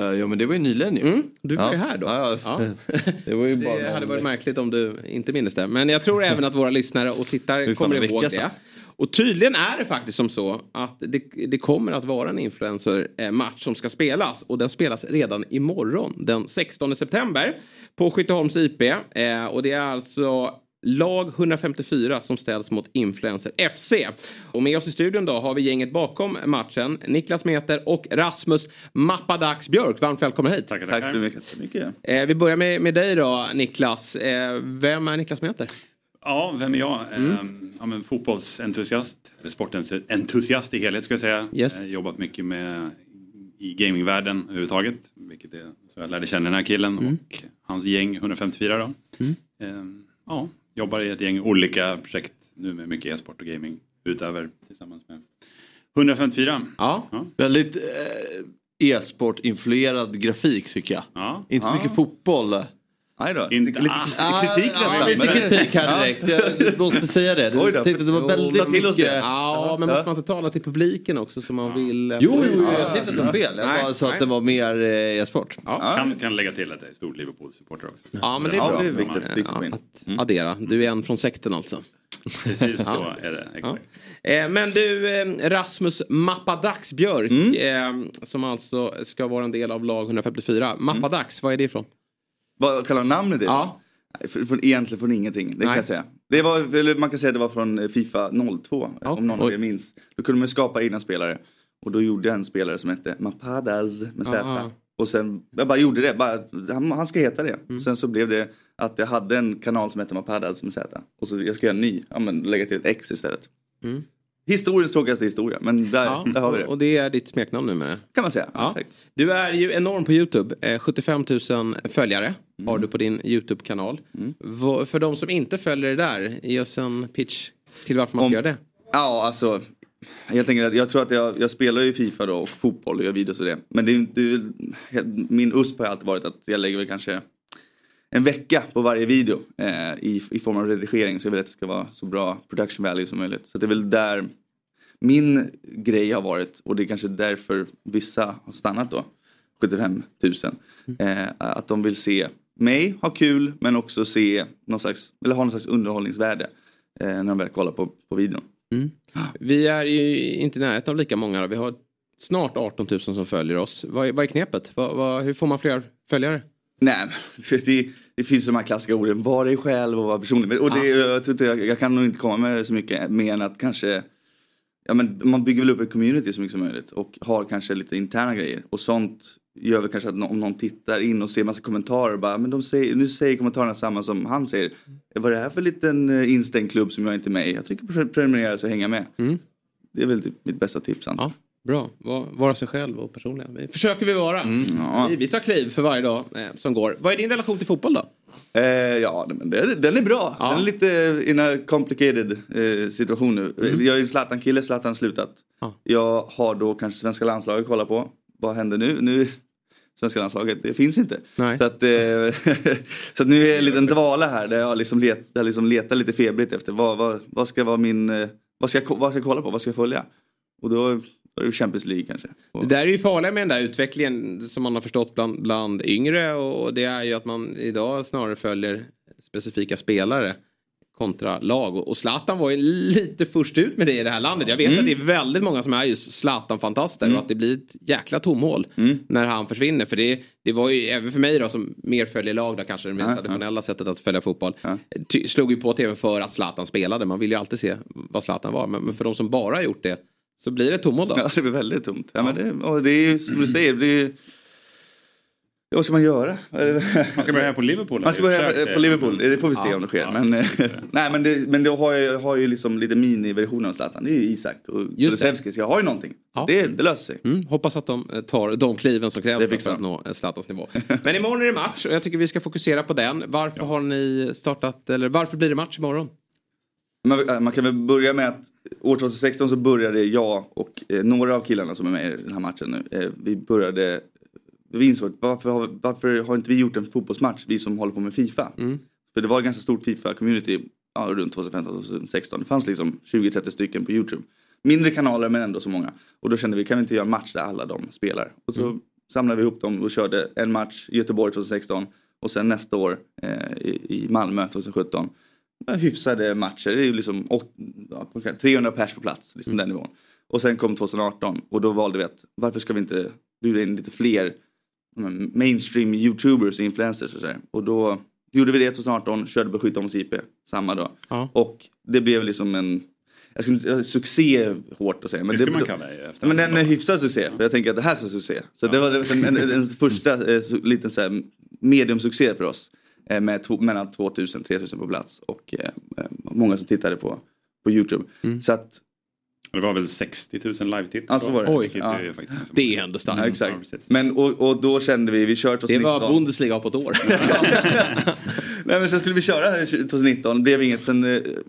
Ja men det var ju nyligen ju. Mm, du var Ja. ju här då. Ja, ja. <laughs> det var ju bara det hade varit märkligt om du inte minns det. Men jag tror <laughs> även att våra lyssnare och tittare kommer ihåg det. Och tydligen är det faktiskt som så att det, det kommer att vara en influencer-match som ska spelas. Och den spelas redan imorgon den 16 september på Skytteholms IP. Eh, och det är alltså lag 154 som ställs mot Influencer FC. Och med oss i studion då har vi gänget bakom matchen. Niklas Meter och Rasmus Mappadax Björk. Varmt välkomna hit. Tackar, tackar. Tack så mycket. Eh, vi börjar med, med dig då Niklas. Eh, vem är Niklas Meter? Ja, vem är jag? Mm. Eh, Ja, men fotbollsentusiast, sportentusiast i helhet ska jag säga. Yes. Eh, jobbat mycket med i gamingvärlden överhuvudtaget. Vilket är så jag lärde känna den här killen Mm. och hans gäng 154 då. Mm. Eh, ja, jobbar i ett gäng olika projekt nu med mycket e-sport och gaming utöver tillsammans med 154. Ja. Väldigt eh, e-sport-influerad grafik tycker jag. Ja. Inte så Ja. mycket fotboll. Nej då. Lite, lite kritik ja, nästan, lite kritik här Ja. direkt. Jag måste säga det. Du Oj då. tyckte att det var väldigt till oss det. mycket... Ja, men måste man inte tala till publiken också som man vill? Jo, jo, jo, jag säger inte att det är fel. Jag Nej, bara sa att det var mer eh, e-sport. Kan, kan lägga till att jag är stor Liverpool-supporter också. Ja, men det är bra. Ja, att addera. Du är en från sekten alltså. Precis så är det. Ja. Eh, Men du eh, Rasmus Mappadax Björk Mm. eh, som alltså ska vara en del av lag 154. Mappadax, vad är det ifrån? Vad kallar namnet det? Ja. Från, från, egentligen från ingenting, det kan Nej. jag säga. Det var, man kan säga att det var från eh, Fifa 02, om någon av er minns. Då kunde man skapa egna spelare. Och då gjorde jag en spelare som hette Mapadas med Z. Aha. Och sen, jag bara gjorde det, bara, han, han ska heta det. Mm. Sen så blev det att jag hade en kanal som hette Mapadas med Z. Och så jag ska göra en ny, ja men lägga till ett X istället. Mm. Historiens tråkigaste historia, men där, Ja, där har vi det. och, det är ditt smeknamn numera? Kan man säga, Ja. exakt. Du är ju enorm på Youtube. Eh, 75 000 följare har du på din Youtube-kanal. Vad- För de som inte följer det där, ge oss en pitch till varför man ska göra det. Ja, alltså. Helt enkelt, jag tror att jag, jag spelar ju Fifa då och fotboll och gör videos och det. Men det är inte, min USP har alltid varit att jag lägger väl kanske en vecka på varje video eh, i, i form av redigering. Så jag vill att det ska vara så bra production value som möjligt. Så det är väl där min grej har varit och det är kanske därför vissa har stannat då. 75 000. Eh, att de vill se mig ha kul men också se någon slags, eller ha någon slags underhållningsvärde eh, när de väl kollar på, på videon. Vi är ju inte i närheten av lika många. då. Vi har snart 18 000 som följer oss. Vad är, vad är knepet? Vad, vad, hur får man fler följare? Nej, för <laughs> det, det finns de här klassiska orden, var dig själv och var personlig. Men- Och det, jag, inte, jag, jag kan nog inte komma med så mycket mer än att kanske Ja, men man bygger väl upp ett community så mycket som möjligt och har kanske lite interna grejer. Och sånt gör väl kanske att om någon tittar in och ser massa kommentarer och bara, men de säger, nu säger kommentarerna samma som han säger. Vad är det här för liten eh, instängd klubb som jag inte är med i? Jag tycker pre- prenumerera så hänga med. Det är väl typ mitt bästa tips. Ja, Bra, Var- vara sig själv och personliga. Det försöker vi vara. Ja. Vi, vi tar kliv för varje dag eh, som går. Vad är din relation till fotboll då? Eh, ja, men det, den är bra. Den är lite in a complicated eh, situation nu. Mm. Jag är en Zlatan-kille, Zlatan slutat. Jag har då kanske svenska landslaget att kolla på. Vad händer nu? nu svenska landslaget, det finns inte. Så, att, eh, <laughs> så att nu är jag en liten dvala här där jag liksom, let, jag liksom letar lite febrigt efter vad, vad, vad ska vara min, eh, vad ska, vad ska jag kolla på, vad ska jag följa? Och då, då är det Champions League kanske. Det där är ju farligt med den där utvecklingen som man har förstått bland, bland yngre och det är ju att man idag snarare följer specifika spelare kontra lag och Zlatan var ju lite först ut med det i det här landet. Jag vet Mm. att det är väldigt många som är just Zlatan-fantaster och att det blir ett jäkla tomhål Mm. när han försvinner. För det, det var ju även för mig då som mer följer lag där kanske det mer Ja, ja. traditionella sättet att följa fotboll. Ty, slog ju på tv för att Zlatan spelade. Man vill ju alltid se vad Zlatan var. Men, men för de som bara har gjort det så blir det tomhål då. Ja, det blir väldigt tomt. Ja, men det, och det är ju som du säger, det är, Ja, vad ska man göra? Man ska börja här på Liverpool. Man ska börja det. på Liverpool, det får vi se Ja. om det sker. Ja. Men, eh, <laughs> nej, men, det, men då har jag, har ju liksom lite miniversionen av Zlatan. Det är ju Isak och det. Kulusevski. Så jag har ju någonting. Ja. Det, det löser sig. Mm, hoppas att de eh, tar de kliven som krävs Det för att nå eh, Zlatans nivå. <laughs> Men imorgon är det match och jag tycker vi ska fokusera på den. Varför har ni startat, eller varför blir det match imorgon? Man, äh, man kan väl börja med att år 2016 så började jag och eh, några av killarna som är med i den här matchen nu. Eh, vi började, vi insåg att varför har, varför har inte vi gjort en fotbollsmatch, vi som håller på med Fifa? För det var ett ganska stort Fifa-community ja, runt 2015-2016. Det fanns liksom 20-30 stycken på YouTube. Mindre kanaler men ändå så många. Och då kände vi, kan vi inte göra en match där alla de spelar? Och så samlade vi ihop dem och körde en match i Göteborg 2016 och sen nästa år eh, i, i Malmö 2017. Ja, Hyfsade matcher, det är ju liksom åt, ja, vad ska jag säga, 300 pers på plats, liksom den nivån. Och sen kom 2018 och då valde vi att varför ska vi inte bjuda in lite fler mm, mainstream youtubers och influencers och sådär. Och då gjorde vi det 2018, körde Skytte om IP samma dag. Och det blev liksom en jag skulle inte, succé hårt att säga. Men Det ska man kalla det efter Men en hyfsad succé. För jag tänker att det här ska succé. Så det var en, en, en första eh, liten så här, mediumsuccé för oss. Eh, med två, mellan 2000 3000 på plats. Och eh, eh, många som tittade på, på YouTube. Så att Det var väl 60 000 live-tittare Ja, så var det. Oj. Ja. är faktiskt Det är ändå starkt. Ja, Ja, exakt. precis. Men och, och då kände vi, vi kör Det 2019. var Bundesliga på ett år. <laughs> Nej men sen skulle vi köra 2019, blev inget. Sen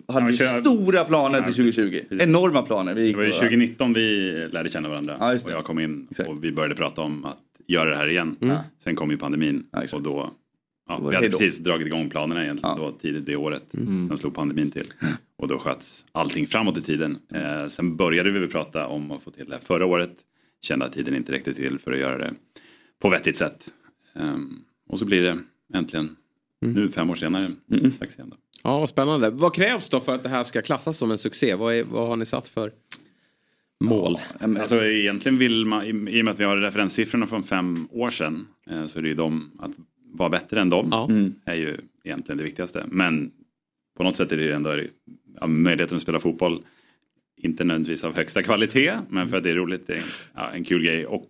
hade vi kör- stora planer Ja, till 2020. Enorma planer. Vi gick Det var ju på- 2019 vi lärde känna varandra. Ja, och det. jag kom in och vi började prata om att göra det här igen. Mm. Sen kom ju pandemin och då Ja, vi hade precis dragit igång planerna egentligen då, tidigt det året. Mm. Sen slog pandemin till. Och då sköts allting framåt i tiden. Eh, sen började vi prata om att få till det här förra året. Kände att tiden inte räckte till för att göra det på vettigt sätt. Ehm, och så blir det äntligen nu fem år senare. Dags igen då. Ja, vad spännande. Vad krävs då för att det här ska klassas som en succé? Vad, är, vad har ni satt för mål? Alltså egentligen vill man, i i och med att vi har referenssiffrorna från fem år sedan, eh, så är det ju de, att vara bättre än dem, Mm. är ju egentligen det viktigaste. Men på något sätt är det ju ändå ja, möjligheten att spela fotboll, inte nödvändigtvis av högsta kvalitet, men för att det är roligt, det är en, ja, en kul grej och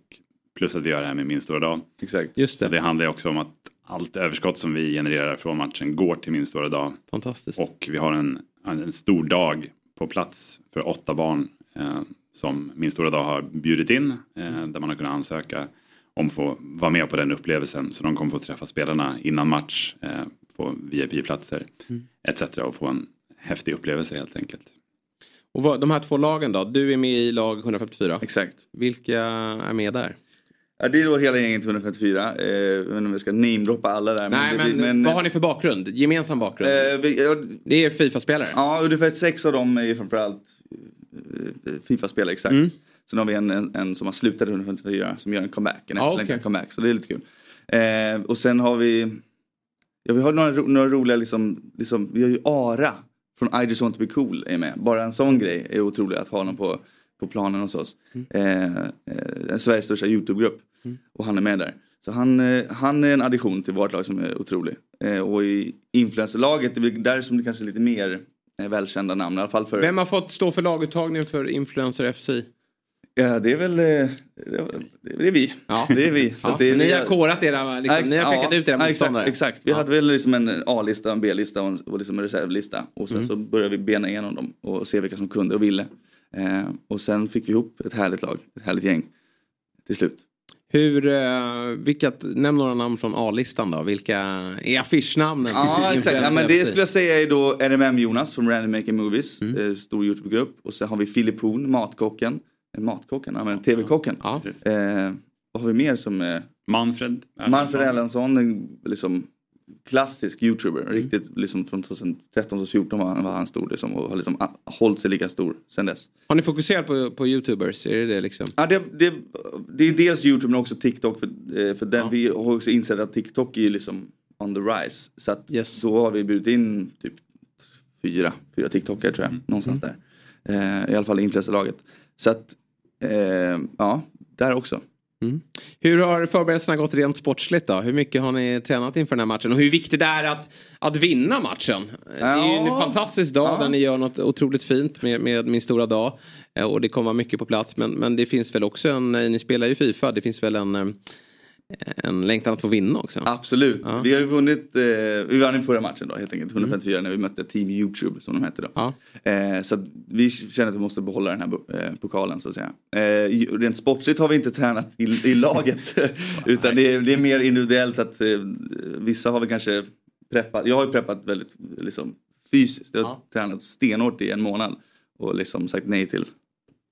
plus att vi gör det här med min stora dag. Exakt. Just det. Så det handlar ju också om att allt överskott som vi genererar från matchen går till min stora dag. Fantastiskt. Och vi har en, en stor dag på plats för åtta barn eh, som Min stora dag har bjudit in. Eh, där man har kunnat ansöka om att få vara med på den upplevelsen. Så de kommer få träffa spelarna innan match, eh, få VIP-platser Mm. etc. Och få en häftig upplevelse helt enkelt. Och vad, de här två lagen då? Du är med i lag 154. Exakt. Vilka är med där? Ja, det är då hela gänget till 154. Eh, jag vet inte om vi ska namedroppa alla där. Nej, det men, blir- vad har ni för bakgrund? Gemensam bakgrund? Eh, vi, ja, det är Fifa-spelare? Ja, ungefär sex av dem är ju framförallt eh, Fifa-spelare, exakt. Mm. Sen har vi en, en, en som har slutat 154 som gör en comeback, en efterlängtad okej. comeback. Så det är lite kul. Eh, och sen har vi, ja vi har några, några roliga liksom, liksom, vi har ju Ara från I just want to be cool är med. Bara en sån grej är otrolig att ha honom på, på planen hos oss. Eh, eh, Sveriges största YouTube-grupp. Och han är med där. Så han, eh, han är en addition till vårt lag som är otrolig. Eh, och i influencerlaget, det är där som det kanske är lite mer eh, välkända namn. I alla fall för... Vem har fått stå för laguttagningen för Influencer FC? Ja, det är väl eh, det är, vi. Ja. Det är vi. Så Ja, det är, ni har korat era, liksom, ex- ni har pekat ut era ja, motståndare. Exakt, exakt. vi hade väl liksom en A-lista, en B-lista och en, och liksom en reservlista. Och sen Mm. så började vi bena igenom dem och se vilka som kunde och ville. Eh, och sen fick vi ihop ett härligt lag, ett härligt gäng till slut. Hur, eh, vilka, nämn några namn från A-listan då. Vilka är affischnamnen? Ja <laughs> exakt, ja, men det skulle jag säga är då NMM Jonas från Random Making Movies, Mm. eh, stor Youtube-grupp. Och sen har vi Filip Horn, Matkocken. Eh, Matkocken, ja men TV-kocken. Eh, vad har vi mer som är... Manfred Manfred Erlandsson, en liksom klassisk youtuber. Riktigt liksom från 2013 till 2014 var han, var han stor liksom, och har liksom hållit sig lika stor sen dess. Har ni fokuserat på, på YouTubers? Är det det liksom? Ja, det, det, det är dels Youtube men också TikTok. För, eh, för den, vi har också insett att TikTok är liksom on the rise. Så att då har vi bjudit in typ fyra, fyra TikTokare tror jag. Någonstans där. Eh, I alla fall i intresselaget. Så att, eh, ja, där också. Hur har förberedelserna gått rent sportsligt då? Hur mycket har ni tränat inför den här matchen? Och hur viktigt det är att, att vinna matchen? Det är ju en Ja. fantastisk dag där ni gör något otroligt fint med, med min stora dag. Eh, Och det kommer vara mycket på plats. Men, men det finns väl också en, ni spelar ju Fifa, det finns väl en, eh, en längtan att få vinna också. Absolut. Vi har ju vunnit, eh, vi vann i förra matchen då helt enkelt, 154 när vi mötte Team YouTube som de hette då. Eh, så vi känner att vi måste behålla den här eh, pokalen så att säga. Eh, rent sportsligt har vi inte tränat i, i <laughs> laget utan det är, det är mer individuellt att eh, vissa har vi kanske preppat, jag har ju preppat väldigt liksom, fysiskt, jag har tränat stenhårt i en månad och liksom sagt nej till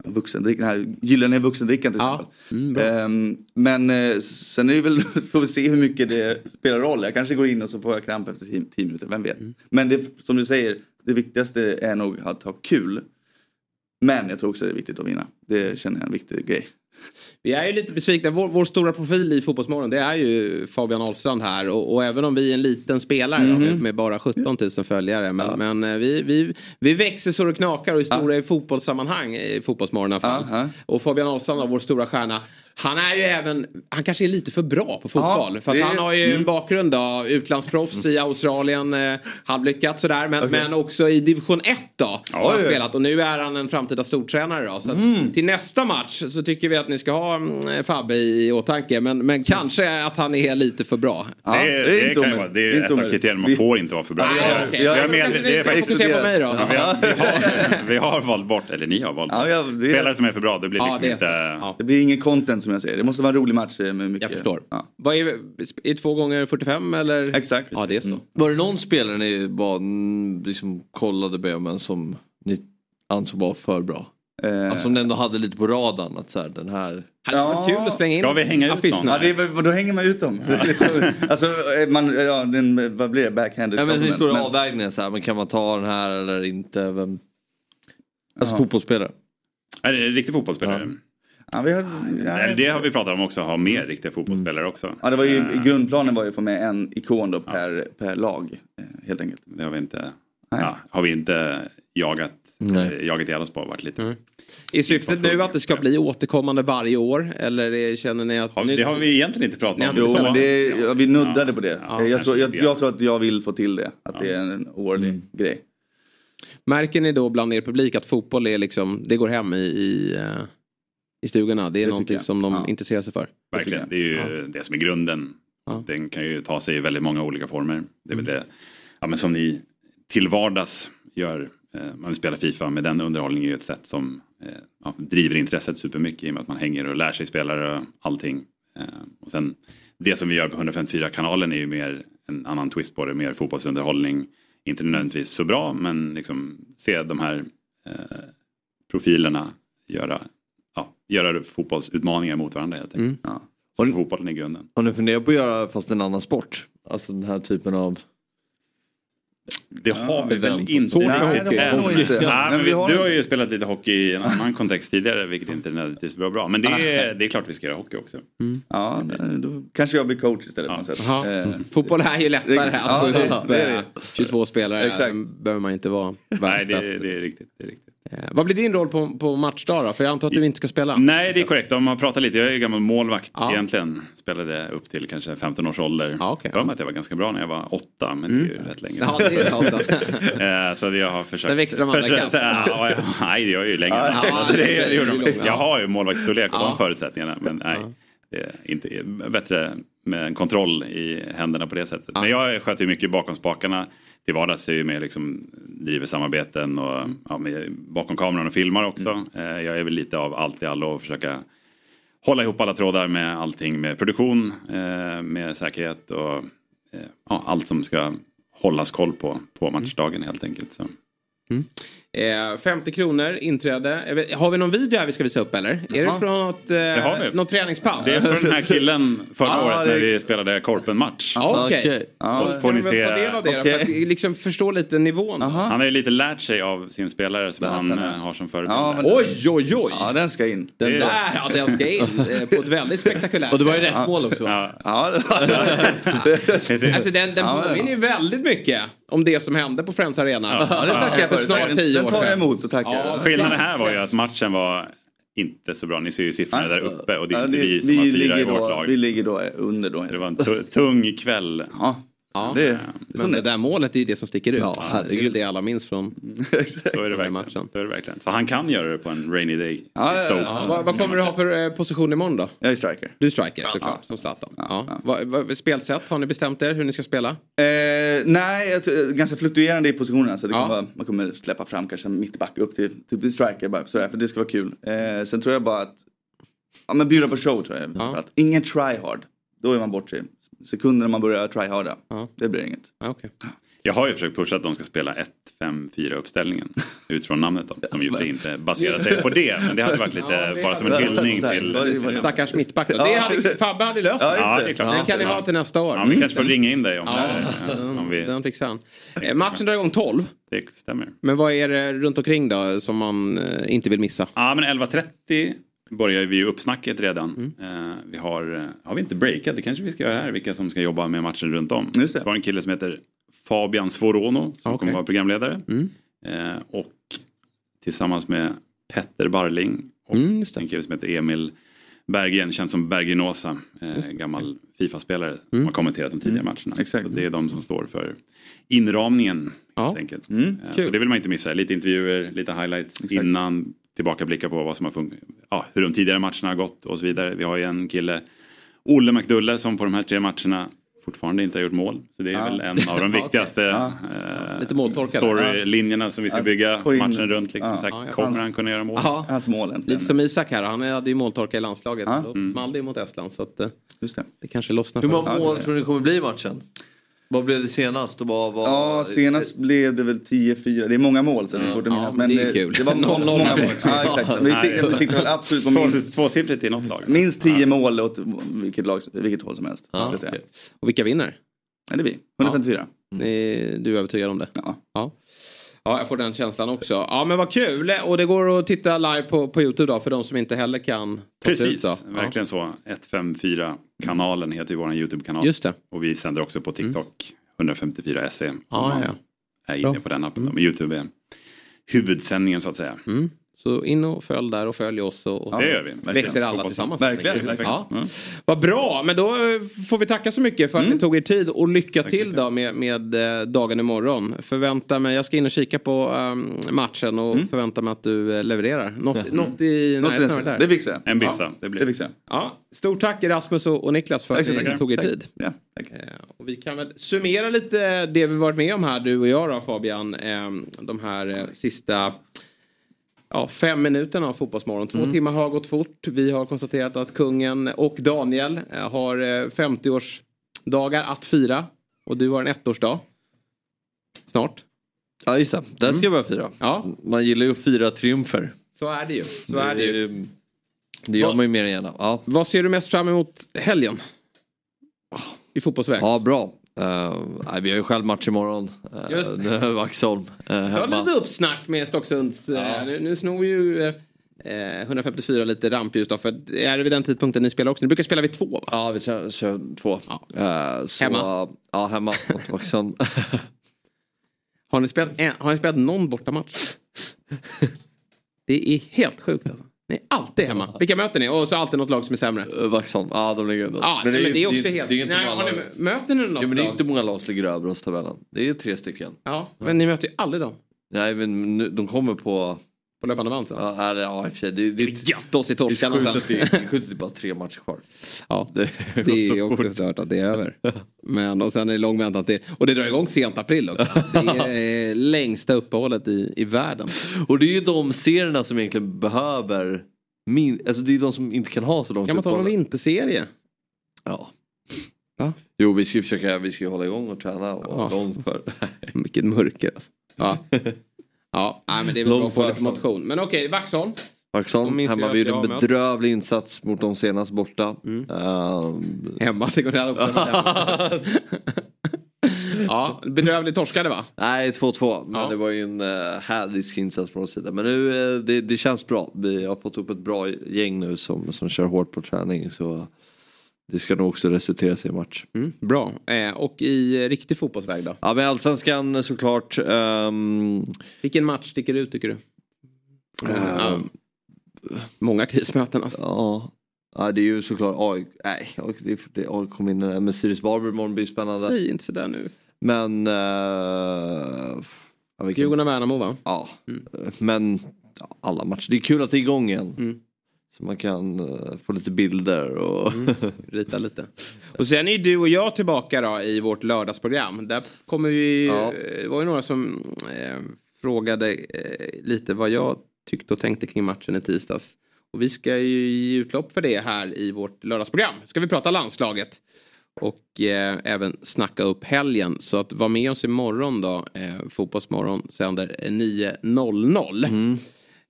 vuxendrickan, den här gyllene vuxendrickan till exempel. Ehm, men eh, sen är det väl, <laughs> får vi se hur mycket det spelar roll. Jag kanske går in och så får jag kramp efter 10 minuter, vem vet. Men det, som du säger, det viktigaste är nog att ha kul. Men jag tror också det är viktigt att vinna. Det känner jag är en viktig grej. Vi är ju lite besvikna. Vår, vår stora profil i Fotbollsmorgon det är ju Fabian Ahlstrand här. Och, och även om vi är en liten spelare då, Mhm. med, bara 17 000 följare. Men, men eh, vi, vi, vi växer så det knakar och är stora i fotbollssammanhang i Fotbollsmorgon i alla fall. Och Fabian Ahlstrand, vår stora stjärna. Han är ju även, han kanske är lite för bra på fotboll. Ja, för att det- han har ju en mm. bakgrund då, utlandsproffs i Australien, eh, halvlyckat sådär. Men, men också i division 1 då. Har han Oj. spelat och nu är han en framtida stortränare då. Så Mm. till nästa match så tycker vi att ni ska ha mm, Fabbe i, i åtanke. Men, men kanske att han är lite för bra. det, är, det, kan ju vara, det är ju ett av kriterierna, man får inte vara för bra. Nej, Vi har- okej. vi har Ja, med- kanske ni det är ska faktiskt- fokusera på mig då. Ja, vi, har, vi, har, <laughs> vi har valt bort, eller ni har valt bort, spelare som är för bra. Det blir Ja, liksom det är inte... Det blir ingen content som jag säger. Det måste vara en rolig match med mycket. Jag förstår. Ja. Vad är, är två gånger 45 eller? Exakt. Ja det är så. Var det någon spelare ni var, mm, liksom, kollade på men som ni ansåg var för bra? Eh. Alltså som ni ändå hade lite på radarn att så här, den här... Hade varit kul att slänga in Ska vi hänga ut någon? Ja, det är, då hänger man ut dem. <laughs> alltså, eh, man, ja, den, vad blir det? Backhanded Ja, men det står Men- avvägningar så här, men kan man ta den här eller inte? Vem... Alltså Jaha. fotbollsspelare. Är det en riktig fotbollsspelare? Ja, vi har, ja, det har vi pratat om också, ha mer riktiga fotbollsspelare också. Ja, det var ju, Eh, grundplanen var ju att få med en ikon då per, per lag. eh, Helt enkelt. Det har vi inte, ja, har vi inte jagat, eh, jagat ihjäl oss på. Varit lite. Är syftet nu att det ska bli återkommande varje år? Eller är, känner ni att... nu... Det har vi egentligen inte pratat om. Jo, Så- men det, ja, vi nuddade på det. Ja, jag, tror, jag, jag tror att jag vill få till det. Att det är en årlig grej. Märker ni då bland er publik att fotboll är liksom, det går hem i, i, eh, i stugorna? Det är Det någonting som de Ja. intresserar sig för? Verkligen, det är ju det som är grunden. Den kan ju ta sig i väldigt många olika former. Det är väl det ja, men som ni till vardags gör. Eh, man vill spela Fifa med den underhållningen är ju ett sätt som eh, ja, driver intresset supermycket i och med att man hänger och lär sig spelare och allting. Eh, och sen det som vi gör på 154-kanalen är ju mer en annan twist på det, mer fotbollsunderhållning. Inte nödvändigtvis så bra men liksom se de här eh, profilerna göra, ja, göra fotbollsutmaningar mot varandra helt enkelt. Mm. Så fotbollen är grunden. Har ni funderat på att göra fast en annan sport? Alltså den här typen av... Det har vi väl inte riktigt än. Men vi har du har ju spelat lite hockey i en annan kontext tidigare vilket inte nödvändigtvis var bra. Men det är, det är klart vi ska göra hockey också. Ja, då kanske jag blir coach istället. på något sätt. Eh, Fotboll är ju lättare att få ja, ihop det är det. eh, 22 spelare. Exakt. Behöver man inte vara Nej, det, det är riktigt. Det är riktigt. Eh, Vad blir din roll på, på matchdag då? För jag antar att du inte ska spela? Nej, det är korrekt. Om man pratar lite, jag är ju gammal målvakt egentligen. Spelade upp till kanske 15 års ålder. Ja, okay, mig att jag var ganska bra när jag var åtta, men det är ju rätt länge Ja, det är sedan. <laughs> Eh, Så jag har försökt... Den växte de andra försökt- ja, ja, Nej, det gör ju längre. Ja, Alltså, det, det det långt. Jag har ju målvaktsstorlek och Ja. de förutsättningarna, men nej. Det är inte bättre med en kontroll i händerna på det sättet. Men jag sköter ju mycket bakom spakarna. Till vardags är ju med liksom driver samarbeten och ja, med, bakom kameran och filmar också. Eh, Jag är väl lite av allt i allo och försöka hålla ihop alla trådar med allting med produktion, eh, med säkerhet och eh, ja, allt som ska hållas koll på på matchdagen helt enkelt. Så. Eh, 50 kronor inträde. Har vi någon video här vi ska visa upp eller? Är det Jaha. från något, Det har vi. eh, något träningspass? Det är från den här killen förra Ja, året det- när vi spelade Korpen-match. Ja, Okej. Och så får ni se... del av det då, för att liksom förstå lite nivån. då? Han har ju lite lärt sig av sin spelare som han eh, har som förebild. Ja, men- Oj, oj, oj! Ja, den ska in. Den Det är- där, ja den ska in eh, på ett väldigt spektakulärt Och det var ju rätt mål också. Ja. Ja, det var Alltså den, den Ja, påminner ju väldigt mycket om det som hände på Friends Arena. Ja, det tackar jag för snart tio den tar jag emot och tackar. Ja, Skillnaden här var ju att matchen var inte så bra. Ni ser ju siffrorna där uppe och det är Ja, inte det- vi som har fyra i ligger vårt lag. vi ligger då under då. Det var en tu- tung kväll. Ja. Ja. Det, det är det där målet är ju det som sticker ut. Ja, det är herregud. ju det alla minns från <laughs> Så är det verkligen. Så, är det verkligen. så han kan göra det på en rainy day Ja, ja. Ja, vad, vad kommer du ha för eh, position imorgon då? Jag är striker. Du är striker såklart, som Zlatan. Ja. Spelsätt, har ni bestämt er hur ni ska spela? Eh, nej, jag tror- ganska fluktuerande i positionerna. Så det Ja. kommer vara, man kommer släppa fram kanske en mittback upp till, typ till striker bara sådär, för det ska vara kul. Eh, sen tror jag bara att ja, men bjuda på show tror jag. framförallt. Ingen try hard. Då är man bort sig. Sekunder när man börjar try harda. Det blir inget. Okay. Jag har ju försökt pusha att de ska spela 1-5-4 uppställningen <laughs> utifrån namnet då, som ju inte baserar sig på det. Men det hade varit lite bara som en hyllning till... Stackars mittback då. Det hade, Fabbe hade löst Ja, just det. det är klart. Den kan ni ha till nästa år. Ja, vi kanske får ringa in dig om, Ja, det, den, om vi... den fixar han. Eh, Matchen drar igång 12. Det stämmer. Men vad är det runt omkring då som man eh, inte vill missa? Ja men 11.30 börjar vi uppsnacket redan. Mm. Eh, vi har, eh, har vi inte breakat, det kanske vi ska göra här, vilka som ska jobba med matchen runt om. Just det. Så var det en kille som heter Fabian Svorono som Okej. kommer vara programledare. Mm. Eh, och tillsammans med Petter Barling och Mm, en kille som heter Emil Berggren, känd som Berginosa, eh, gammal Fifa-spelare Mm. som har kommenterat de tidigare matcherna. Så det är de som står för inramningen. Helt enkelt. Eh, så det vill man inte missa. Lite intervjuer, lite highlights innan, tillbakablickar på vad som har funkat, ja, hur de tidigare matcherna har gått och så vidare. Vi har ju en kille, Olle McDulle, som på de här tre matcherna fortfarande inte har gjort mål. Så det är Ja. väl en av de <laughs> viktigaste Ja. eh, Lite måltorkare. storylinjerna som vi ska Ja. bygga matchen runt. Liksom. Ja. Så här, Ja, kommer han kunna göra mål? Ja. Hans mål Lite som Isak här, han hade ju måltorka i landslaget. Ja. Mm. ju mot Estland. Så att, eh, Just det. det kanske lossnar Hur många mål tror ni det kommer bli i matchen? Vad blev det senast? Och vad, vad... Ja, senast blev det väl 10-4. Det är många mål så det är svårt att Ja, minnas. men det är kul. Det var <laughs> Noll, många, noll. många mål. Ja, exakt. <laughs> Vi siktar, väl absolut på Två- minst, Tvåsiffrigt i något lag. minst 10 mål åt vilket, lag, vilket håll som helst. Ja, okej. Och vilka vinner? Ja, det är vi. 154. Eh, Du är övertygad om det? Ja. ja. Ja, jag får den känslan också. Ja, men vad kul. Och det går att titta live på, på Youtube då för de som inte heller kan ta Precis, ut. Då. verkligen så. 154-kanalen heter ju vår YouTube-kanal. Just det. Och vi sänder också på TikTok, 154 SE. Ja, ja. är inne Bra. på den appen. Men YouTube är huvudsändningen så att säga. Mm. Så in och följ där och följ oss. Och, och Det gör vi. Växer Verkligen. alla Hoppas tillsammans. Verkligen, verkligen. Ja. Mm. Vad bra, men då eh, får vi tacka så mycket för att ni tog er tid och lycka till då med, med eh, dagen imorgon. Förvänta mig, jag ska in och kika på ehm, matchen och förvänta mig att du eh, levererar. Något, Mm. något i Något i närheten av det där. Det fixar jag. En bissa, Ja. det blir Det fixar. Ja, stort tack Rasmus och, och Niklas för Tack att ni tog er Tack. tid. Ja, tack. Och vi kan väl summera lite det vi varit med om här, du och jag då Fabian. Eh, De här sista ja, fem minuterna av Fotbollsmorgon. Två Mm. timmar har gått fort. Vi har konstaterat att kungen och Daniel eh, har eh, 50-årsdagar att fira. Och du har en ettårsdag. Snart. Ja just det, där ska jag börja fira. Ja. Man gillar ju att fira triumfer. Så är det ju. Så är det ju. Det gör man ju mer än gärna. Ja, Vad ser du mest fram emot helgen? I fotbollsväg? ja bra. Uh, nej, vi har ju själv match imorgon. Uh, Just det. <laughs> Vaxholm. Uh, hemma. lite uppsnack med Stocksunds. eh, Nu, nu snor vi ju eh, 154 lite rampljus då. För är det vid den tidpunkten ni spelar också? Ni brukar spela vid två va? Ja, vi kör, kör två. Eh, så, Hemma? Ja, hemma mot Vaxholm. <laughs> Har ni spelat, har ni spelat någon bortamatch? <laughs> det är helt sjukt alltså. Ni är alltid hemma. Vilka möter ni? Och så alltid något lag som är sämre. Eh, Vaxholm, ja de ligger under. Ja, men det är, ju- också ju- helt... det är inte Nej, många har ni, lag. möter ni något Jo, men det är lag? inte många lag som ligger över oss tabellen. Det är tre stycken. Ja, men ni möter ju aldrig dem. Nej men nu, de kommer på... På löpande band sen? Ja, ja i och för sig. Det, det, det, Gött oss i torskarna sen. att det är bara tre matcher kvar. Ja, <laughs> Det, det är också stört att det är över. <laughs> Men och sen är det lång väntan till... Och det drar igång sent april också. <laughs> Det är eh, längsta uppehållet i, i världen. Och det är ju de serierna som egentligen behöver min, alltså det är de som inte kan ha så långt Kan man ta någon vinterserie? Ja. Va? Jo vi ska ju försöka, vi ska ju hålla igång och träna och Ja. långt för. Vilket mörker alltså. Ja, ja nej, men det är väl bra Långt att få lite för. motion. Men okej, Vaxholm. De Vaxholm, minns hemma vi gjorde en bedrövlig insats mot dem senast borta. Mm. Ehm, Hemma, det går det också. <laughs> ja, bedrövligt torskade va? Nej, 2-2. Men Ja. det var ju en uh, härlig insats från vår sida. Men nu, eh, det, det känns bra. Vi har fått upp ett bra gäng nu som, som kör hårt på träning. Så det ska nog också resultera sig i match. Mm, bra. Eh, och i eh, riktig fotbollsväg då? Ja, men allsvenskan såklart. ehm, Vilken match sticker ut tycker du? ehm, Ja, många krismöten alltså. Ja. Ja det är ju såklart AIK, nej det det AIK kom in där. Men Sirius Varberg imorgon blir spännande. Säg inte sådär nu. Men... Uh, ja, Djurgården-Värnamo va? Ja, men ja, alla matcher. Det är kul att det är igång igen. Mm. Man kan uh, få lite bilder och... <laughs> Rita lite. Och sen är du och jag tillbaka då i vårt lördagsprogram. Där kommer vi, Ja. det var ju några som eh, frågade eh, lite vad jag tyckte och tänkte kring matchen i tisdags. Och vi ska ju ge utlopp för det här i vårt lördagsprogram. Ska vi prata landslaget. Och eh, även snacka upp helgen. Så att var med oss imorgon då. Eh, Fotbollsmorgon sänder 9.00.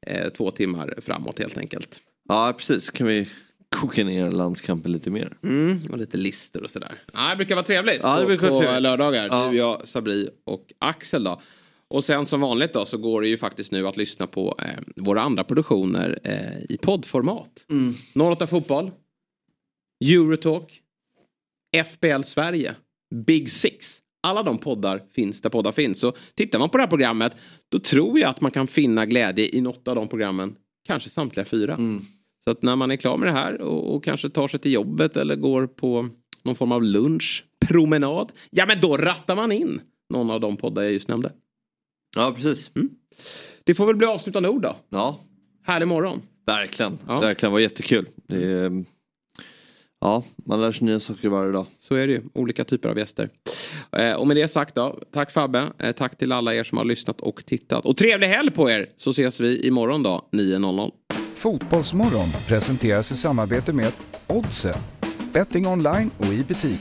Eh, två timmar framåt helt enkelt. Ja precis, kan vi koka ner landskampen lite mer. Mm, och lite lister och sådär. Ja, det brukar vara trevligt Ja, det på, brukar vara på trevligt. lördagar. Ja. Du, jag, Sabri och Axel då. Och sen som vanligt då så går det ju faktiskt nu att lyssna på eh, våra andra produktioner eh, i poddformat. Mm. 08 Fotboll, Eurotalk, FBL Sverige, Big Six. Alla de poddar finns där poddar finns. Så tittar man på det här programmet då tror jag att man kan finna glädje i något av de programmen. Kanske samtliga fyra. Så att när man är klar med det här och, och kanske tar sig till jobbet eller går på någon form av lunch, promenad. Ja men då rattar man in någon av de poddar jag just nämnde. Ja precis. Det får väl bli avslutande ord då. Ja. Härlig morgon. Verkligen, Ja. verkligen var jättekul. Det är, ja, man lär sig nya saker varje dag. Så är det ju, olika typer av gäster. Eh, och med det sagt då, tack Fabbe, eh, tack till alla er som har lyssnat och tittat. Och trevlig helg på er så ses vi imorgon då 9.00. Fotbollsmorgon presenteras i samarbete med Oddset, betting online och i butik.